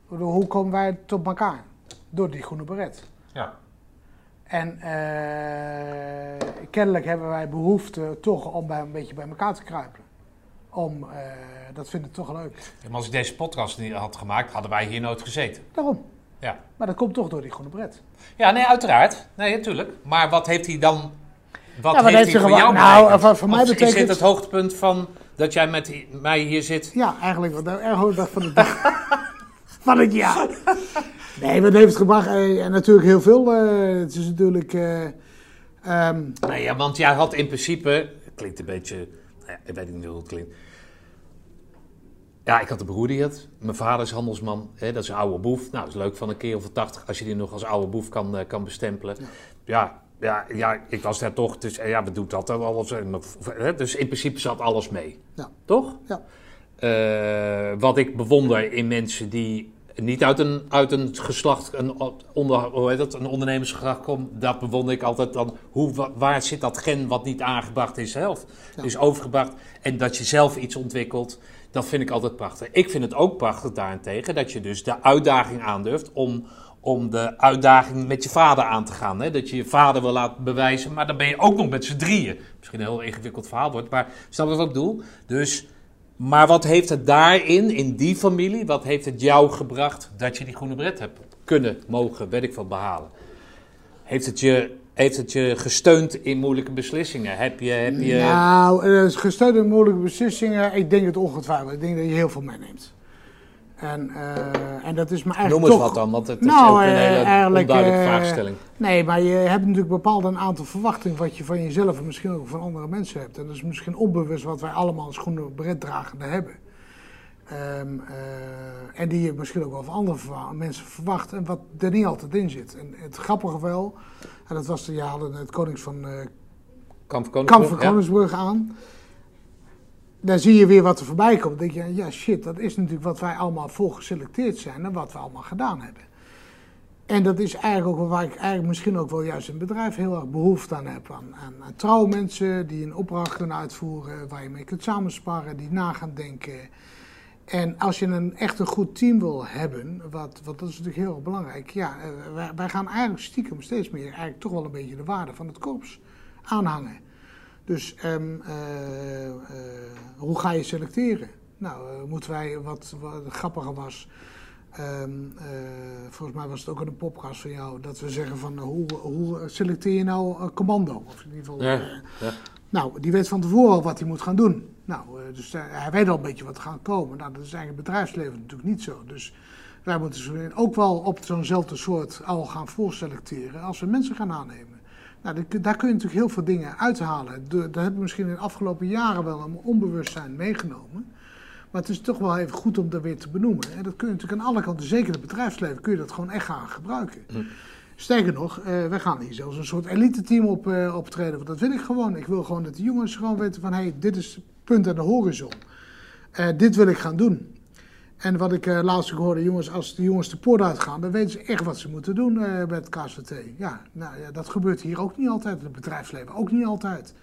Hoe komen wij tot elkaar? Door die groene beret. Ja. En eh, kennelijk hebben wij behoefte toch om bij, een beetje bij elkaar te kruipen. Om, eh, dat vind ik toch leuk. Maar als ik deze podcast niet had gemaakt, hadden wij hier nooit gezeten. Daarom. Ja. Maar dat komt toch door die groene bret. Ja, nee, uiteraard. Nee, natuurlijk. Maar wat heeft hij dan... Wat Ja, wat heeft heeft hij voor jou nou, betekend? voor- voor mij Of Is betekent- dit het hoogtepunt van dat jij met mij hier zit? Ja, eigenlijk de erg dag van de dag. [laughs] van het jaar. [laughs] Nee, wat heeft het gebracht? Eh, en natuurlijk heel veel. eh, het is natuurlijk... eh, ehm, Nee, ja, want jij had in principe... Het klinkt een beetje... nou Ja, ik weet niet hoe het klinkt. Ja, ik had een broer die het. Mijn vader is handelsman. Hè, dat is een oude boef. Nou, dat is leuk van een keer of 80 als je die nog als oude boef kan, eh, kan bestempelen. Ja. Ja, ja, ik was daar toch. Dus ja, we doen dat dan alles. hè, Dus in principe zat alles mee. Ja. Toch? Ja. Eh, wat ik bewonder in mensen die niet uit een, uit een geslacht, een, onder, hoe heet dat, een ondernemersgeslacht komen, dat bewonder ik altijd dan. Hoe, wa- waar zit dat gen wat niet aangebracht is zelf? Ja. is overgebracht en dat je zelf iets ontwikkelt. Dat vind ik altijd prachtig. Ik vind het ook prachtig daarentegen dat je dus de uitdaging aandurft om, om de uitdaging met je vader aan te gaan. Hè? Dat je je vader wil laten bewijzen, maar dan ben je ook nog met z'n drieën. Misschien een heel ingewikkeld verhaal wordt, maar snap je wat ik bedoel? Dus, maar wat heeft het daarin, in die familie, wat heeft het jou gebracht dat je die groene bret hebt kunnen, mogen, weet ik wat, behalen? Heeft het je, heeft het je gesteund in moeilijke beslissingen? Heb je, heb je... Nou, eh, gesteund in moeilijke beslissingen. Ik denk het ongetwijfeld. Ik denk dat je heel veel meeneemt. En, eh, en dat is Noem eigenlijk eens toch... wat dan, want het is Nou, ook een eh, hele eigenlijk, onduidelijke eh, vraagstelling. Nee, maar je hebt natuurlijk bepaald een aantal verwachtingen wat je van jezelf en misschien ook van andere mensen hebt. En dat is misschien onbewust wat wij allemaal als groene beretdragende hebben. Ehm, eh, en die je misschien ook wel van andere mensen verwacht en wat er niet altijd in zit. En het grappige wel, en dat was de jaren het Konings van eh, Kamp van Kamp ja. Koningsbrug aan. Dan zie je weer wat er voorbij komt. Dan denk je, ja shit, dat is natuurlijk wat wij allemaal voor geselecteerd zijn en wat we allemaal gedaan hebben. En dat is eigenlijk ook waar ik eigenlijk misschien ook wel juist het bedrijf heel erg behoefte aan heb. Aan, aan, aan die een opdracht kunnen uitvoeren, waar je mee kunt samensparren, die na gaan denken. En als je een echt een goed team wil hebben, wat, wat dat is natuurlijk heel belangrijk. Ja, eh, wij, wij gaan eigenlijk stiekem steeds meer eigenlijk toch wel een beetje de waarde van het korps aanhangen. Dus ehm, eh, eh, hoe ga je selecteren? Nou, eh, moeten wij, wat, wat grappiger was, ehm, eh, volgens mij was het ook in een podcast van jou, dat we zeggen van hoe, hoe selecteer je nou commando? Of in ieder geval, Ja, ja. nou, die weet van tevoren al wat hij moet gaan doen. Nou, dus hij weet al een beetje wat er gaat komen. Nou, dat is eigenlijk het bedrijfsleven natuurlijk niet zo. Dus wij moeten ze ook wel op zo'nzelfde soort al gaan voorselecteren als we mensen gaan aannemen. Nou, daar kun- je natuurlijk heel veel dingen uithalen. Daar hebben we misschien in de afgelopen jaren wel een onbewustzijn meegenomen. Maar het is toch wel even goed om dat weer te benoemen. En dat kun je natuurlijk aan alle kanten, zeker in het bedrijfsleven, kun je dat gewoon echt gaan gebruiken. Sterker nog, eh wij gaan hier zelfs een soort elite team op, eh, optreden. Want dat wil ik gewoon. Ik wil gewoon dat de jongens gewoon weten van... hé, hey, dit is het punt aan de horizon. Eh, dit wil ik gaan doen. En wat ik eh, laatst ook hoorde, jongens, als de jongens de poort uitgaan... dan weten ze echt wat ze moeten doen eh bij het KSVT. Ja, nou, ja, dat gebeurt hier ook niet altijd. In het bedrijfsleven ook niet altijd.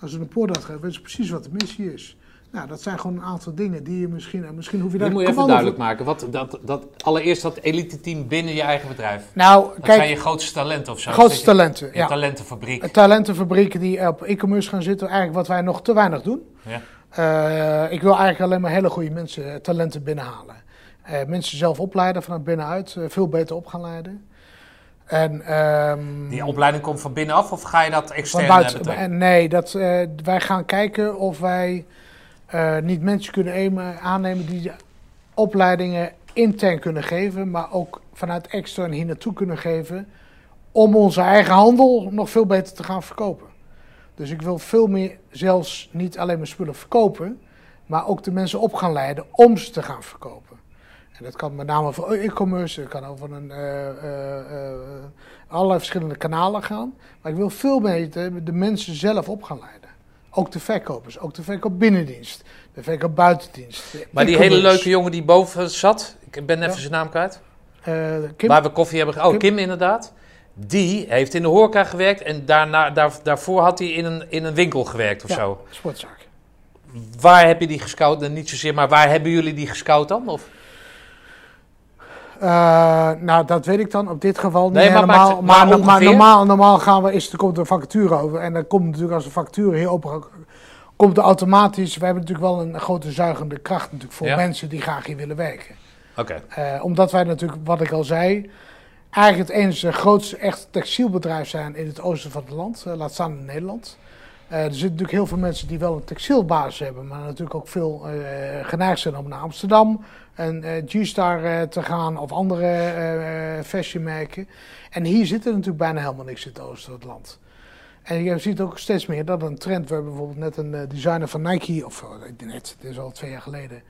Als ze een poort uitgaan, weten ze precies wat de missie is. Nou, dat zijn gewoon een aantal dingen die je misschien... en misschien hoef je daar Die moet je even duidelijk maken. Wat, dat, dat, allereerst dat elite team binnen je eigen bedrijf. voor- Nou, Dat kijk, zijn je grootste talenten of zo. grootste talenten, Je ja. talentenfabriek. talentenfabrieken die op e-commerce gaan zitten, eigenlijk wat wij nog te weinig doen. Ja. Eh, ik wil eigenlijk alleen maar hele goede mensen, eh, talenten binnenhalen. Eh, mensen zelf opleiden vanuit binnenuit, veel beter op gaan leiden. En, ehm, Die opleiding komt van binnenaf of ga je dat extern buiten, nee, dat, wij gaan kijken of wij niet mensen kunnen emen- aannemen die opleidingen intern kunnen geven, maar ook vanuit extern hier naartoe kunnen geven, om onze eigen handel nog veel beter te gaan verkopen. Dus ik wil veel meer zelfs niet alleen mijn spullen verkopen, maar ook de mensen op gaan leiden om ze te gaan verkopen. En dat kan met name voor e-commerce, dat kan over een, eh, eh, eh, allerlei verschillende kanalen gaan. Maar ik wil veel beter de mensen zelf op gaan leiden. Ook de verkopers, ook de verkoop binnendienst, de verkoop buitendienst. de Maar die hele leuke jongen die boven zat, ik ben even Ja. zijn naam kwijt. Kim, Waar we koffie hebben Oh, Kim. Kim inderdaad. Die heeft in de horeca gewerkt en daarna, daar, daarvoor had hij in een, in een winkel gewerkt of Ja. zo. sportzaak. Waar heb je die gescout? Nou, Niet zozeer, maar waar hebben jullie die gescout dan? Of? Eh, nou, dat weet ik dan op dit geval niet Nee, maar helemaal. maakt- Maar, maar maar, ongeveer? normaal, normaal gaan we, is, er komt er een vacature over. En dan komt natuurlijk als de vacature hier open komt er automatisch. We hebben natuurlijk wel een grote zuigende kracht natuurlijk voor Ja. mensen die graag hier willen werken. Oké. Eh, omdat wij natuurlijk, wat ik al zei, eigenlijk het enige grootste echt textielbedrijf zijn in het oosten van het land. eh, laat staan in Nederland. Eh, er zitten natuurlijk heel veel mensen die wel een textielbasis hebben, maar natuurlijk ook veel eh, geneigd zijn om naar Amsterdam en eh, G-Star eh, te gaan of andere eh, eh, fashionmerken. En hier zit er natuurlijk bijna helemaal niks in het oosten van het land. En je ziet ook steeds meer dat een trend. We hebben bijvoorbeeld net een eh, designer van Nike, of eh, net, dit is al twee jaar geleden,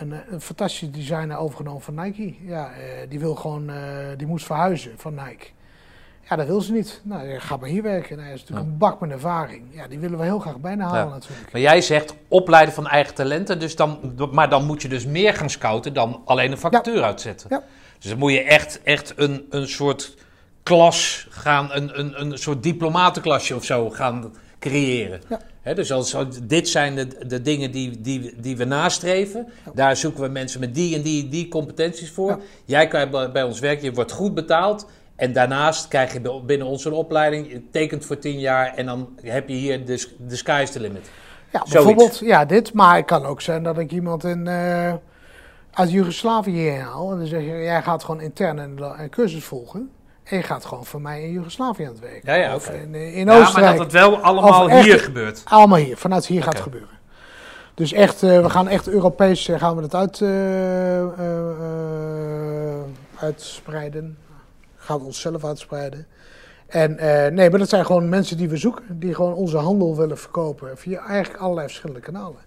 een, eh, een fantastische designer overgenomen van Nike. Ja, eh, die wil gewoon, eh, die moest verhuizen van Nike. Ja, dat wil ze niet. Nou, ga maar hier werken. Nou, hij is natuurlijk Ja. een bak met ervaring. Ja, die willen we heel graag bijna halen Ja. natuurlijk. Maar jij zegt opleiden van eigen talenten, dus dan, maar dan moet je dus meer gaan scouten dan alleen een vacature uitzetten. Ja. Dus dan moet je echt, echt een, een soort klas gaan, een, een, een soort diplomatenklasje of zo gaan creëren. Dus als, dit zijn de, de dingen die, die, die we nastreven. Daar zoeken we mensen met die en die, die competenties voor. Ja. Jij kan bij, bij ons werken, je wordt goed betaald. En daarnaast krijg je binnen ons een opleiding, je tekent voor tien jaar en dan heb je hier de, de sky is the limit. Ja, Zoiets. bijvoorbeeld ja, dit. Maar het kan ook zijn dat ik iemand in, eh, uit Joegoslavië haal. En dan zeg je, jij gaat gewoon intern een, een cursus volgen. En je gaat gewoon voor mij in Joegoslavië aan het werken. Ja, ja, in, in Ja, maar Oostenrijk. dat het wel allemaal echt- hier gebeurt. Allemaal hier, vanuit hier gaat het gebeuren. Dus echt, eh, we gaan echt Europees eh, gaan we het uit, eh, eh, eh, uitspreiden. Gaan we onszelf uitspreiden. En eh, nee, maar dat zijn gewoon mensen die we zoeken, die gewoon onze handel willen verkopen via eigenlijk allerlei verschillende kanalen.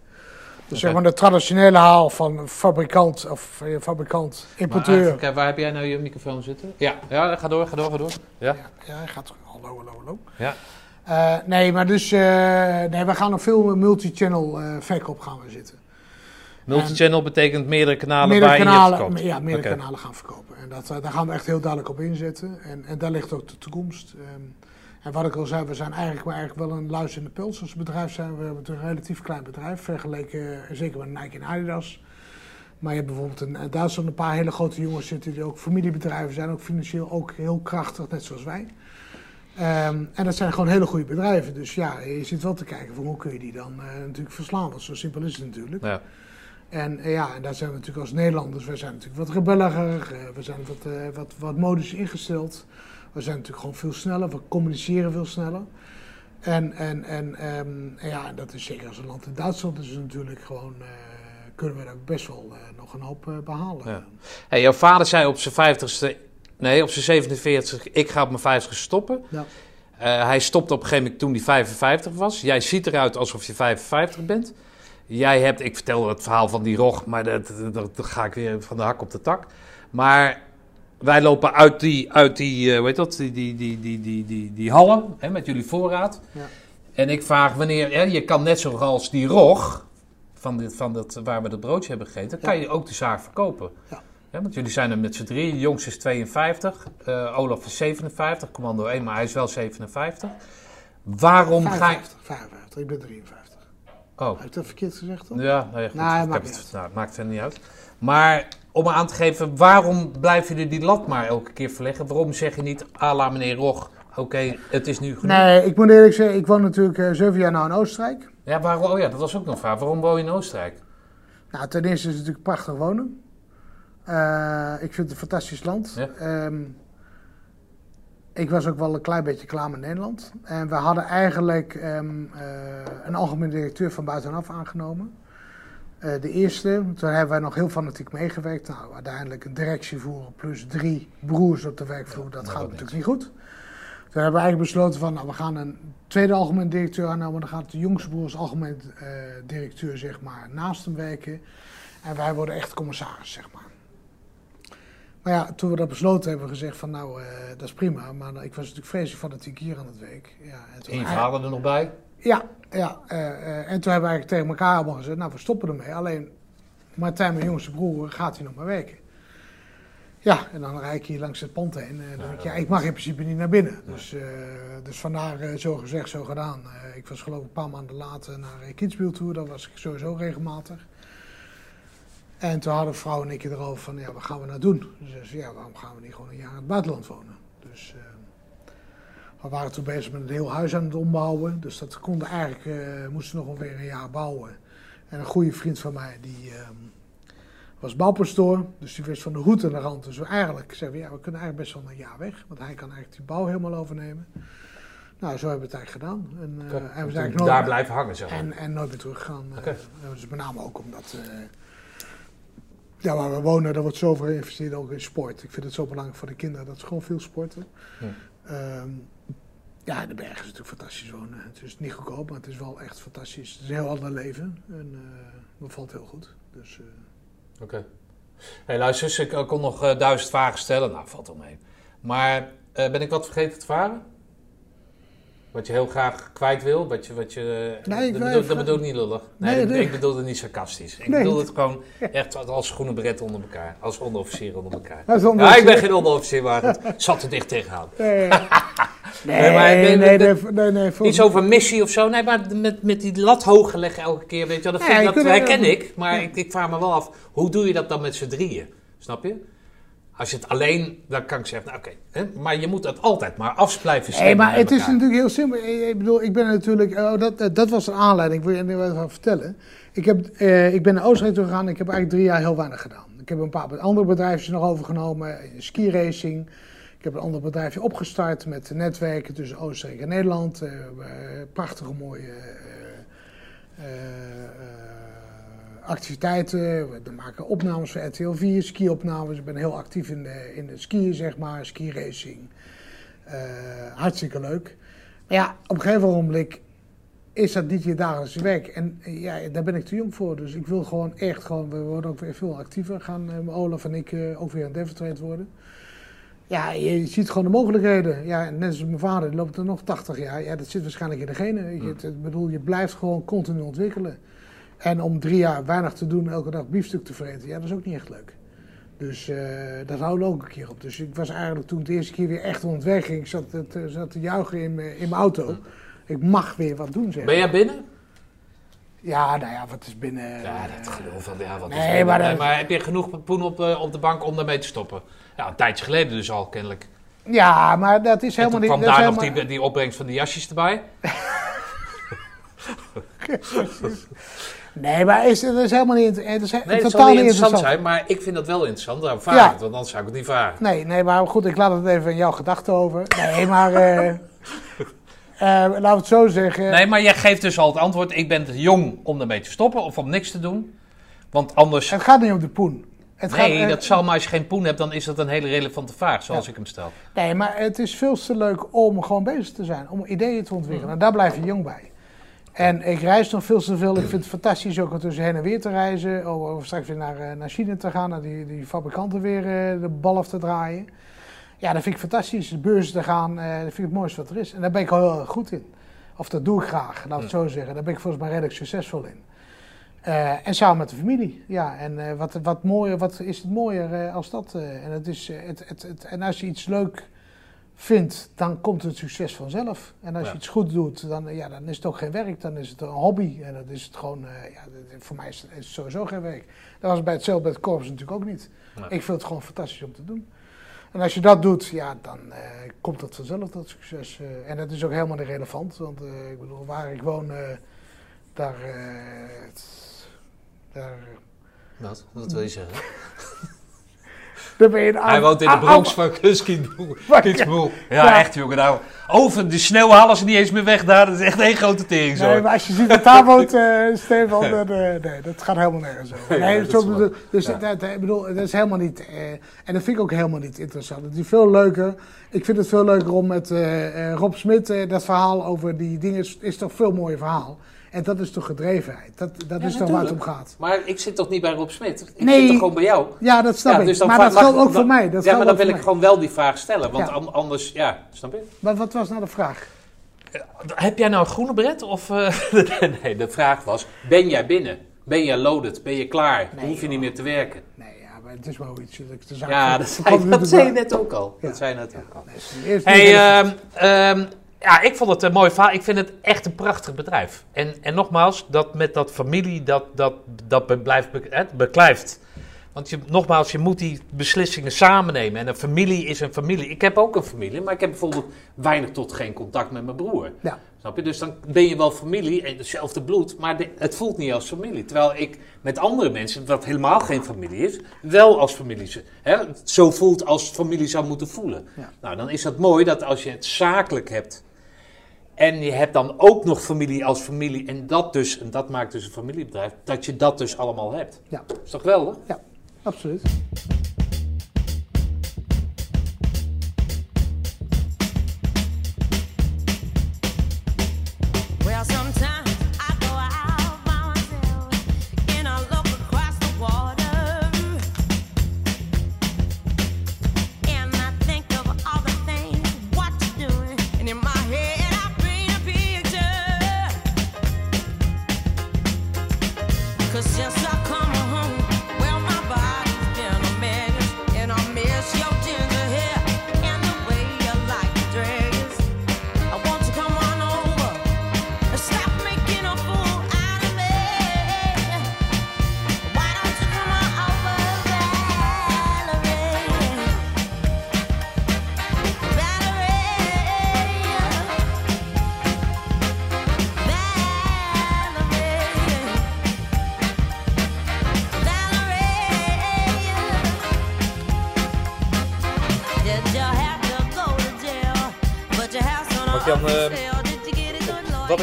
Dus zeg maar de traditionele haal van fabrikant of eh, fabrikant, importeur. kijken, waar heb jij nou je microfoon zitten? Ja, ja ga door, ga door, ga door. Ja. Ja, ja, hij gaat hallo, hallo, hallo. Ja. Eh, nee, maar dus, eh, nee, we gaan op veel multi-channel eh, verkoop gaan we zitten. Multichannel betekent meerdere kanalen meerdere waar kanalen, je verkoopt. ja, meerdere kanalen gaan verkopen. En dat, daar gaan we echt heel duidelijk op inzetten. En, en daar ligt ook de toekomst. Ehm, en wat ik al zei, we zijn eigenlijk, eigenlijk wel een luis in de pels als bedrijf. Zijn. We hebben een relatief klein bedrijf, vergeleken zeker met Nike en Adidas. Maar je hebt bijvoorbeeld in eh, Duitsland een paar hele grote jongens zitten die ook familiebedrijven zijn, ook financieel ook heel krachtig, net zoals wij. Ehm, en dat zijn gewoon hele goede bedrijven. Dus ja, je zit wel te kijken van hoe kun je die dan eh, natuurlijk verslaan. Want zo simpel is het natuurlijk. Ja. En eh, ja, en daar zijn we natuurlijk als Nederlanders, we zijn natuurlijk wat rebelliger, we zijn wat, wat, wat modisch ingesteld. We zijn natuurlijk gewoon veel sneller, we communiceren veel sneller. En, en, en, ehm, en ja, dat is zeker als een land in Duitsland is natuurlijk gewoon, eh, kunnen we er best wel eh, nog een hoop eh, behalen. Ja. Hey, jouw vader zei op zijn 50ste, nee, op zijn 47ste, ik ga op mijn 50ste stoppen. Ja. Hij stopte op een gegeven moment toen hij 55 was. Jij ziet eruit alsof je 55 bent. Jij hebt, ik vertel het verhaal van die rog, maar dat- dat ga ik weer van de hak op de tak. Maar wij lopen uit die, uit die, eh, hoe heet dat, die, die, die, die, die, die, die hallen hè, met jullie voorraad. Ja. En ik vraag wanneer, hè, je kan net zoals die rog, van, dit, van dat, waar we dat broodje hebben gegeten, kan je ook de zaak verkopen. Ja. Ja, want jullie zijn er met z'n drie. De jongste is 52, eh, Olaf is 57, commando 1, maar hij is wel 57. Waarom ga je... 55, 55, ik ben 53. Oh, Heb ik dat verkeerd gezegd dan? ja, nee, goed. Nee, ik maakt heb het, nou, het maakt verder niet uit. Maar om aan te geven, waarom blijf je die lat maar elke keer verleggen? Waarom zeg je niet, à la meneer Rog, oké, het is nu genoeg? Nee, ik moet eerlijk zeggen, ik woon natuurlijk eh, zeven jaar nou in Oostenrijk. Ja, waarom, oh ja, dat was ook nog een vraag. Waarom woon je in Oostenrijk? Nou, ten eerste is het natuurlijk prachtig wonen. Eh, ik vind het een fantastisch land. Ja. Ehm, ik was ook wel een klein beetje klaar met Nederland. En we hadden eigenlijk ehm, eh, een algemeen directeur van buitenaf aangenomen. Eh, de eerste, toen hebben wij nog heel fanatiek meegewerkt. Nou, uiteindelijk een directie voeren plus drie broers op de werkvloer. dat dat gaat natuurlijk niet goed. Toen hebben we eigenlijk besloten van, nou, we gaan een tweede algemeen directeur aannemen. Dan gaat de jongste broer als algemeen eh, directeur, zeg maar, naast hem werken. En wij worden echt commissaris, zeg maar. Maar ja, toen we dat besloten hebben, we gezegd van nou, eh, dat is prima. Maar ik was natuurlijk vreselijk fanatiek hier aan het werk. Ja, en toen, er nog bij? ja, ja eh, eh, en toen hebben we eigenlijk tegen elkaar allemaal gezegd, nou we stoppen ermee. Alleen Martijn, mijn jongste broer, gaat hier nog maar werken. Ja, en dan rijd ik hier langs het pand heen. En dan denk ik, ja, ik mag in principe niet naar binnen. Dus, eh, dus vandaar eh, zo gezegd, zo gedaan. Ik was geloof ik een paar maanden later naar uh, Kidsbiel toe. Dat was ik sowieso regelmatig. En toen hadden vrouw en ik erover van, ja, wat gaan we nou doen? Dus ja, waarom gaan we niet gewoon een jaar in het buitenland wonen? Dus we waren toen bezig met een heel huis aan het ombouwen. Dus dat konden eigenlijk, eh, moesten nog ongeveer een jaar bouwen. En een goede vriend van mij, die ehm, was bouwpastoor. Dus die wist van de hoed en de rand. Dus we eigenlijk zeiden we, ja, we kunnen eigenlijk best wel een jaar weg. Want hij kan eigenlijk die bouw helemaal overnemen. Nou, zo hebben we het eigenlijk gedaan. En, eh, en we zijn nooit- daar blijven hangen, zeg maar. en, en nooit meer teruggegaan. Oké. Eh, dus met name ook omdat. eh, ja, waar we wonen, daar wordt zoveel geïnvesteerd ook in sport. Ik vind het zo belangrijk voor de kinderen dat ze gewoon veel sporten. Ja. Ehm, ja, de bergen is natuurlijk fantastisch wonen. Het is niet goedkoop, maar het is wel echt fantastisch. Het is een heel ander leven. En eh dat valt heel goed. Dus, eh, Oké. Hey, luister, eens, ik kon nog eh, duizend vragen stellen. Nou, valt wel mee. Maar eh, ben ik wat vergeten te vragen? Wat je heel graag kwijt wil? Wat je, wat je, Nee, ik dat, bedoel, dat bedoel ik niet lullig. Nee, Nee, dat- nee. ik bedoel het niet sarcastisch. Ik bedoel het gewoon echt als groene beret onder elkaar. Als onderofficier onder elkaar. Onder- Ja, ik ben geen onderofficier, maar het [laughs] zat er dicht tegenaan. [laughs] nee, Nee, maar- nee, nee, nee, nee, Iets over missie of zo. Nee, maar met, met die lat hoog leggen elke keer, weet je wel. Dat, vind, dat herken ik. Maar ik, ik vraag me wel af, hoe doe je dat dan met z'n drieën? Snap je? Als je het alleen, dan kan ik zeggen, nou oké. maar je moet dat altijd maar af blijven Nee, maar het is natuurlijk heel simpel. Ik bedoel, ik ben natuurlijk. Oh, dat, dat was een aanleiding. Ik wil je nu even vertellen. Ik, heb, eh, ik ben naar Oostenrijk toe gegaan. Ik heb eigenlijk drie jaar heel weinig gedaan. Ik heb een paar andere bedrijfjes nog overgenomen. Ski racing. Ik heb een ander bedrijfje opgestart met netwerken tussen Oostenrijk en Nederland. Eh, eh, prachtige mooie eh, eh, eh, activiteiten. We maken opnames voor RTL 4, ski-opnames. Ik ben heel actief in de, in de skiën, zeg maar, ski-racing. Eh, hartstikke leuk. Maar ja, op een gegeven moment is dat niet je dagelijkse werk. En eh, ja, daar ben ik te jong voor. Dus ik wil gewoon echt gewoon, we worden ook weer veel actiever. Gaan eh, Olaf en ik eh, ook weer aan Demonstrate worden. Ja, je ziet gewoon de mogelijkheden. Ja, net als mijn vader, die loopt er nog 80 jaar. Ja, dat zit waarschijnlijk in de genen. Het- Ik bedoel, je blijft gewoon continu ontwikkelen. En om drie jaar weinig te doen, elke dag biefstuk te vreten, ja, dat is ook niet echt leuk. Dus eh, dat houden ook een keer op. Dus ik was eigenlijk toen de eerste keer weer echt ging, ik zat, het, eh, zat te juichen in, mijn- in mijn auto. Ik mag weer wat doen, zeg Ben jij binnen? Ja, nou ja, wat is binnen... Ja, dat geloof van, ja, wat is Nee, binnen? maar Nee, dat- maar heb je genoeg poen op, eh, op de bank om daarmee te stoppen? Ja, een tijdje geleden dus al, kennelijk. Ja, maar dat is En helemaal toen niet... kwam dat is daar nog helemaal- die, die opbrengst van die jasjes erbij. [laughs] [laughs] Nee, maar is, dat is helemaal niet... Het is he- Nee, dat zal totaal niet interessant interessant. zijn, maar ik vind dat wel interessant. Daarom vraag Ja. ik het, want anders zou ik het niet vragen. Nee, nee, maar goed, ik laat het even in jouw gedachten over. Nee, maar... [laughs] eh, laten we het zo zeggen. Nee, maar jij geeft dus al het antwoord. Ik ben te jong om daarmee te stoppen of om niks te doen. Want anders... Het gaat niet om de poen. Het nee, gaat, eh, dat zal, maar als je geen poen hebt, dan is dat een hele relevante vraag, zoals ik hem stel. Nee, maar het is veel te leuk om gewoon bezig te zijn. Om ideeën te ontwikkelen. Mhm. En daar blijf je jong bij. En ik reis nog veel te veel. Ik vind het fantastisch ook om tussen heen en weer te reizen. Of, straks weer naar, eh, naar China te gaan. Naar die, die fabrikanten weer eh, de bal af te draaien. Ja, dat vind ik fantastisch. De beurzen te gaan. eh, dat vind ik het mooiste wat er is. En daar ben ik al heel erg goed in. Of dat doe ik graag, laat ik het zo zeggen. Daar ben ik volgens mij redelijk succesvol in. En samen met de familie. Ja, en wat, wat, mooier, wat is het mooier eh, als dat? en, het is, het, het, het, en als je iets leuk vindt, dan komt het succes vanzelf. En als Ja. je iets goed doet, dan, ja, dan is het ook geen werk, dan is het een hobby. En dat is het gewoon, eh, ja, voor mij is het, is het sowieso geen werk. Dat was bij hetzelfde bij het korps natuurlijk ook niet. Nee. Ik vind het gewoon fantastisch om te doen. En als je dat doet, ja, dan eh, komt dat vanzelf, dat succes. eh. en dat is ook helemaal niet relevant, want ik bedoel, waar ik woon, daar, daar, Wat? Wat wil je zeggen? [laughs] daar ben je een Hij woont in de oude- Bronx van Kidspool. [laughs] Ja, Ja. echt jongen. Nou, over de sneeuw halen ze niet eens meer weg daar. Dat is echt één grote tering zo. Nee, maar als je ziet dat daar woont, eh [laughs] Stefan, dan, eh, nee, dat gaat helemaal nergens over. Ja, Nee, dat bedoel- dus ja. dat, dat- ik bedoel, dat is helemaal niet, eh, en dat vind ik ook helemaal niet interessant. Het is veel leuker, ik vind het veel leuker om met eh, eh, Rob Smit, eh, dat verhaal over die dingen, is, is toch veel mooier verhaal. En dat is toch gedrevenheid, dat, dat Ja, is toch waar het om gaat. Maar ik zit toch niet bij Rob Smit? Ik Nee. zit toch gewoon bij jou? Ja, dat snap Ja, ik, dus maar dat mag- geldt ook dan- voor mij. Dat ja, maar dan wil ik mij. gewoon wel die vraag stellen. Want Ja. an- anders, ja, snap je? Maar wat was nou de vraag? Heb jij nou een groene bret? Of, eh, [laughs] nee, de vraag was, ben jij binnen? Ben je loaded? Ben je klaar? Nee, Hoef je niet meer te werken? Nee, ja, maar het is wel iets dat ik de zaak Ja, van- dat zei, dat zei je net ook al. Ja. Dat zei je net ook al. Nee, is eerst Hey. Ja, ik vond het een mooi verhaal. Ik vind het echt een prachtig bedrijf. En, en nogmaals, dat met dat familie, dat, dat, dat blijft be- beklijft. Want je, nogmaals, je moet die beslissingen samen nemen. En een familie is een familie. Ik heb ook een familie, maar ik heb bijvoorbeeld weinig tot geen contact met mijn broer. Ja. Snap je? Dus dan ben je wel familie en hetzelfde bloed, maar de- het voelt niet als familie. Terwijl ik met andere mensen, wat helemaal geen familie is, wel als familie hè, zo voelt als familie zou moeten voelen. Ja. Nou, dan is dat mooi dat als je het zakelijk hebt en je hebt dan ook nog familie als familie en dat dus, en dat maakt dus een familiebedrijf, dat je dat dus allemaal hebt. Ja. Is toch geweldig? Absoluut.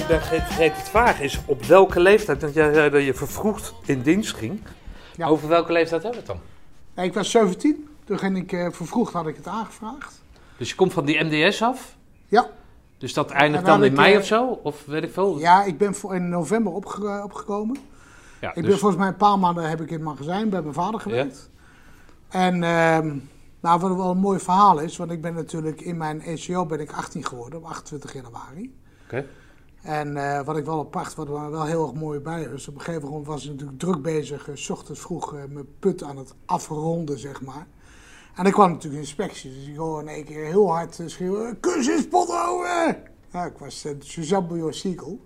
Ben vergeten te vragen is, op welke leeftijd, want jij zei dat je vervroegd in dienst ging. Ja. Over welke leeftijd hebben we het dan? Nee, ik was 17. Toen ging ik, eh, vervroegd had ik het aangevraagd. Dus je komt van die MDS af? Ja. Dus dat eindigt dan dan in mei eh, of zo? Of weet ik veel? Ja, ik ben voor in november opge- opgekomen. Ja, Ik dus- ben volgens mij een paar maanden heb ik in het magazijn bij mijn vader gewerkt. En ehm, nou, wat wel een mooi verhaal is, want ik ben natuurlijk in mijn ECO ben ik 18 geworden op 28 januari. Oké. En eh, wat ik wel apart, wat er wel heel erg mooi bij is, op een gegeven moment was ik natuurlijk druk bezig, eh, s ochtends vroeg eh, mijn put aan het afronden, zeg maar. En er kwam natuurlijk inspectie, dus ik hoor in één keer heel hard schreeuwen, is Pothoven! Ja, ik was uh, Suzanne Siegel.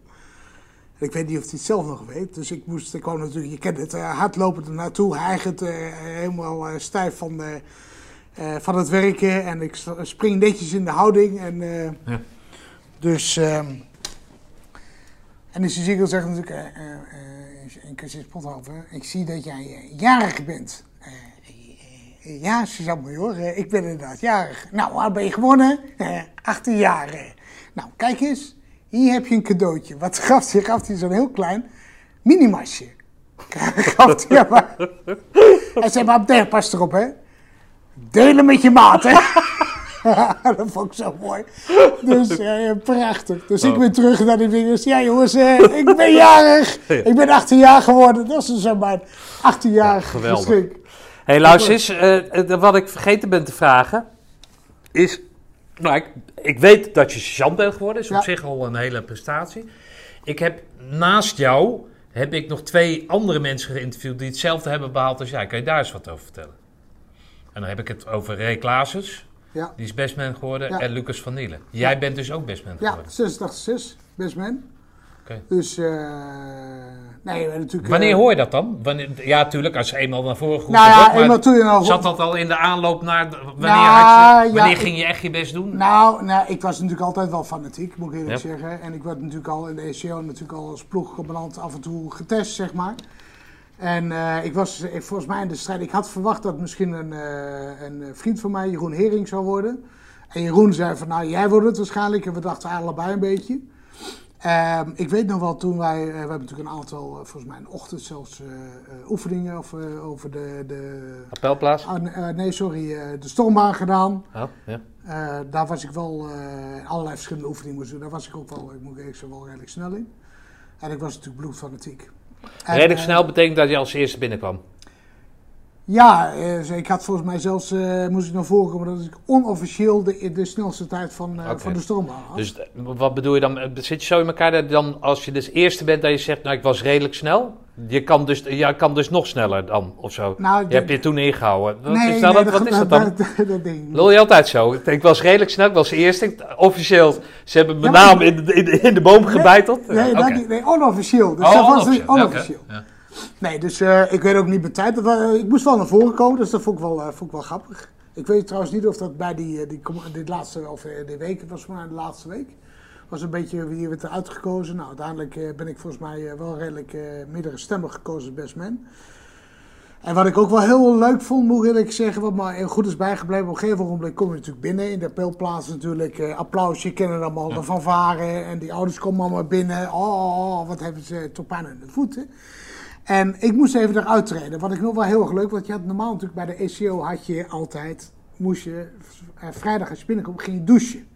En ik weet niet of hij het zelf nog weet, dus ik moest, ik kwam natuurlijk, je kent het, uh, hardlopend er naartoe, hijgend, uh, helemaal uh, stijf van, uh, van het werken. En ik spring netjes in de houding. En, uh, Ja. Dus... Um, en de Siegel zegt natuurlijk, uh, uh, in Pothoven, ik zie dat jij jarig bent. Uh, ja, Suzanne Major, ik ben inderdaad jarig. Nou, waar ben je gewonnen? 18 jaar. Nou, kijk eens, hier heb je een cadeautje. Wat gaf hij? Gaf hij zo'n heel klein minimasje. [laughs] Gaf hij maar. Hij zei, maar tegen, pas erop, hè. Delen met je maat, hè. [laughs] [laughs] dat vond ik zo mooi. Dus [laughs] eh, prachtig. Dus ik ben terug naar die vingers. Ja jongens, eh, ik ben jarig. [laughs] Ik ben 18 jaar geworden. Dat is dus zo mijn 18-jarig geweldig. geschenk. Hé, luister eens. eh, wat ik vergeten ben te vragen is... Nou, ik, ik weet dat je sergeant bent geworden. is op Ja. zich al een hele prestatie. Ik heb naast jou... heb ik nog twee andere mensen geïnterviewd... die hetzelfde hebben behaald als jij. Kan je daar eens wat over vertellen? En dan heb ik het over Ray Klaassens. Ja, Die is bestman geworden. Ja. En Lucas van Nielen. Jij bent dus ook bestman ja geworden. 86, best man. Oké. Dus, eh nee, natuurlijk... Wanneer eh, hoor je dat dan? Wanneer, ja, tuurlijk, als je eenmaal naar voren geroepen Nou ja, eenmaal toen je nou... Zat dat al in de aanloop naar... Wanneer, Nou, je, wanneer ja, ging je echt je best doen? Nou, nou, ik was natuurlijk altijd wel fanatiek, moet ik eerlijk Ja. zeggen. En ik werd natuurlijk al in de ECO natuurlijk al als ploegcommandant af en toe getest, zeg maar. En eh, ik was eh, volgens mij in de strijd... Ik had verwacht dat misschien een, eh, een vriend van mij, Jeroen Hering, zou worden. En Jeroen zei van, nou, jij wordt het waarschijnlijk. En we dachten allebei een beetje. Ehm, ik weet nog wel, toen wij... we hebben natuurlijk een aantal, volgens mij een ochtend zelfs, oefeningen over, over de... de Appelplaats? ah, nee, nee, sorry, de stormbaan gedaan. Oh, ja. Daar was ik wel allerlei verschillende oefeningen moest doen. Daar was ik ook wel, ik moet zeggen, wel redelijk snel in. En ik was natuurlijk bloedfanatiek. Redelijk eh, snel betekent dat je als eerste binnenkwam. Ja, eh, ik had volgens mij zelfs, eh, moest ik naar voren komen, dat ik onofficieel de, de snelste tijd van, eh, van de stormbaan had. Dus wat bedoel je dan? Zit je zo in elkaar dat dan als je dus eerste bent dat je zegt, nou ik was redelijk snel? Je kan dus, je kan dus nog sneller dan of zo. nou, Je hebt je toen ingehouden. Wat nee, is dat, nee, wat is dat dan? [laughs] Dat, dat ding. Lul je altijd zo? Ik was redelijk snel, ik was eerste. Officieel, ze hebben mijn Ja, naam in de, in, de, in de boom gebeiteld. Nee, dat niet, nee, onofficieel. Dus Oh, dat was onofficieel. niet onofficieel. Ja. Nee, dus eh, ik weet ook niet mijn tijd. Wa- ik moest wel naar voren komen, dus dat vond ik wel, eh, vond ik wel grappig. Ik weet trouwens niet of dat bij die, eh, die, dit laatste, of eh, die week, het was mij de laatste week, was een beetje wie werd er uitgekozen. Nou, uiteindelijk eh, ben ik volgens mij eh, wel redelijk eh meerdere stemmen gekozen als best man. En wat ik ook wel heel leuk vond, moet ik eerlijk zeggen, wat me goed is bijgebleven. Op een gegeven moment kom je natuurlijk binnen. In de peelplaats natuurlijk eh, applaus. Je kennen allemaal de fanfare. En die ouders komen allemaal binnen. Oh, oh, oh, wat hebben ze toch pijn aan de voeten. En ik moest even eruit treden. Wat ik nog wel heel erg leuk, want je had normaal natuurlijk bij de ECO had je altijd, moest je eh, vrijdag als je binnenkomt, ging je douchen.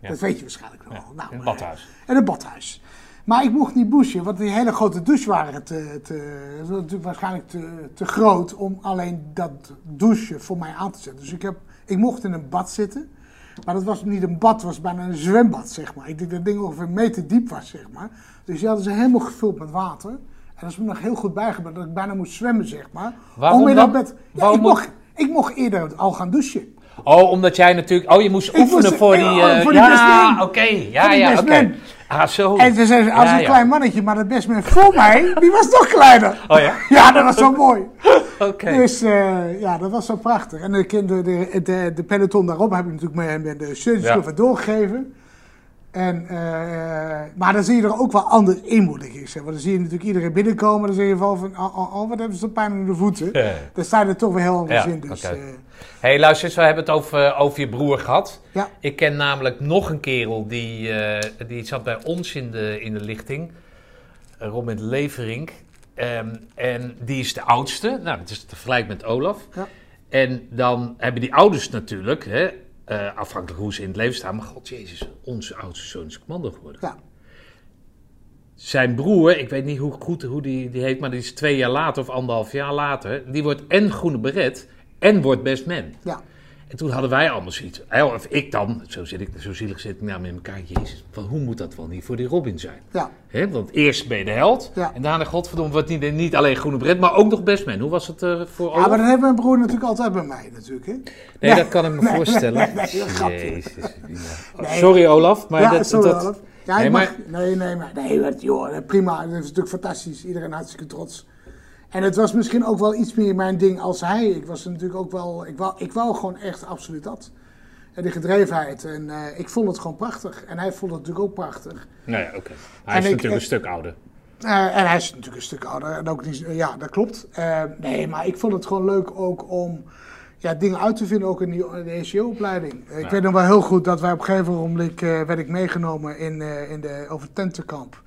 Ja. Dat weet je waarschijnlijk nog Ja, wel. Nou, in het eh, badhuis. en een badhuis. Maar ik mocht niet douchen, want die hele grote douche waren te, waarschijnlijk te, te groot om alleen dat douchen voor mij aan te zetten. Dus ik, heb, ik mocht in een bad zitten. Maar dat was niet een bad, het was bijna een zwembad, zeg maar. Ik denk dat het ding ongeveer een meter diep was, zeg maar. Dus die hadden ze helemaal gevuld met water. En dat is me nog heel goed bijgebleven dat ik bijna moest zwemmen, zeg maar. Waarom in dat bed- Ja, Waarom ik, mocht, ik mocht eerder al gaan douchen. Oh, omdat jij natuurlijk... Oh, je moest Ik oefenen moest- voor die... voor die ja, oké. Ja, ja, oké. man. Ah, zo. En ze zei, als Ja, een ja. klein mannetje, maar het best voor mij, die was nog kleiner. Oh ja? [laughs] Ja, dat was zo mooi. [laughs] Oké. Dus eh, ja, dat was zo prachtig. En de, de, de, de, peloton daarop heb ik natuurlijk met, met de service Ja. doorgegeven. En, eh, maar dan zie je er ook wel anders in, moet ik zeggen. Want dan zie je natuurlijk iedereen binnenkomen. Dan zeg je van, van oh, wat hebben ze pijn in de voeten. Ja. Dan sta je er toch weer heel anders Ja, in. Dus, eh, hey, luister eens, we hebben het over, over je broer gehad. ja. Ik ken namelijk nog een kerel die, eh, die zat bij ons in de, in de lichting. Eh, Robin Leverink. Ehm, en die is de oudste. Nou, dat is te vergelijken met Olaf. Ja. En dan hebben die ouders natuurlijk, hè, eh, afhankelijk hoe ze in het leven staan. Maar god jezus, onze oudste zoon is commando geworden. Ja. Zijn broer, ik weet niet hoe goed hoe die, die heet, maar die is twee jaar later of anderhalf jaar later. Die wordt en groene beret en wordt best man. ja. En toen hadden wij allemaal zoiets. Of ik dan, zo, zit ik, zo zielig zit ik nou met elkaar. Jezus, van hoe moet dat wel niet voor die Robin zijn? Ja. Want eerst ben je de held. Ja. En daarna, godverdomme, wordt niet, niet alleen groene bret, maar ook nog best man. Hoe was het eh, voor ja, maar dat heeft mijn broer natuurlijk altijd bij mij, natuurlijk. Hè? Nee, dat kan ik me Nee, voorstellen. nee. Jezus. ja. [laughs] Sorry Olaf, maar dat... sorry, dat Olaf. Ja, Nee, maar- nee, nee, maar nee, joh, prima. Dat is natuurlijk fantastisch. Iedereen hartstikke trots. En het was misschien ook wel iets meer mijn ding als hij. Ik was natuurlijk ook wel, ik wou, ik wou gewoon echt absoluut dat. En die gedrevenheid. En eh, ik vond het gewoon prachtig. En hij vond het natuurlijk ook prachtig. Nou ja, oké. Hij En is ik- natuurlijk ik- een stuk ouder. Eh, en hij is natuurlijk een stuk ouder. En ook niet, ja, dat klopt. Eh, nee, maar ik vond het gewoon leuk ook om ja, dingen uit te vinden, ook in, die, in de ECO-opleiding. Ik weet nog wel heel goed dat wij op een gegeven moment eh, werd ik meegenomen in, eh, in de over tentenkamp.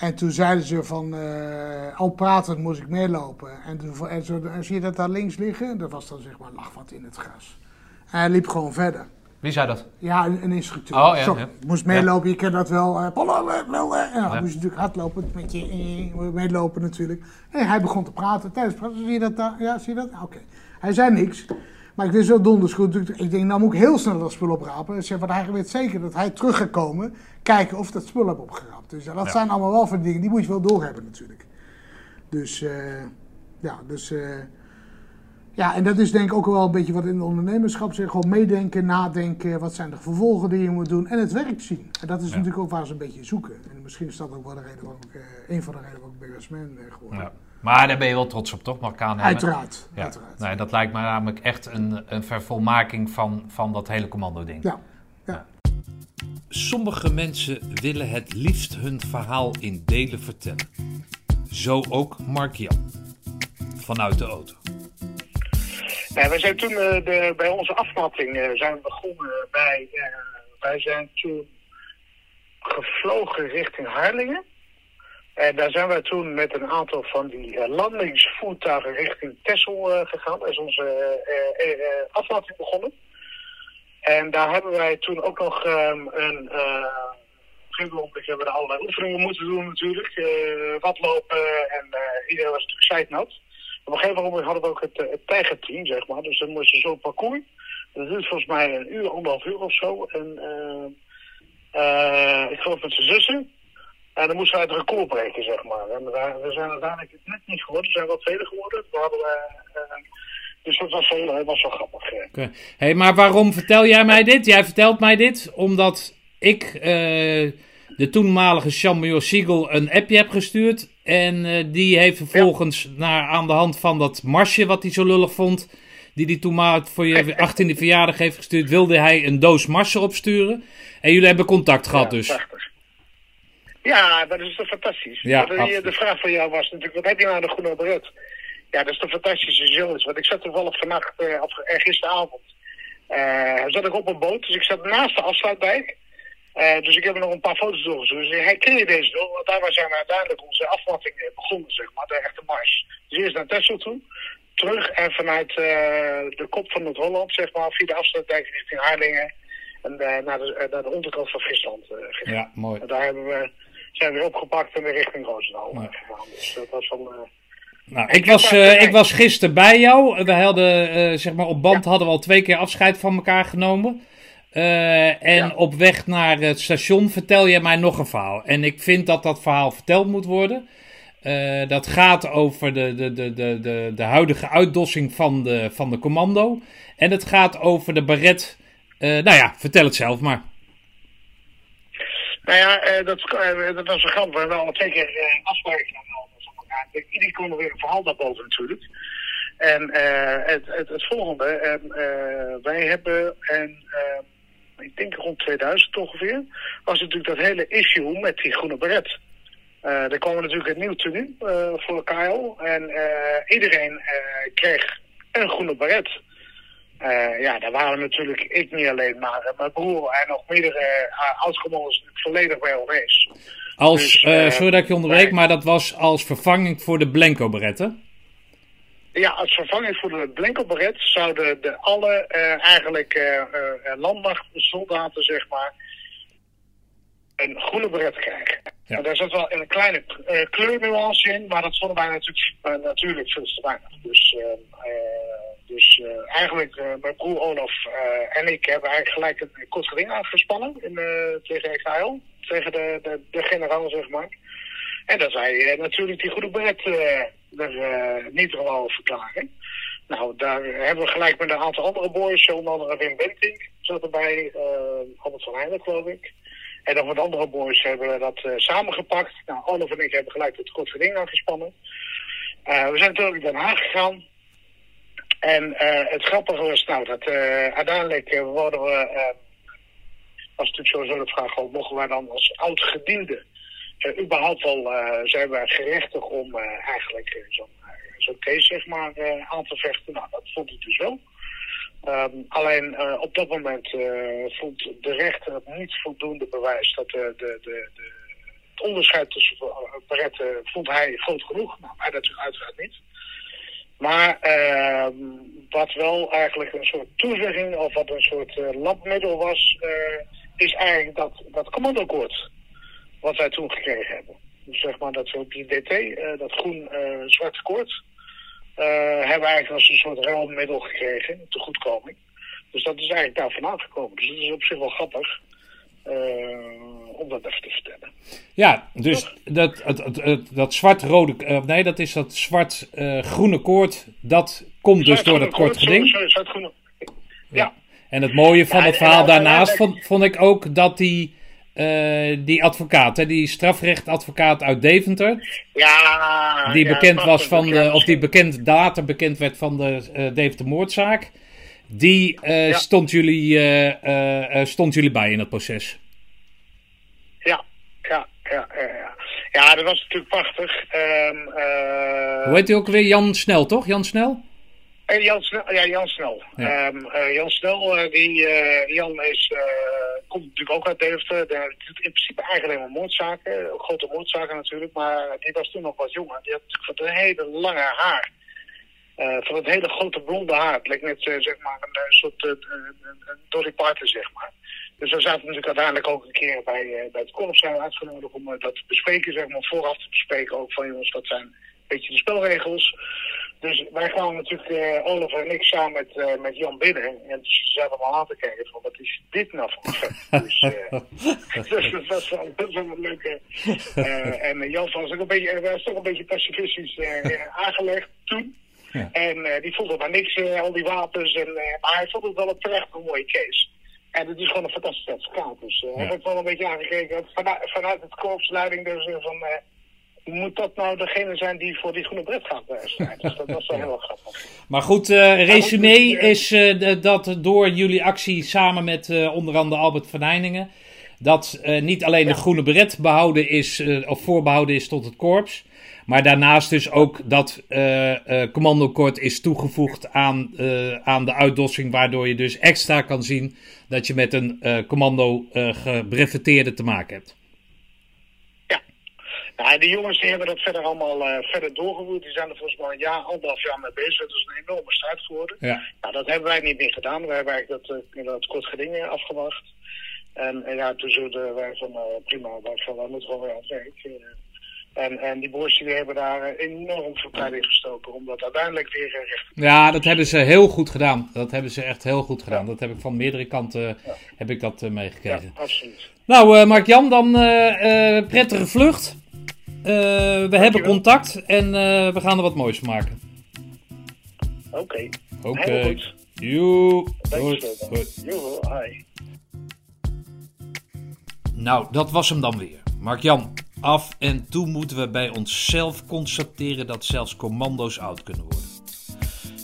En toen zeiden ze van, eh, al pratend moest ik meelopen. En, toen, en, zo, en zie je dat daar links liggen? Dat was dan zeg maar lag wat in het gras. En hij liep gewoon verder. Wie zei dat? Ja, een, een instructeur. Oh, ja, ja. moest meelopen, je kent dat wel. eh. En dan moest je natuurlijk hardlopen, met je eh, meelopen natuurlijk. En hij begon te praten. Tijdens het praten, zie je dat daar? Ja, zie je dat? Oké. Hij zei niks. Maar ik wist wel donders goed. Ik denk, nou moet ik heel snel dat spul oprapen. Want hij weet zeker dat hij terug gaat komen. Kijken of dat spul heb opgeraapt. Dus ja, dat zijn allemaal wel van die dingen. Die moet je wel doorhebben natuurlijk. Dus, eh, ja, dus... eh, ja, en dat is denk ik ook wel een beetje wat in het ondernemerschap zegt. Gewoon meedenken, nadenken. Wat zijn de vervolgen die je moet doen. En het werk zien. En dat is natuurlijk ook waar ze een beetje zoeken. En misschien is dat ook wel de reden waarom ik, eh, een van de redenen waarom ik bij Westman eh, geworden Ja. ben. Maar daar ben je wel trots op, toch? Aannemen? Uiteraard. Ja. uiteraard. Nee, dat lijkt me namelijk echt een, een vervolmaking van, van dat hele commando-ding. Ja. Sommige mensen willen het liefst hun verhaal in delen vertellen. Zo ook Mark Jan. Vanuit de auto. Wij zijn toen eh, bij onze afmatting eh, zijn begonnen bij. eh, wij zijn toen gevlogen richting Harlingen. En daar zijn wij toen met een aantal van die landingsvoertuigen richting Texel gegaan. Dat is onze afmatting begonnen. En daar hebben wij toen ook nog ehm, een. eh, een gegeven moment hebben we er allerlei oefeningen moeten doen natuurlijk. eh wat lopen en eh, iedereen was natuurlijk zeiknat. Op een gegeven moment hadden we ook het, eh, het tijgerteam, zeg maar. Dus dan moest je zo'n parcours. Dat duurt volgens mij een uur, anderhalf uur of zo. En eh, eh, ik geloof met zijn zussen. En dan moesten wij het record breken, zeg maar. En we, we zijn uiteindelijk net niet geworden. We zijn wel tweede geworden. We hadden, eh, eh, dus dat was wel, dat was wel grappig. eh. Oké. Hey, maar waarom vertel jij mij dit? Jij vertelt mij dit omdat ik eh, de toenmalige Jean-Major Siegel een appje heb gestuurd. En eh, die heeft vervolgens naar, aan de hand van dat marsje wat hij zo lullig vond... die hij toen voor je [laughs] 18e verjaardag heeft gestuurd... wilde hij een doos marsen opsturen. En jullie hebben contact gehad Ja, dus. prachtig. Ja, dat is toch fantastisch. Ja, Maar de, de vraag van jou was natuurlijk, wat heb je nou de groene beret? Ja, dat is toch fantastische zoiets. Want ik zat toevallig vannacht, eh, of eh, gisteravond, eh, zat ik op een boot. Dus ik zat naast de afsluitdijk. Dus ik heb er nog een paar foto's doorgezocht. Dus herken je deze wel? Want daar zijn we uiteindelijk onze afmatting begonnen, zeg maar. De echte mars. Dus eerst naar Texel toe. Terug en vanuit de kop van Noord-Holland, zeg maar, via de afsluitdijk richting Harlingen. En naar, de, naar de onderkant van Friesland. Ja, mooi. En daar hebben we, zijn we weer opgepakt en weer richting Roosendaal. Dus dat was wel... Nou, ik was, eh, ik was gisteren bij jou. We hadden, eh, zeg maar, op band hadden we al twee keer afscheid van elkaar genomen. Eh, en Ja. op weg naar het station vertel je mij nog een verhaal. En ik vind dat dat verhaal verteld moet worden. Dat gaat over de, de, de, de, de, de huidige uitdossing van de, van de commando. En het gaat over de baret. Nou ja, vertel het zelf maar. Nou ja, dat, dat was een grap. We hebben al twee keer afspraken Ik- Iedereen kon er weer een verhaal daarboven natuurlijk. En eh, het, het, het volgende. ehm, eh, wij hebben, en, ehm, ik denk rond 2000 ongeveer, was natuurlijk dat hele issue met die groene beret. Eh er kwam natuurlijk een nieuw tenue voor KL. En iedereen kreeg een groene beret. Eh, ja, daar waren natuurlijk ik niet alleen, maar mijn broer en nog meerdere uh, oud-commanders volledig bij oneens. Als, Dus, eh, eh, sorry dat ik je onderbreek, maar dat was als vervanging voor de Blanco beretten. Ja, als vervanging voor de blinkelberet zouden de alle eh, eigenlijk landmachtsoldaten, zeg maar, een groene beret krijgen. Ja. En daar zat wel een kleine kleurnuance in, maar dat vonden wij natuurlijk, natuurlijk veel te weinig. Dus, dus eigenlijk, mijn broer Olaf en ik hebben eigenlijk gelijk een kort geding aangespannen in, tegen EKL, tegen de, de, generaal, zeg maar. En dat wij eh, natuurlijk die goede beret eh, er eh, niet over verklaren. Nou, daar hebben we gelijk met een aantal andere boys, onder andere Wim Benting zat erbij, Albert van Heijden geloof ik. En nog wat andere boys hebben we dat samengepakt. Nou, Olaf en ik hebben gelijk het kort geding aangespannen. We zijn toen naar Den Haag gegaan. En het grappige was nou dat uiteindelijk worden we, was natuurlijk sowieso de vraag, ook, mogen wij dan als oud-gediende eh, überhaupt wel eh, zijn we gerechtig om eh, eigenlijk zo'n zo'n case zeg maar aan te vechten. Nou, dat vond ik dus wel. Ehm, alleen op dat moment vond de rechter het niet voldoende bewijs dat de, de, de, het onderscheid tussen uh, beretten vond hij groot genoeg. Nou, wij natuurlijk uiteraard niet. Maar ehm, wat wel eigenlijk een soort toezegging of wat een soort uh, labmiddel was, uh, is eigenlijk dat, dat commandokoord wat wij toen gekregen hebben. Dus zeg maar dat we op die DT, uh, dat groen-zwart koord, hebben we eigenlijk als een soort ruilmiddel gekregen, te goedkoming. Dus dat is eigenlijk daar vandaan gekomen. Dus dat is op zich wel grappig. om dat even te vertellen. Ja, dus dat, dat, dat, dat zwart-rode, nee, dat is dat zwart-groene koord, dat komt dus door dat kort geding. Zwart-groene. Ja. En het mooie van ja, het verhaal daarnaast vond, vond, ik ook dat die, uh, die advocaat, hè, die strafrechtadvocaat uit Deventer, ja, die ja, bekend was van de, of die bekend later bekend werd van de uh, Deventer moordzaak, die uh, ja. stond, jullie, stond jullie bij in het proces. Ja, ja, ja, ja. Ja, dat was natuurlijk prachtig. Um, Hoe heet hij ook weer? Jan Snel, toch? Jan Snel? En Jan Snel, ja, Jan Snel. Ja. Um, uh, Jan Snel, uh, die, uh, Jan is, komt natuurlijk ook uit Deventer. Doet in principe eigenlijk alleen maar moordzaken, grote moordzaken natuurlijk. Maar die was toen nog wat jonger. Die had natuurlijk van een hele lange haar. van het hele grote blonde haar. Het leek net zeg maar een soort Dolly Parton, zeg maar. Dus we zaten natuurlijk uiteindelijk ook een keer bij, uh, bij het Korps zijn uitgenodigd om uh, dat te bespreken, zeg maar, vooraf te bespreken ook van jongens, dat zijn een beetje de spelregels. Dus wij gaan natuurlijk, uh, Olaf en ik, samen met, met Jan binnen. En ze zaten allemaal aan te kijken van, wat is dit nou voor [laughs] dus, dus [laughs] dat was wel, dat was wel een leuke... en Jan was ook een beetje, was toch een beetje pacifistisch aangelegd toen. Ja. En die voelde maar niks, al die wapens. En, maar hij vond het wel een terecht een mooie case. En het is gewoon een fantastische advocaat. Dus uh, ja. heb ik wel een beetje aangekeken. Vanuit, vanuit het korpsleiding dus van... Moet dat nou degene zijn die voor die groene bret gaat strijden? Dus dat was wel [laughs] heel grappig. Maar goed, uh, resume is uh, dat door jullie actie samen met uh, onder andere Albert van Heiningen... dat niet alleen ja. de groene bret behouden is, of voorbehouden is tot het korps... Maar daarnaast dus ook dat commandokort is toegevoegd aan, aan de uitdossing, waardoor je dus extra kan zien dat je met een commando gebreveteerde te maken hebt. Ja, die jongens die hebben dat verder allemaal verder doorgevoerd. Die zijn er volgens mij een jaar, anderhalf jaar mee bezig. Dat is een enorme strijd geworden. Ja. Nou, dat hebben wij niet meer gedaan. We hebben eigenlijk dat, dat kort geding afgewacht. En, en ja, toen zullen wij van prima, wij, van, wij moeten gewoon weer aan het werk. En, en die boys die hebben daar enorm veel tijd in gestoken om dat uiteindelijk weer recht te Ja, dat hebben ze heel goed gedaan. Dat hebben ze echt heel goed gedaan. Ja. Dat heb ik van meerdere kanten ja. heb ik dat uh, meegekregen. Ja, absoluut. Nou, uh, Mark-Jan, dan uh, prettige vlucht. We hebben contact en we gaan er wat moois van maken. Oké. Okay. Oké. Okay. Joe. Hi. Nou, dat was hem dan weer. Mark-Jan, Af en toe moeten we bij onszelf constateren dat zelfs commando's oud kunnen worden.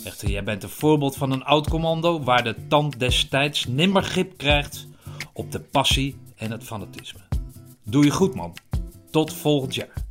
Echter, jij bent een voorbeeld van een oud commando waar de tand destijds nimmer grip krijgt op de passie en het fanatisme. Doe je goed, man. Tot volgend jaar.